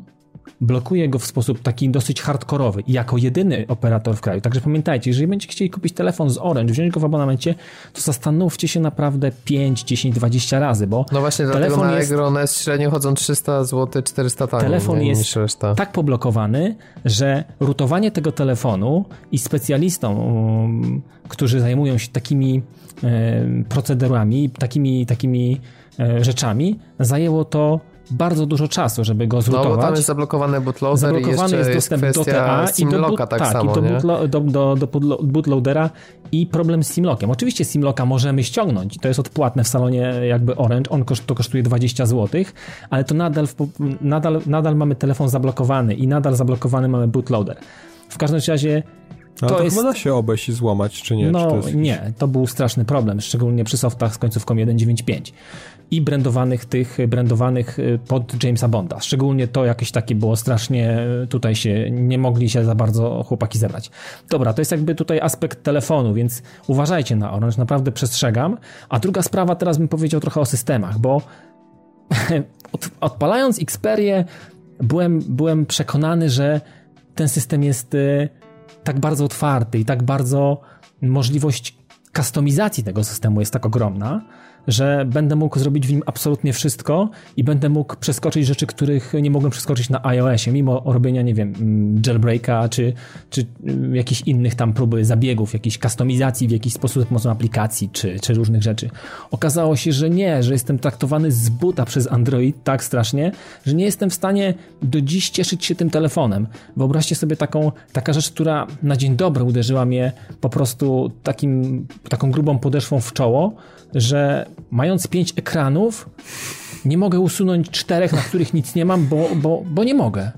blokuje go w sposób taki dosyć hardkorowy jako jedyny operator w kraju. Także pamiętajcie, jeżeli będziecie chcieli kupić telefon z Orange, wziąć go w abonamencie, to zastanówcie się naprawdę 5, 10, 20 razy, bo No właśnie, dlatego telefon na jest Allegro one średnio chodzą 300 zł, 400 taniej Telefon nie, jest tak poblokowany, że rutowanie tego telefonu i specjalistom, um, którzy zajmują się takimi e, procedurami, takimi, takimi e, rzeczami, zajęło to bardzo dużo czasu, żeby go No zrutować. bo tam jest zablokowany bootloader i Zablokowany jeszcze jest jest dostęp do TA i do, boot, tak, tak, samo, i do, do, do, do bootlo- bootloadera i problem z Simlockiem. Oczywiście Simlocka możemy ściągnąć, to jest odpłatne w salonie jakby Orange, on koszt, to kosztuje 20 zł, ale to nadal, nadal, nadal mamy telefon zablokowany i nadal zablokowany mamy bootloader. W każdym razie Ale to to, jest- chyba da się obejść i złamać, czy nie? czy no to jest... nie, to był straszny problem, szczególnie przy softach z końcówką 1.9.5 i brandowanych tych, brandowanych y, pod Jamesa Bonda. Szczególnie to jakieś takie było strasznie, y, tutaj się nie mogli się za bardzo chłopaki zebrać. Dobra, to jest jakby tutaj aspekt telefonu, więc uważajcie na Orange, naprawdę przestrzegam. A druga sprawa, teraz bym powiedział trochę o systemach, bo od, odpalając Xperię byłem, byłem przekonany, że ten system jest y, tak bardzo otwarty i tak bardzo możliwość kustomizacji tego systemu jest tak ogromna, że będę mógł zrobić w nim absolutnie wszystko i będę mógł przeskoczyć rzeczy, których nie mogłem przeskoczyć na iOSie, mimo robienia, nie wiem, mm, jailbreaka, czy, czy mm, jakichś innych tam próby zabiegów, jakiejś kustomizacji w jakiś sposób za pomocą aplikacji, czy, czy różnych rzeczy. Okazało się, że nie, że jestem traktowany z buta przez Android tak strasznie, że nie jestem w stanie do dziś cieszyć się tym telefonem. Wyobraźcie sobie taką, taka rzecz, która na dzień dobry uderzyła mnie po prostu takim, taką grubą podeszwą w czoło, że mając pięć ekranów, nie mogę usunąć czterech, na których nic nie mam, bo, bo, bo nie mogę.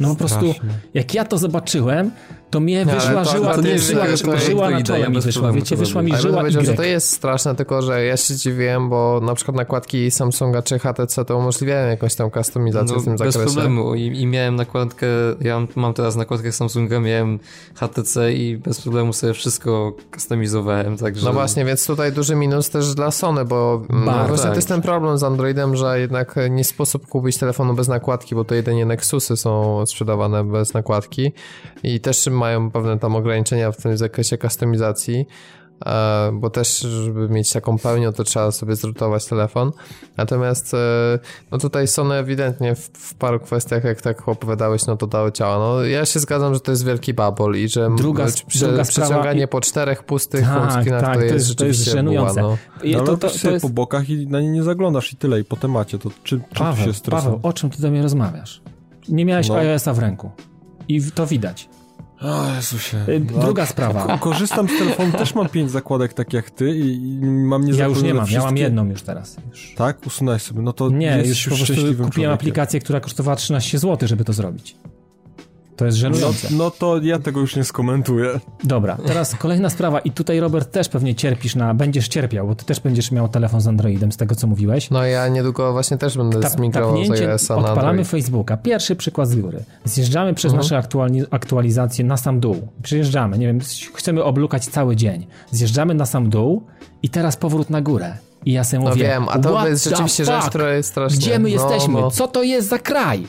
No po prostu, jak ja to zobaczyłem, to mnie ale wyszła to żyła, akurat nie, jest- żyła, to jest- żyła, to żyła na czole mi bez wyszła, wiecie, to wyszła mi Ale żyła powiedział, że Y. to jest straszne, tylko że ja się dziwiłem, bo na przykład nakładki Samsunga czy HTC to umożliwiają jakąś tam kustomizację w tym No, bez zakresie. problemu I, i miałem nakładkę, ja mam, teraz nakładkę Samsunga, miałem HTC i bez problemu sobie wszystko customizowałem, także... No właśnie, więc tutaj duży minus też dla Sony, bo mm, no właśnie Tak. to jest ten problem z Androidem, że jednak nie sposób kupić telefonu bez nakładki, bo to jedynie Nexusy są sprzedawane bez nakładki i też mają pewne tam ograniczenia w tym zakresie kustomizacji. e, bo też, żeby mieć taką pełnię, to trzeba sobie zrutować telefon. Natomiast e, no tutaj Sony ewidentnie w, w paru kwestiach, jak tak opowiadałeś, no to dało ciała. No ja się zgadzam, że to jest wielki bubble i że Druga- m- prze, druga przeciąganie sprawa- po czterech pustych Tak, tak, to, to jest jest- to jest żenujące. buła, no. I No, to, to, to, to jest... po bokach i na nie nie zaglądasz i tyle, i po temacie, to czym, czym Paweł, się stresujesz? Paweł, o czym ty do mnie rozmawiasz? Nie miałeś No. iOS-a w ręku. I to widać. O Jezusie. Y, No, Druga sprawa. Korzystam z telefonu, też mam pięć zakładek tak jak ty i, mam nie Ja już nie mam, ja wszystkie. mam jedną już teraz. Już. Tak? Usunąłeś sobie. No to Nie, jesteś już po prostu kupiłem człowiekiem. aplikację, która kosztowała 13 zł, żeby to zrobić. To jest No, żenujące. no to ja tego już nie skomentuję. Dobra, teraz kolejna sprawa i tutaj Robert też pewnie cierpisz na, będziesz cierpiał, bo ty też będziesz miał telefon z Androidem, z tego co mówiłeś. No ja niedługo właśnie też będę zmigrował z iOS-a na odpalamy Android. Facebooka. Pierwszy przykład z góry. Zjeżdżamy przez Mhm. nasze aktualizacje na sam dół. Przyjeżdżamy, nie wiem, chcemy oblukać cały dzień. Zjeżdżamy na sam dół i teraz powrót na górę. I ja sobie No mówię, wiem, a to jest rzeczywiście rzecz, która jest strasznie... Gdzie my no, jesteśmy? No. Co to jest za kraj?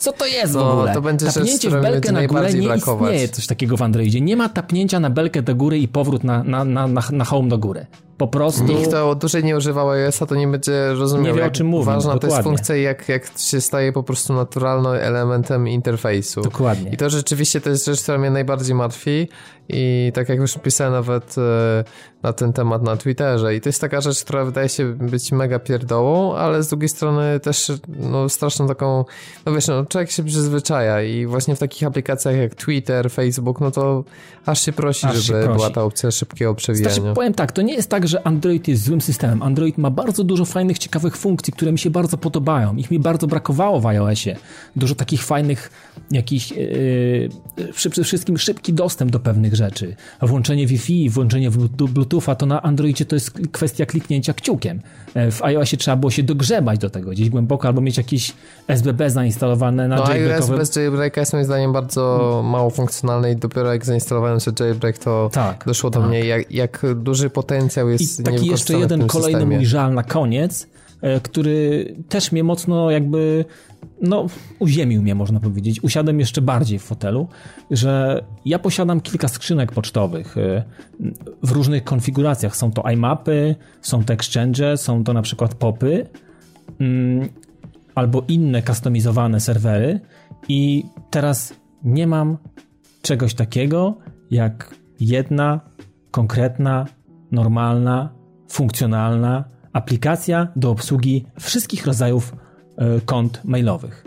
Co to jest w No, ogóle? to będzie Tapnięcie w belkę na górę nie brakować. istnieje coś takiego w Androidzie. Nie ma tapnięcia na belkę do góry i powrót na, na, na, na, na home do góry. Po prostu... Nikt, kto dłużej nie używał iOS-a, to nie będzie rozumiał, Nie wie, o czym mówimy, ważna to jest dokładnie. funkcja i jak, jak się staje po prostu naturalnym elementem interfejsu. Dokładnie. I to rzeczywiście to jest rzecz, która mnie najbardziej martwi i tak jak już pisałem nawet e, na ten temat na Twitterze i to jest taka rzecz, która wydaje się być mega pierdołą, ale z drugiej strony też no straszną taką, no wiesz, no człowiek się przyzwyczaja i właśnie w takich aplikacjach jak Twitter, Facebook, no to aż się prosi, Aż się żeby prosi. była ta opcja szybkiego przewijania. Znaczy, powiem tak, to nie jest tak, że Android jest złym systemem. Android ma bardzo dużo fajnych, ciekawych funkcji, które mi się bardzo podobają. Ich mi bardzo brakowało w iOSie. Dużo takich fajnych, jakichś, yy, przede wszystkim szybki dostęp do pewnych rzeczy. Włączenie Wi-Fi, włączenie Bluetooth- Bluetootha, to na Androidzie to jest kwestia kliknięcia kciukiem. E, W iOSie trzeba było się dogrzebać do tego gdzieś głęboko, albo mieć jakieś SBB zainstalowane na No iOS bez jailbreaka jest moim zdaniem bardzo mało funkcjonalny i dopiero jak zainstalowałem sobie jailbreak, to Tak, doszło do tak. mnie, jak, jak duży potencjał jest I taki jeszcze jeden kolejny mój żal na koniec, który też mnie mocno jakby, no, uziemił mnie, można powiedzieć. Usiadłem jeszcze bardziej w fotelu, że ja posiadam kilka skrzynek pocztowych e, w różnych konfiguracjach. Są to iMapy, są to Exchange, są to na przykład popy, mm, albo inne kustomizowane serwery i teraz nie mam czegoś takiego jak jedna konkretna, normalna, funkcjonalna aplikacja do obsługi wszystkich rodzajów e, kont mailowych.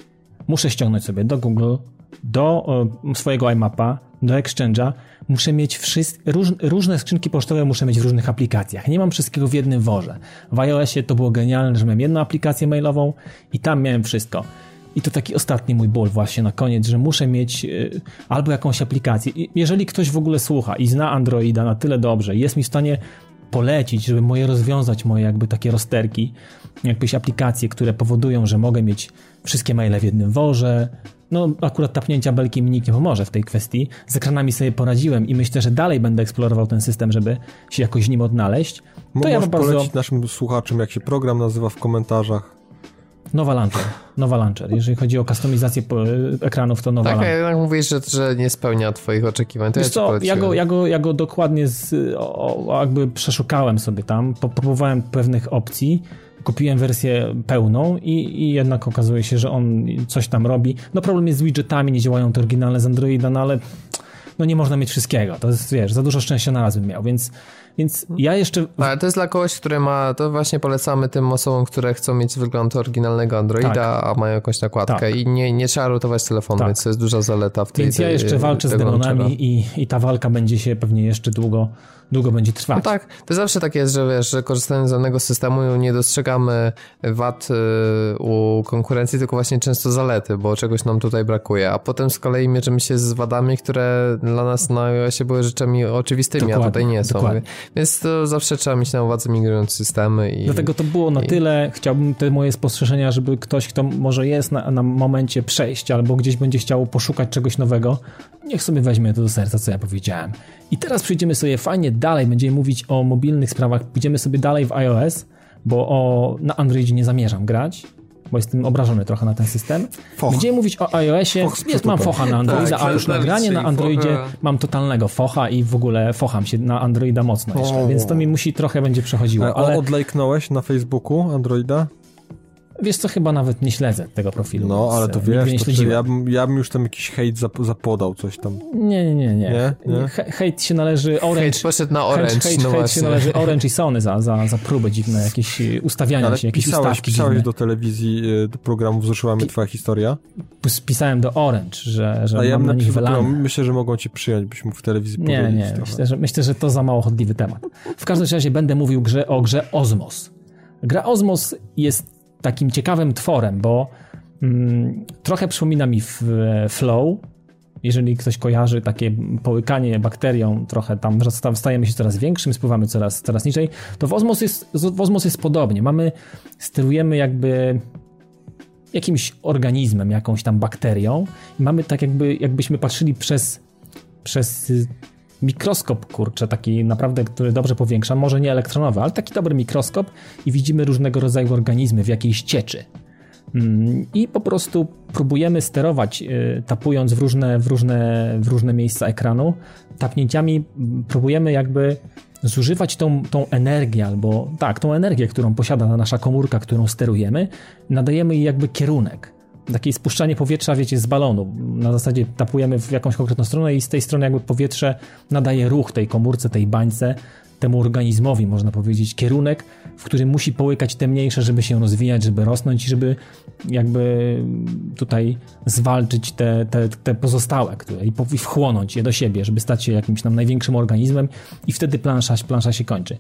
Muszę ściągnąć sobie do Google, do e, swojego iMapa, do Exchange'a. Muszę mieć wszystkie, róż, różne skrzynki pocztowe muszę mieć w różnych aplikacjach. Nie mam wszystkiego w jednym worze. W iOSie to było genialne, że miałem jedną aplikację mailową i tam miałem wszystko. I to taki ostatni mój ból właśnie na koniec, że muszę mieć y, albo jakąś aplikację. Jeżeli ktoś w ogóle słucha i zna Androida na tyle dobrze, jest mi w stanie polecić, żeby moje rozwiązać moje jakby takie rozterki, jakieś aplikacje, które powodują, że mogę mieć wszystkie maile w jednym worze. No akurat tapnięcia belki mi nikt nie pomoże w tej kwestii. Z ekranami sobie poradziłem i myślę, że dalej będę eksplorował ten system, żeby się jakoś w nim odnaleźć. To Możesz ja prostu... polecić naszym słuchaczom, jak się program nazywa w komentarzach. Nowa Launcher. Nowa Launcher. Jeżeli chodzi o kustomizację po- ekranów, to Nowa Tak, Launcher. jednak mówisz, że, że nie spełnia twoich oczekiwań, to Wiesz ja co, ja go, ja, go, ja go dokładnie z, o, jakby przeszukałem sobie tam, po- próbowałem pewnych opcji, kupiłem wersję pełną i, i jednak okazuje się, że on coś tam robi. No problem jest z widgetami, nie działają te oryginalne z Androida, no ale no nie można mieć wszystkiego. To jest, wiesz, za dużo szczęścia na raz bym miał, więc, więc ja jeszcze... Ale to jest dla kogoś, który ma, to właśnie polecamy tym osobom, które chcą mieć wygląd oryginalnego Androida, Tak. a mają jakąś nakładkę Tak. i nie, nie trzeba rutować telefonu, Tak. więc to jest duża zaleta w tej Więc ja tej- jeszcze walczę z demonami i, i ta walka będzie się pewnie jeszcze długo, długo będzie trwać. No tak, to zawsze tak jest, że wiesz, że korzystając z danego systemu nie dostrzegamy wad y, u konkurencji, tylko właśnie często zalety, bo czegoś nam tutaj brakuje, a potem z kolei mierzymy się z wadami, które dla nas na iOSie były rzeczami oczywistymi, a Dokładnie, tutaj nie są. dokładnie. Więc to zawsze trzeba mieć na uwadze migrując systemy i... Dlatego to było na i- tyle. Chciałbym te moje spostrzeżenia, żeby ktoś, kto może jest na, na momencie przejścia albo gdzieś będzie chciał poszukać czegoś nowego, niech sobie weźmie to do serca, co ja powiedziałem. I teraz przejdziemy sobie fajnie dalej, będziemy mówić o mobilnych sprawach, pójdziemy sobie dalej w iOS, bo o, na Androidzie nie zamierzam grać. bo jestem obrażony trochę na ten system. Foch. Będziemy mówić o iOSie. Foch Jest, mam focha na Androida, Tak, a już nagranie na Androidzie focha. mam totalnego focha i w ogóle focham się na Androida mocno jeszcze, O. więc to mi musi trochę będzie przechodziło, ale Odlajknąłeś na Facebooku Androida? Wiesz co, chyba nawet nie śledzę tego profilu. No, ale to e, wiesz, nie to, to ja, bym, ja bym już tam jakiś hejt zap, zapodał, coś tam. Nie, nie, nie. nie. Nie? He- Hejt się należy Orange. Hejt poszedł na Orange, hejt, hejt, no hejt się należy Orange i Sony za, za, za próbę dziwne, jakieś e, ustawiania Ale się, jakieś pisałeś, ustawki pisałeś dziwne. do telewizji, y, do programu Wzruszyła mnie twoja historia. Pisałem do Orange, że, że A ja mam na nich wylane. myślę, że mogą cię przyjąć, byś mógł w telewizji Nie, powiedzieć nie, trochę. myślę że, myślę, że to za mało chodliwy temat. W każdym razie będę mówił grze, o grze Osmos. Gra Osmos jest takim ciekawym tworem, bo mm, trochę przypomina mi Flow. Jeżeli ktoś kojarzy takie połykanie bakterią, trochę tam stajemy się coraz większym, spływamy coraz, coraz niżej, to w Osmos, jest, w Osmos jest podobnie. Mamy, sterujemy jakby jakimś organizmem, jakąś tam bakterią i mamy tak jakby, jakbyśmy patrzyli przez, przez mikroskop, kurczę, taki naprawdę, który dobrze powiększa, może nie elektronowy, ale taki dobry mikroskop i widzimy różnego rodzaju organizmy w jakiejś cieczy. Mm, I po prostu próbujemy sterować, y, tapując w różne, w różne, w różne miejsca ekranu. Tapnięciami mm, próbujemy jakby zużywać tą, tą energię, albo tak, tą energię, którą posiada nasza komórka, którą sterujemy, nadajemy jej jakby kierunek. Takie spuszczanie powietrza, wiecie, z balonu. Na zasadzie tapujemy w jakąś konkretną stronę i z tej strony jakby powietrze nadaje ruch tej komórce, tej bańce, temu organizmowi, można powiedzieć, kierunek, w którym musi połykać te mniejsze, żeby się rozwijać, żeby rosnąć żeby jakby tutaj zwalczyć te, te, te pozostałe, które i wchłonąć je do siebie, żeby stać się jakimś tam największym organizmem i wtedy plansza, plansza się kończy.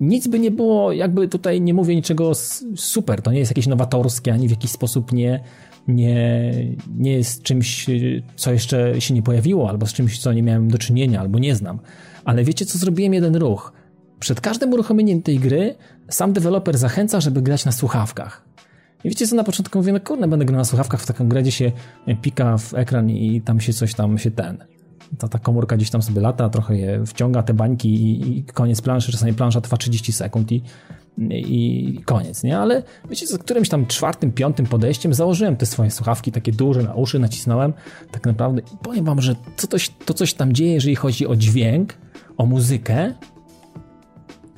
Nic by nie było, jakby tutaj nie mówię niczego super, to nie jest jakieś nowatorskie, ani w jakiś sposób nie, nie, nie jest czymś, y, co jeszcze się nie pojawiło, albo z czymś, co nie miałem do czynienia, albo nie znam. Ale wiecie co, zrobiłem jeden ruch. Przed każdym uruchomieniem tej gry sam deweloper zachęca, żeby grać na słuchawkach. I wiecie co, na początku mówię, no kurde, będę grał na słuchawkach w taką grę, gdzie się pika w ekran i tam się coś tam się ten... Ta, ta komórka gdzieś tam sobie lata, trochę je wciąga te bańki i, i koniec planszy. Czasami plansza trwa 30 sekund i, i koniec, nie? Ale wiecie, za którymś tam czwartym, piątym podejściem założyłem te swoje słuchawki, takie duże na uszy, nacisnąłem tak naprawdę i powiem wam, że to coś, to coś tam dzieje, jeżeli chodzi o dźwięk, o muzykę,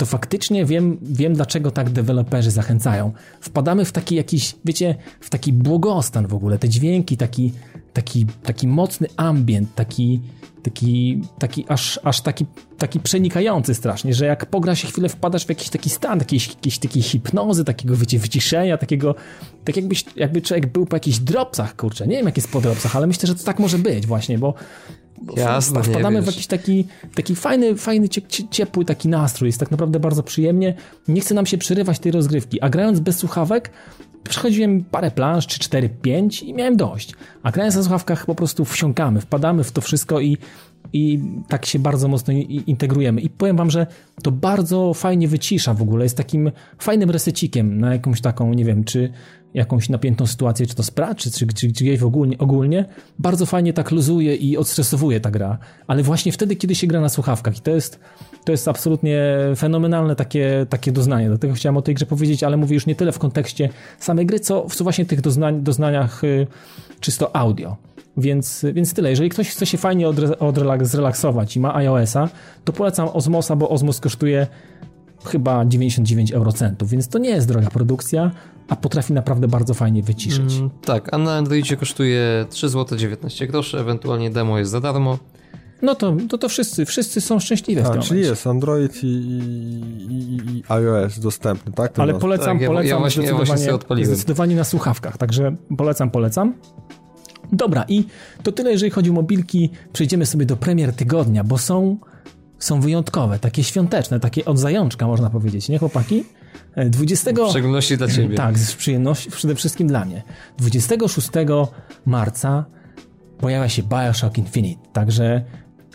to faktycznie wiem, wiem, dlaczego tak deweloperzy zachęcają. Wpadamy w taki jakiś, wiecie, w taki błogostan w ogóle. Te dźwięki, taki, taki, taki mocny ambient, taki, taki, taki aż, aż taki, taki przenikający strasznie, że jak pogra się chwilę, wpadasz w jakiś taki stan, jakiejś, jakiejś takiej hipnozy, takiego, wiecie, wyciszenia, takiego, tak jakbyś, jakby człowiek był po jakichś dropsach, kurczę. Nie wiem, jak jest po dropsach, ale myślę, że to tak może być właśnie, bo Jasne, wpadamy w jakiś taki, taki fajny, fajny, cie- cie- ciepły taki nastrój. Jest tak naprawdę bardzo przyjemnie. Nie chce nam się przerywać tej rozgrywki. A grając bez słuchawek, przechodziłem parę planż, czy 4, 5 i miałem dość. A grając na słuchawkach po prostu wsiąkamy, wpadamy w to wszystko i, i tak się bardzo mocno integrujemy. I powiem wam, że to bardzo fajnie wycisza w ogóle. Jest takim fajnym resecikiem na jakąś taką, nie wiem, czy jakąś napiętą sytuację, czy to sprat, czy, czy, czy gdzieś w ogólnie, ogólnie, bardzo fajnie tak luzuje i odstresowuje ta gra. Ale właśnie wtedy, kiedy się gra na słuchawkach. I to jest, to jest absolutnie fenomenalne takie, takie doznanie. Dlatego chciałem o tej grze powiedzieć, ale mówię już nie tyle w kontekście samej gry, co, co właśnie tych doznań, doznaniach y, czysto audio. Więc, więc tyle. Jeżeli ktoś chce się fajnie odre, zrelaksować i ma iOS-a, to polecam Osmosa, bo Osmos kosztuje chyba 99 eurocentów, więc to nie jest droga produkcja, a potrafi naprawdę bardzo fajnie wyciszyć. Mm, tak, a na Androidzie kosztuje 3 zł 19 groszy, ewentualnie demo jest za darmo. No to, to, to wszyscy, wszyscy są szczęśliwi w A, tym czyli momencie. jest Android i, i, i, i iOS dostępny, tak? Ale polecam, Tak, ja- ja polecam właśnie- ja właśnie zdecydowanie, odpaliłem. zdecydowanie na słuchawkach, także polecam, polecam. Dobra, i to tyle, jeżeli chodzi o mobilki. Przejdziemy sobie do premier tygodnia, bo są, są wyjątkowe, takie świąteczne, takie od zajączka, można powiedzieć, nie chłopaki? E, 20... W szczególności dla ciebie. Tak, z przyjemnością, przede wszystkim dla mnie. 26 marca pojawia się Bioshock Infinite, także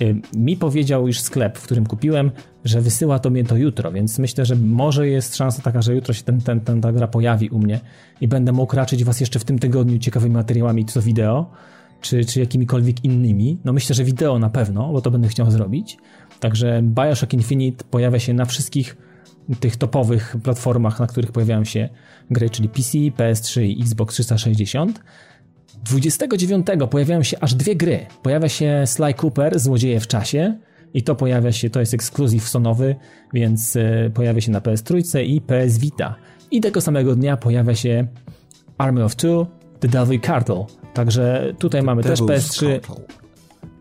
y, mi powiedział już sklep, w którym kupiłem, że wysyła to mnie to jutro, więc myślę, że może jest szansa taka, że jutro się ten, ten, ten, ta gra pojawi u mnie i będę mógł raczyć was jeszcze w tym tygodniu ciekawymi materiałami, czy to wideo, czy, czy jakimikolwiek innymi. No myślę, że wideo na pewno, bo to będę chciał zrobić. Także Bioshock Infinite pojawia się na wszystkich tych topowych platformach, na których pojawiają się gry, czyli PC, PS3 i Xbox 360. 29 pojawiają się aż dwie gry. Pojawia się Sly Cooper, Złodzieje w czasie i to pojawia się, to jest ekskluzyw sonowy, więc e, pojawia się na PS3 i PS Vita. I tego samego dnia pojawia się Army of Two, The Devil Cartel. Także tutaj mamy też PS3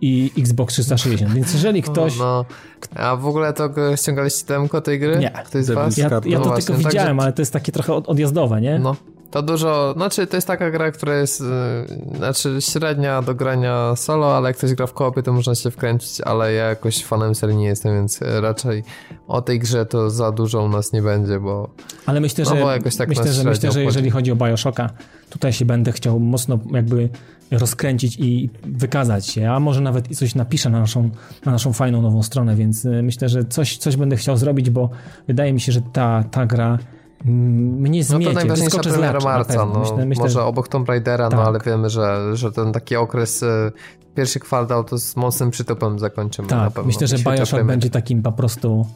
i Xbox 360, więc jeżeli ktoś... No, no. A w ogóle to ściągaliście demko tej gry? Nie. Ktoś z was? Ja, ja to no tylko widziałem, ale to jest takie trochę odjazdowe, nie? No. To dużo, znaczy to jest taka gra, która jest yy, znaczy średnia do grania solo, ale jak ktoś gra w koopie, to można się wkręcić, ale ja jakoś fanem serii nie jestem, więc raczej o tej grze to za dużo u nas nie będzie, bo Ale myślę, no, że, jakoś tak myślę, że, myślę, że jeżeli chodzi o Bioshocka, tutaj się będę chciał mocno jakby rozkręcić i wykazać się, a może nawet coś napiszę na naszą, na naszą fajną nową stronę, więc y, myślę, że coś, coś będę chciał zrobić, bo wydaje mi się, że ta, ta gra mnie zmiecie. No to najważniejsza premiera marca, no, myślę, myślę, może obok Tomb Raidera, no, tak. no ale wiemy, że, że ten taki okres y, pierwszy kwartał to z mocnym przytopem zakończymy tak, na pewno. myślę, że Bioshock będzie takim po prostu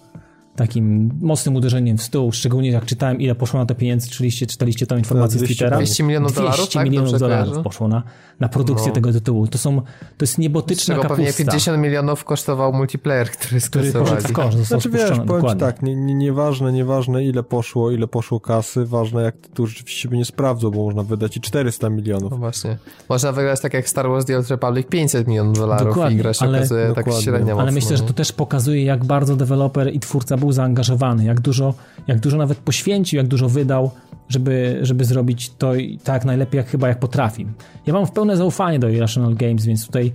takim mocnym uderzeniem w stół, szczególnie jak czytałem, ile poszło na to pieniędzy, czytaliście, czytaliście tą informację 200, z Twittera. 200 milionów dolarów, 200 tak? milionów Dobrze dolarów kojarzę? poszło na, na produkcję no. tego tytułu. To są, to jest niebotyczna kapusta. pewnie 50 milionów kosztował multiplayer, który Który poszedł w kosz, został znaczy, wiesz, powiem tak, nie, nie, nieważne, nieważne ile poszło, ile poszło kasy, ważne jak to rzeczywiście by nie sprawdzą, bo można wydać i 400 milionów. No właśnie. Można wygrać tak jak Star Wars The Old Republic 500 milionów dolarów dokładnie, i gra się ale, okazuje tak średnia Ale myślę, że to też pokazuje, jak bardzo deweloper i twórca był zaangażowany jak dużo, jak dużo nawet poświęcił, jak dużo wydał, żeby, żeby zrobić to tak najlepiej, jak chyba jak potrafi. Ja mam pełne zaufanie do Irrational Games, więc tutaj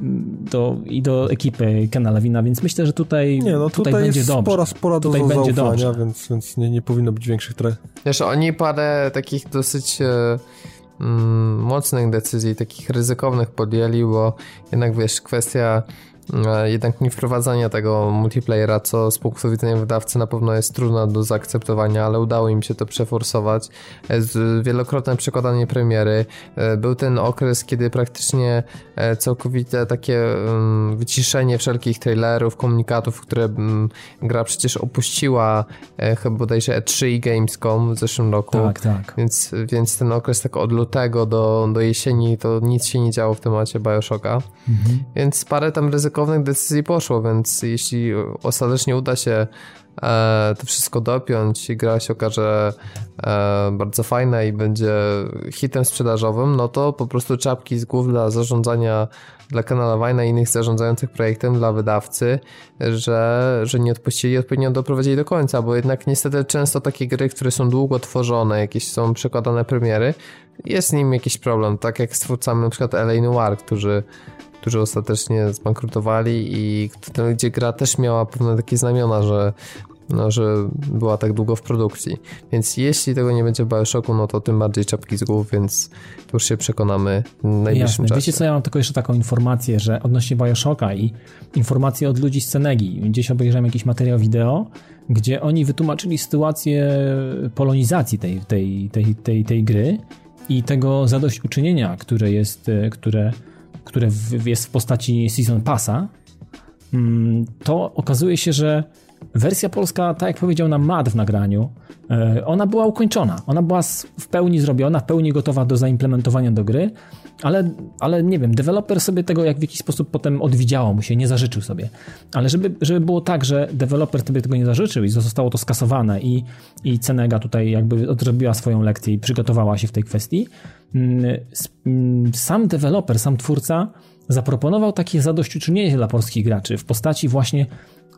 mm, do, i do ekipy Kena Lawina, więc myślę, że tutaj, nie, no, tutaj, tutaj będzie dobrze. Spora, spora tutaj do będzie dobrze. więc, więc nie, nie powinno być większych trech. Wiesz, oni parę takich dosyć e, mm, mocnych decyzji, takich ryzykownych podjęli, bo jednak wiesz, kwestia jednak nie wprowadzania tego multiplayera, co z punktu widzenia wydawcy na pewno jest trudne do zaakceptowania, ale udało im się to przeforsować. Wielokrotne przekładanie premiery. E, był ten okres, kiedy praktycznie e, całkowite takie mm, wyciszenie wszelkich trailerów, komunikatów, które mm, gra przecież opuściła chyba bodajże E3 i Gamescom w zeszłym roku. Tak, tak. Więc, więc ten okres tak od lutego do, do jesieni to nic się nie działo w temacie Bioshocka. Mhm. Więc parę tam ryzyko ryzykownych decyzji poszło, więc jeśli ostatecznie uda się e, to wszystko dopiąć i gra się okaże e, bardzo fajna i będzie hitem sprzedażowym, no to po prostu czapki z głów dla zarządzania, dla kanala Wajna i innych zarządzających projektem, dla wydawcy, że, że nie odpuścili i odpowiednio doprowadzili do końca, bo jednak niestety często takie gry, które są długo tworzone, jakieś są przekładane premiery, jest z nim jakiś problem, tak jak z twórcami przykład LA Noir, którzy którzy ostatecznie zbankrutowali i gdzie gra też miała pewne takie znamiona, że no, że była tak długo w produkcji. Więc jeśli tego nie będzie w Bioshocku, no to tym bardziej czapki z głów, więc tu już się przekonamy w najbliższym Jasne. czasie. Wiecie co, ja mam tylko jeszcze taką informację, że odnośnie Bioshocka i informacje od ludzi z Cenegi. Gdzieś obejrzałem jakiś materiał wideo, gdzie oni wytłumaczyli sytuację polonizacji tej, tej, tej, tej, tej gry i tego zadośćuczynienia, które jest, które które jest w postaci Season Passa, mm, to okazuje się, że wersja polska, tak jak powiedział nam Matt w nagraniu, e, ona była ukończona. Ona była w pełni zrobiona, w pełni gotowa do zaimplementowania do gry, ale, ale nie wiem, deweloper sobie tego jak w jakiś sposób potem odwidziało mu się, nie zażyczył sobie. Ale żeby, żeby było tak, że deweloper sobie tego nie zażyczył i zostało to skasowane i, i Cenega tutaj jakby odrobiła swoją lekcję i przygotowała się w tej kwestii, mm, mm, sam deweloper, sam twórca zaproponował takie zadośćuczynienie dla polskich graczy w postaci właśnie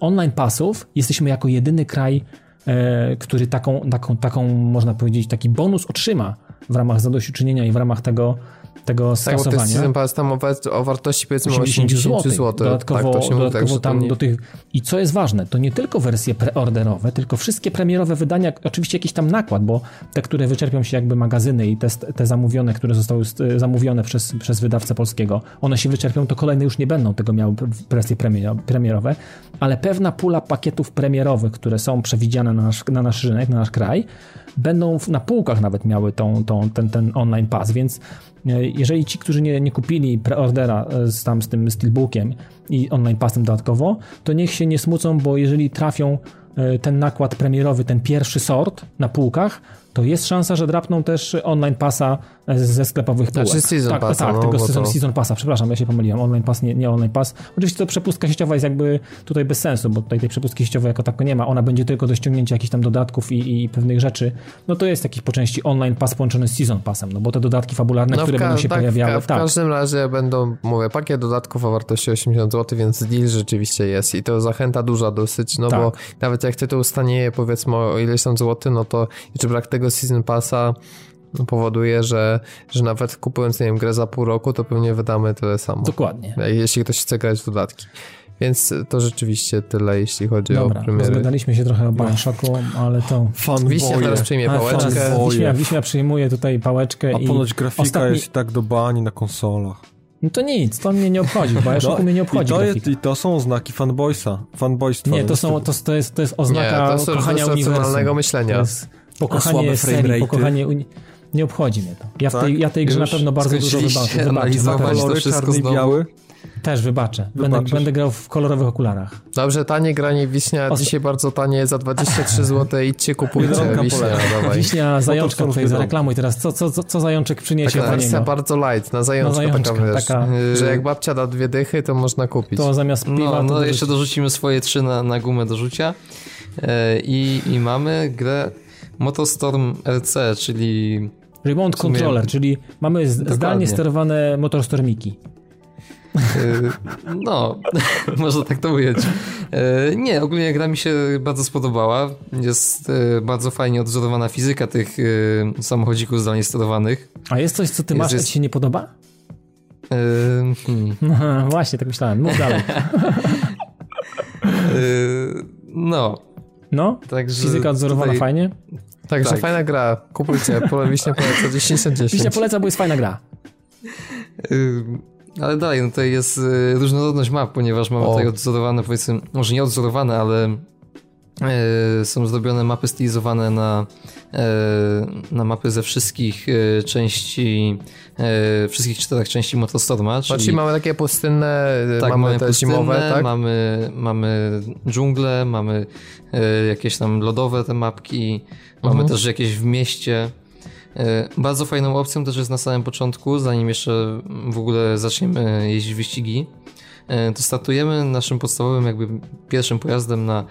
online pasów. Jesteśmy jako jedyny kraj, e, który taką, taką, taką, można powiedzieć, taki bonus otrzyma w ramach zadośćuczynienia i w ramach tego, tego skasowania. Tak, bo to jest tam o, wartości powiedzmy 80 zł. zł. Dodatkowo, tak, dodatkowo tak, tam do tych... I co jest ważne, to nie tylko wersje preorderowe, tylko wszystkie premierowe wydania, oczywiście jakiś tam nakład, bo te, które wyczerpią się jakby magazyny i te, te zamówione, które zostały zamówione przez, przez wydawcę polskiego, one się wyczerpią, to kolejne już nie będą tego miały wersje premierowe, ale pewna pula pakietów premierowych, które są przewidziane na nasz, na nasz rynek, na nasz kraj, będą na półkach nawet miały tą, tą, ten, ten online pass, więc e, jeżeli ci, którzy nie, nie kupili preordera e, z, tam z tym steelbookiem i online passem dodatkowo, to niech się nie smucą, bo jeżeli trafią e, ten nakład premierowy, ten pierwszy sort na półkach, to jest szansa, że drapną też online passa ze sklepowych półek. Znaczy season tak, passa, tak, no, tego bo season, to- season passa, przepraszam, ja się pomyliłem, online pass, nie, nie online pass. Oczywiście to przepustka sieciowa jest jakby tutaj bez sensu, bo tutaj tej przepustki sieciowej jako tako nie ma, ona będzie tylko do ściągnięcia jakichś tam dodatków i, i pewnych rzeczy. No to jest jakiś po części online pass połączony z season passem, no bo te dodatki fabularne, No, które będą się tak, pojawiały, w, ka- w tak. każdym razie będą, mówię, pakiet dodatków o wartości 80 zł, więc deal rzeczywiście jest i to zachęta duża dosyć, no Tak. bo nawet jak tytuł stanieje powiedzmy o ileś tam złotych, no to jeszcze brak tego season passa powoduje, że, że nawet kupując, nie wiem, grę za pół roku, to pewnie wydamy tyle samo. Dokładnie. Jeśli ktoś chce grać w dodatki. Więc to rzeczywiście tyle, jeśli chodzi Dobra, o premiery. rozgadaliśmy się trochę o Bioshocku, ale to... Wiśnia Fanboye. teraz przyjmie pałeczkę. Wiśnia, Wiśnia przyjmuje tutaj pałeczkę A i... ponoć grafika ostatni- jest i tak do bani na konsolach. No to nic, to mnie nie obchodzi, w Bioshocku mnie nie i, obchodzi to jest. I to są znaki fanboysa. Fanboystwa. Nie, to, są, to, to, jest, to jest oznaka Nie, to są kochania uniwersum. myślenia. To jest pokochanie słabe serii, pokochanie... Uni... Nie obchodzi mnie to. Ja w Tak? tej, ja tej grze na pewno bardzo dużo wybaczę. wybaczę, analizować to Kolory wszystko znowu. biały. Też wybaczę. Będę, będę grał w kolorowych okularach. Dobrze, tanie granie Wiśnia, Osta- dzisiaj bardzo tanie, za 23 zł, idźcie kupujcie Biedronka Wiśnia, dawaj. Wiśnia Zajączka tutaj zareklamuj teraz. Co, co, co, co Zajączek przyniesie Taka dla wersja bardzo light, na zajączka, Na zajączka, taka, wiesz, taka- że jak babcia da dwie dychy, to można kupić. To zamiast piwa... No, to no dorzuci- jeszcze dorzucimy swoje trzy na, na gumę do rzucia. E, i, I mamy grę Motostorm RC, czyli Remote sumie- controller, czyli mamy Dokładnie. zdalnie sterowane motorstormiki. e, no, można tak to ująć. E, nie, ogólnie gra mi się bardzo spodobała. Jest e, bardzo fajnie odzorowana fizyka tych samochodzików zdalnie sterowanych. A jest coś, co ty Jest- masz, jest- ci się nie podoba? Hmm. No, właśnie, tak myślałem. Mów dalej. No, No, także fizyka odzorowana tutaj- fajnie. Także tak. fajna gra, kupujcie, Wiśnia poleca 10 na 10. Wiśnia poleca, bo jest fajna gra. Ale dalej, no tutaj jest y, różnorodność map, ponieważ mamy O. tutaj odzorowane, powiedzmy, może nie odzorowane, ale y, są zrobione mapy stylizowane na, na mapy ze wszystkich y, części, y, wszystkich czterech części Motostorma, czyli Znaczy mamy takie pustynne, tak, mamy, mamy te pustynne, zimowe, tak? mamy, mamy dżunglę, mamy jakieś tam lodowe te mapki, mamy Mhm. też jakieś w mieście. Bardzo fajną opcją też jest na samym początku, zanim jeszcze w ogóle zaczniemy jeździć wyścigi, to startujemy naszym podstawowym jakby pierwszym pojazdem na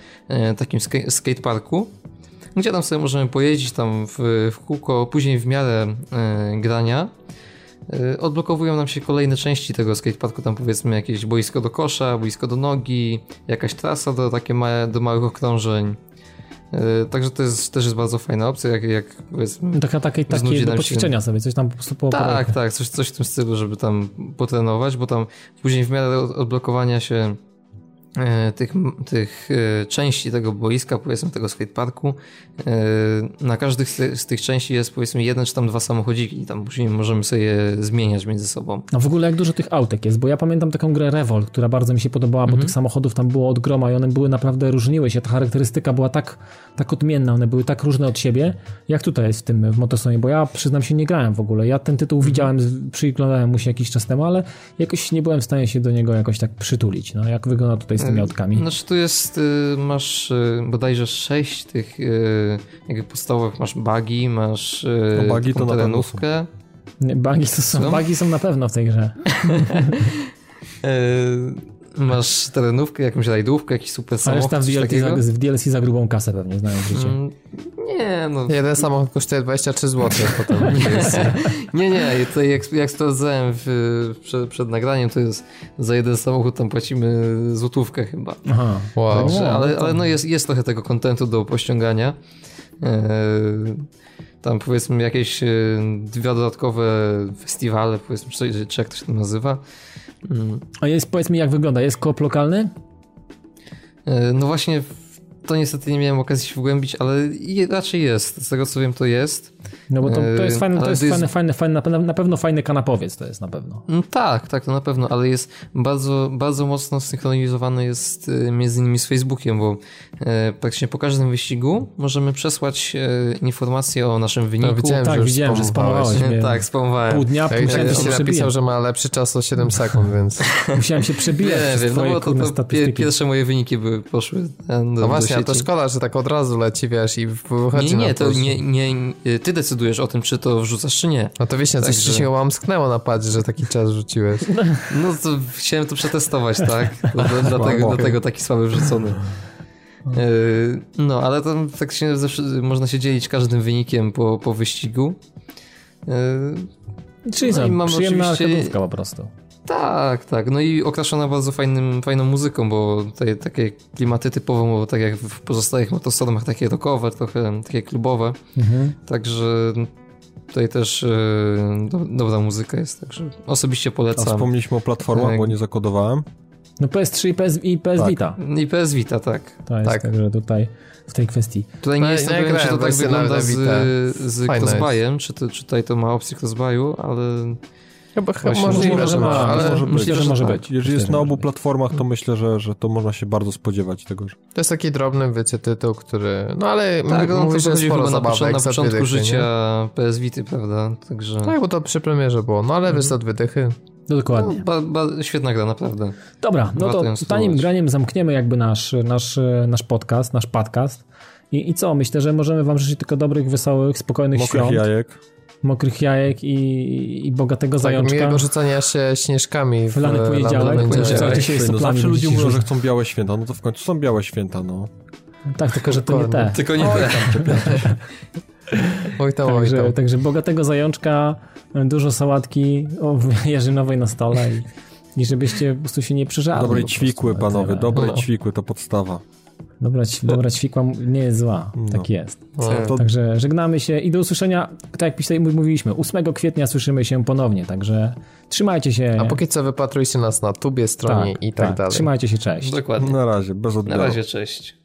takim ska- skateparku, gdzie tam sobie możemy pojeździć tam w, w kółko, później w miarę y, grania y, odblokowują nam się kolejne części tego skateparku, tam powiedzmy jakieś boisko do kosza, boisko do nogi, jakaś trasa do takie małe, do małych okrążeń. Y, Także to jest, też jest bardzo fajna opcja, jak, jak powiedzmy... Taka, takie, takie do poćwiczenia sobie, coś tam po prostu po Tak, tak, coś, coś w tym stylu, żeby tam potrenować, bo tam później w miarę od- odblokowania się e, tych, tych e, części tego boiska, powiedzmy tego skateparku, e, na każdych z, ty- z tych części jest powiedzmy jeden czy tam dwa samochodziki i tam później możemy sobie zmieniać między sobą. A w ogóle jak dużo tych autek jest, bo ja pamiętam taką grę Revolt, która bardzo mi się podobała, bo Mhm. tych samochodów tam było od groma i one były naprawdę, różniły się, ta charakterystyka była tak, tak odmienna, one były tak różne od siebie, jak tutaj jest w tym, w Motorstormie, bo ja przyznam się, nie grałem w ogóle, ja ten tytuł widziałem, z- przyglądałem mu się jakiś czas temu, ale jakoś nie byłem w stanie się do niego jakoś tak przytulić, no. Jak wygląda tutaj tymi autkami? Znaczy tu jest, y, masz y, bodajże sześć tych y, jakby podstawowych, masz buggy, masz No, to na pewno terenówkę, Nie, Bugi, to są, Co? bugi są na pewno w tej grze. masz terenówkę, jakąś rajdówkę, jakiś super A samochód, w coś DLC, za, w DLC za grubą kasę pewnie, znając życie. Mm, Nie, no. Jeden samochód kosztuje 23 zł, potem jest. Nie, nie, tutaj jak, jak sprawdzałem w, przed, przed nagraniem, to jest za jeden samochód tam płacimy złotówkę chyba. Aha. Wow. Także, no ale, to- ale no jest, jest trochę tego kontentu do pościągania. Eee, tam powiedzmy jakieś e, dwa dodatkowe festiwale, powiedzmy, czy, czy jak to się to nazywa. A jest, powiedz mi, jak wygląda? Jest koop lokalny? E, No właśnie, to niestety nie miałem okazji się wgłębić, ale raczej jest. Z tego co wiem, to jest. No bo to, to jest Yy, fajne, to jest, to jest- fajne, fajne, fajne, na pewno- na pewno fajny kanapowiec to jest na pewno. Mm, Tak, tak, to na pewno, ale jest bardzo, bardzo mocno synchronizowany jest y, między innymi z Facebookiem, bo e, praktycznie po każdym wyścigu możemy przesłać e, informacje o naszym wyniku. No, widziałem, tak, że już widziałem, że spamowałeś. mnie. tak, spamowałem. Pół dnia Ja musiałem się się napisał, że ma lepszy czas o 7 sekund, więc... Musiałem się przebijać Nie przez wiem, no to, to pie, pierwsze moje wyniki były, poszły e, do, No do właśnie, a to szkoda, że tak od razu leci, wiesz, i wychodzi Nie, nie, na to nie, nie, ty decydujesz o tym, czy to wrzucasz, czy nie. No to wiesz, coś Także- ci się łamsknęło na padzie, że taki czas rzuciłeś. No to chciałem to przetestować, tak? Dlatego, dlatego taki słaby wrzucony. Yy, No, ale tam tak się zawsze można się dzielić każdym wynikiem po, po wyścigu. Yy, Czyli No mam przyjemna oczywiście- po prostu. Tak, tak. No i okraszona bardzo fajnym, fajną muzyką, bo tutaj takie klimaty typowo, bo tak jak w pozostałych motostromach, takie rockowe, trochę takie klubowe. Mhm. Także tutaj też yy, do, dobra muzyka jest, także osobiście A polecam. wspomnieliśmy o platformach, Tak. bo nie zakodowałem. No PS3 i PS, i PS Tak. Vita. I PS Vita, tak. To jest Tak. także tutaj w tej kwestii. Tutaj No, nie jestem ja pewien, czy to tak wygląda z, z crossbuyem, czy, to, czy tutaj to ma opcję crossbuyu, ale Chyba, chyba Właśnie, możliwe, możliwe, że ma, ale może Myślę, być. że może tak. być. Jeżeli jest na może obu być. platformach, to myślę, że, że to można się bardzo spodziewać tego, że... to jest taki drobny, wiecie, tytuł, który... No ale tak, no, mówisz, to że chodzi sporo na, zabawek początku, na za początku dychy, życia PS Vity, prawda? Także? Tak, bo to przy premierze było. No ale wiesz, za dwie dychy. No dokładnie. ba, ba, świetna gra, naprawdę. Dobra, no to tanim graniem zamkniemy jakby nasz, nasz, nasz podcast, nasz podcast. I, I co? Myślę, że możemy wam życzyć tylko dobrych, wesołych, spokojnych Mokrych świąt, jajek. Mokrych jajek i, i bogatego Tak, zajączka. miłego rzucania się śnieżkami w lany poniedziałek, No, zawsze ludzie mówią, że chcą białe święta, no to w końcu są białe święta, no. Tak, tylko że to nie te. Tylko nie te. Oj tam, oj Także, tam. także bogatego zajączka, dużo sałatki o jarzynowej na stole i, i żebyście po prostu się nie po prostu, ćwikły, panowie, tyle. dobrej No. ćwikły, to podstawa. Dobra, dobra ćwikła nie jest zła, No. tak jest. No. To Także żegnamy się i do usłyszenia, tak jak pisali- mówiliśmy, 8 kwietnia słyszymy się ponownie, także trzymajcie się. A póki co wypatrujcie nas na tubie, stronie i tak, dalej. Trzymajcie się, cześć. Dokładnie. na razie, bez Na odbioru. razie, cześć.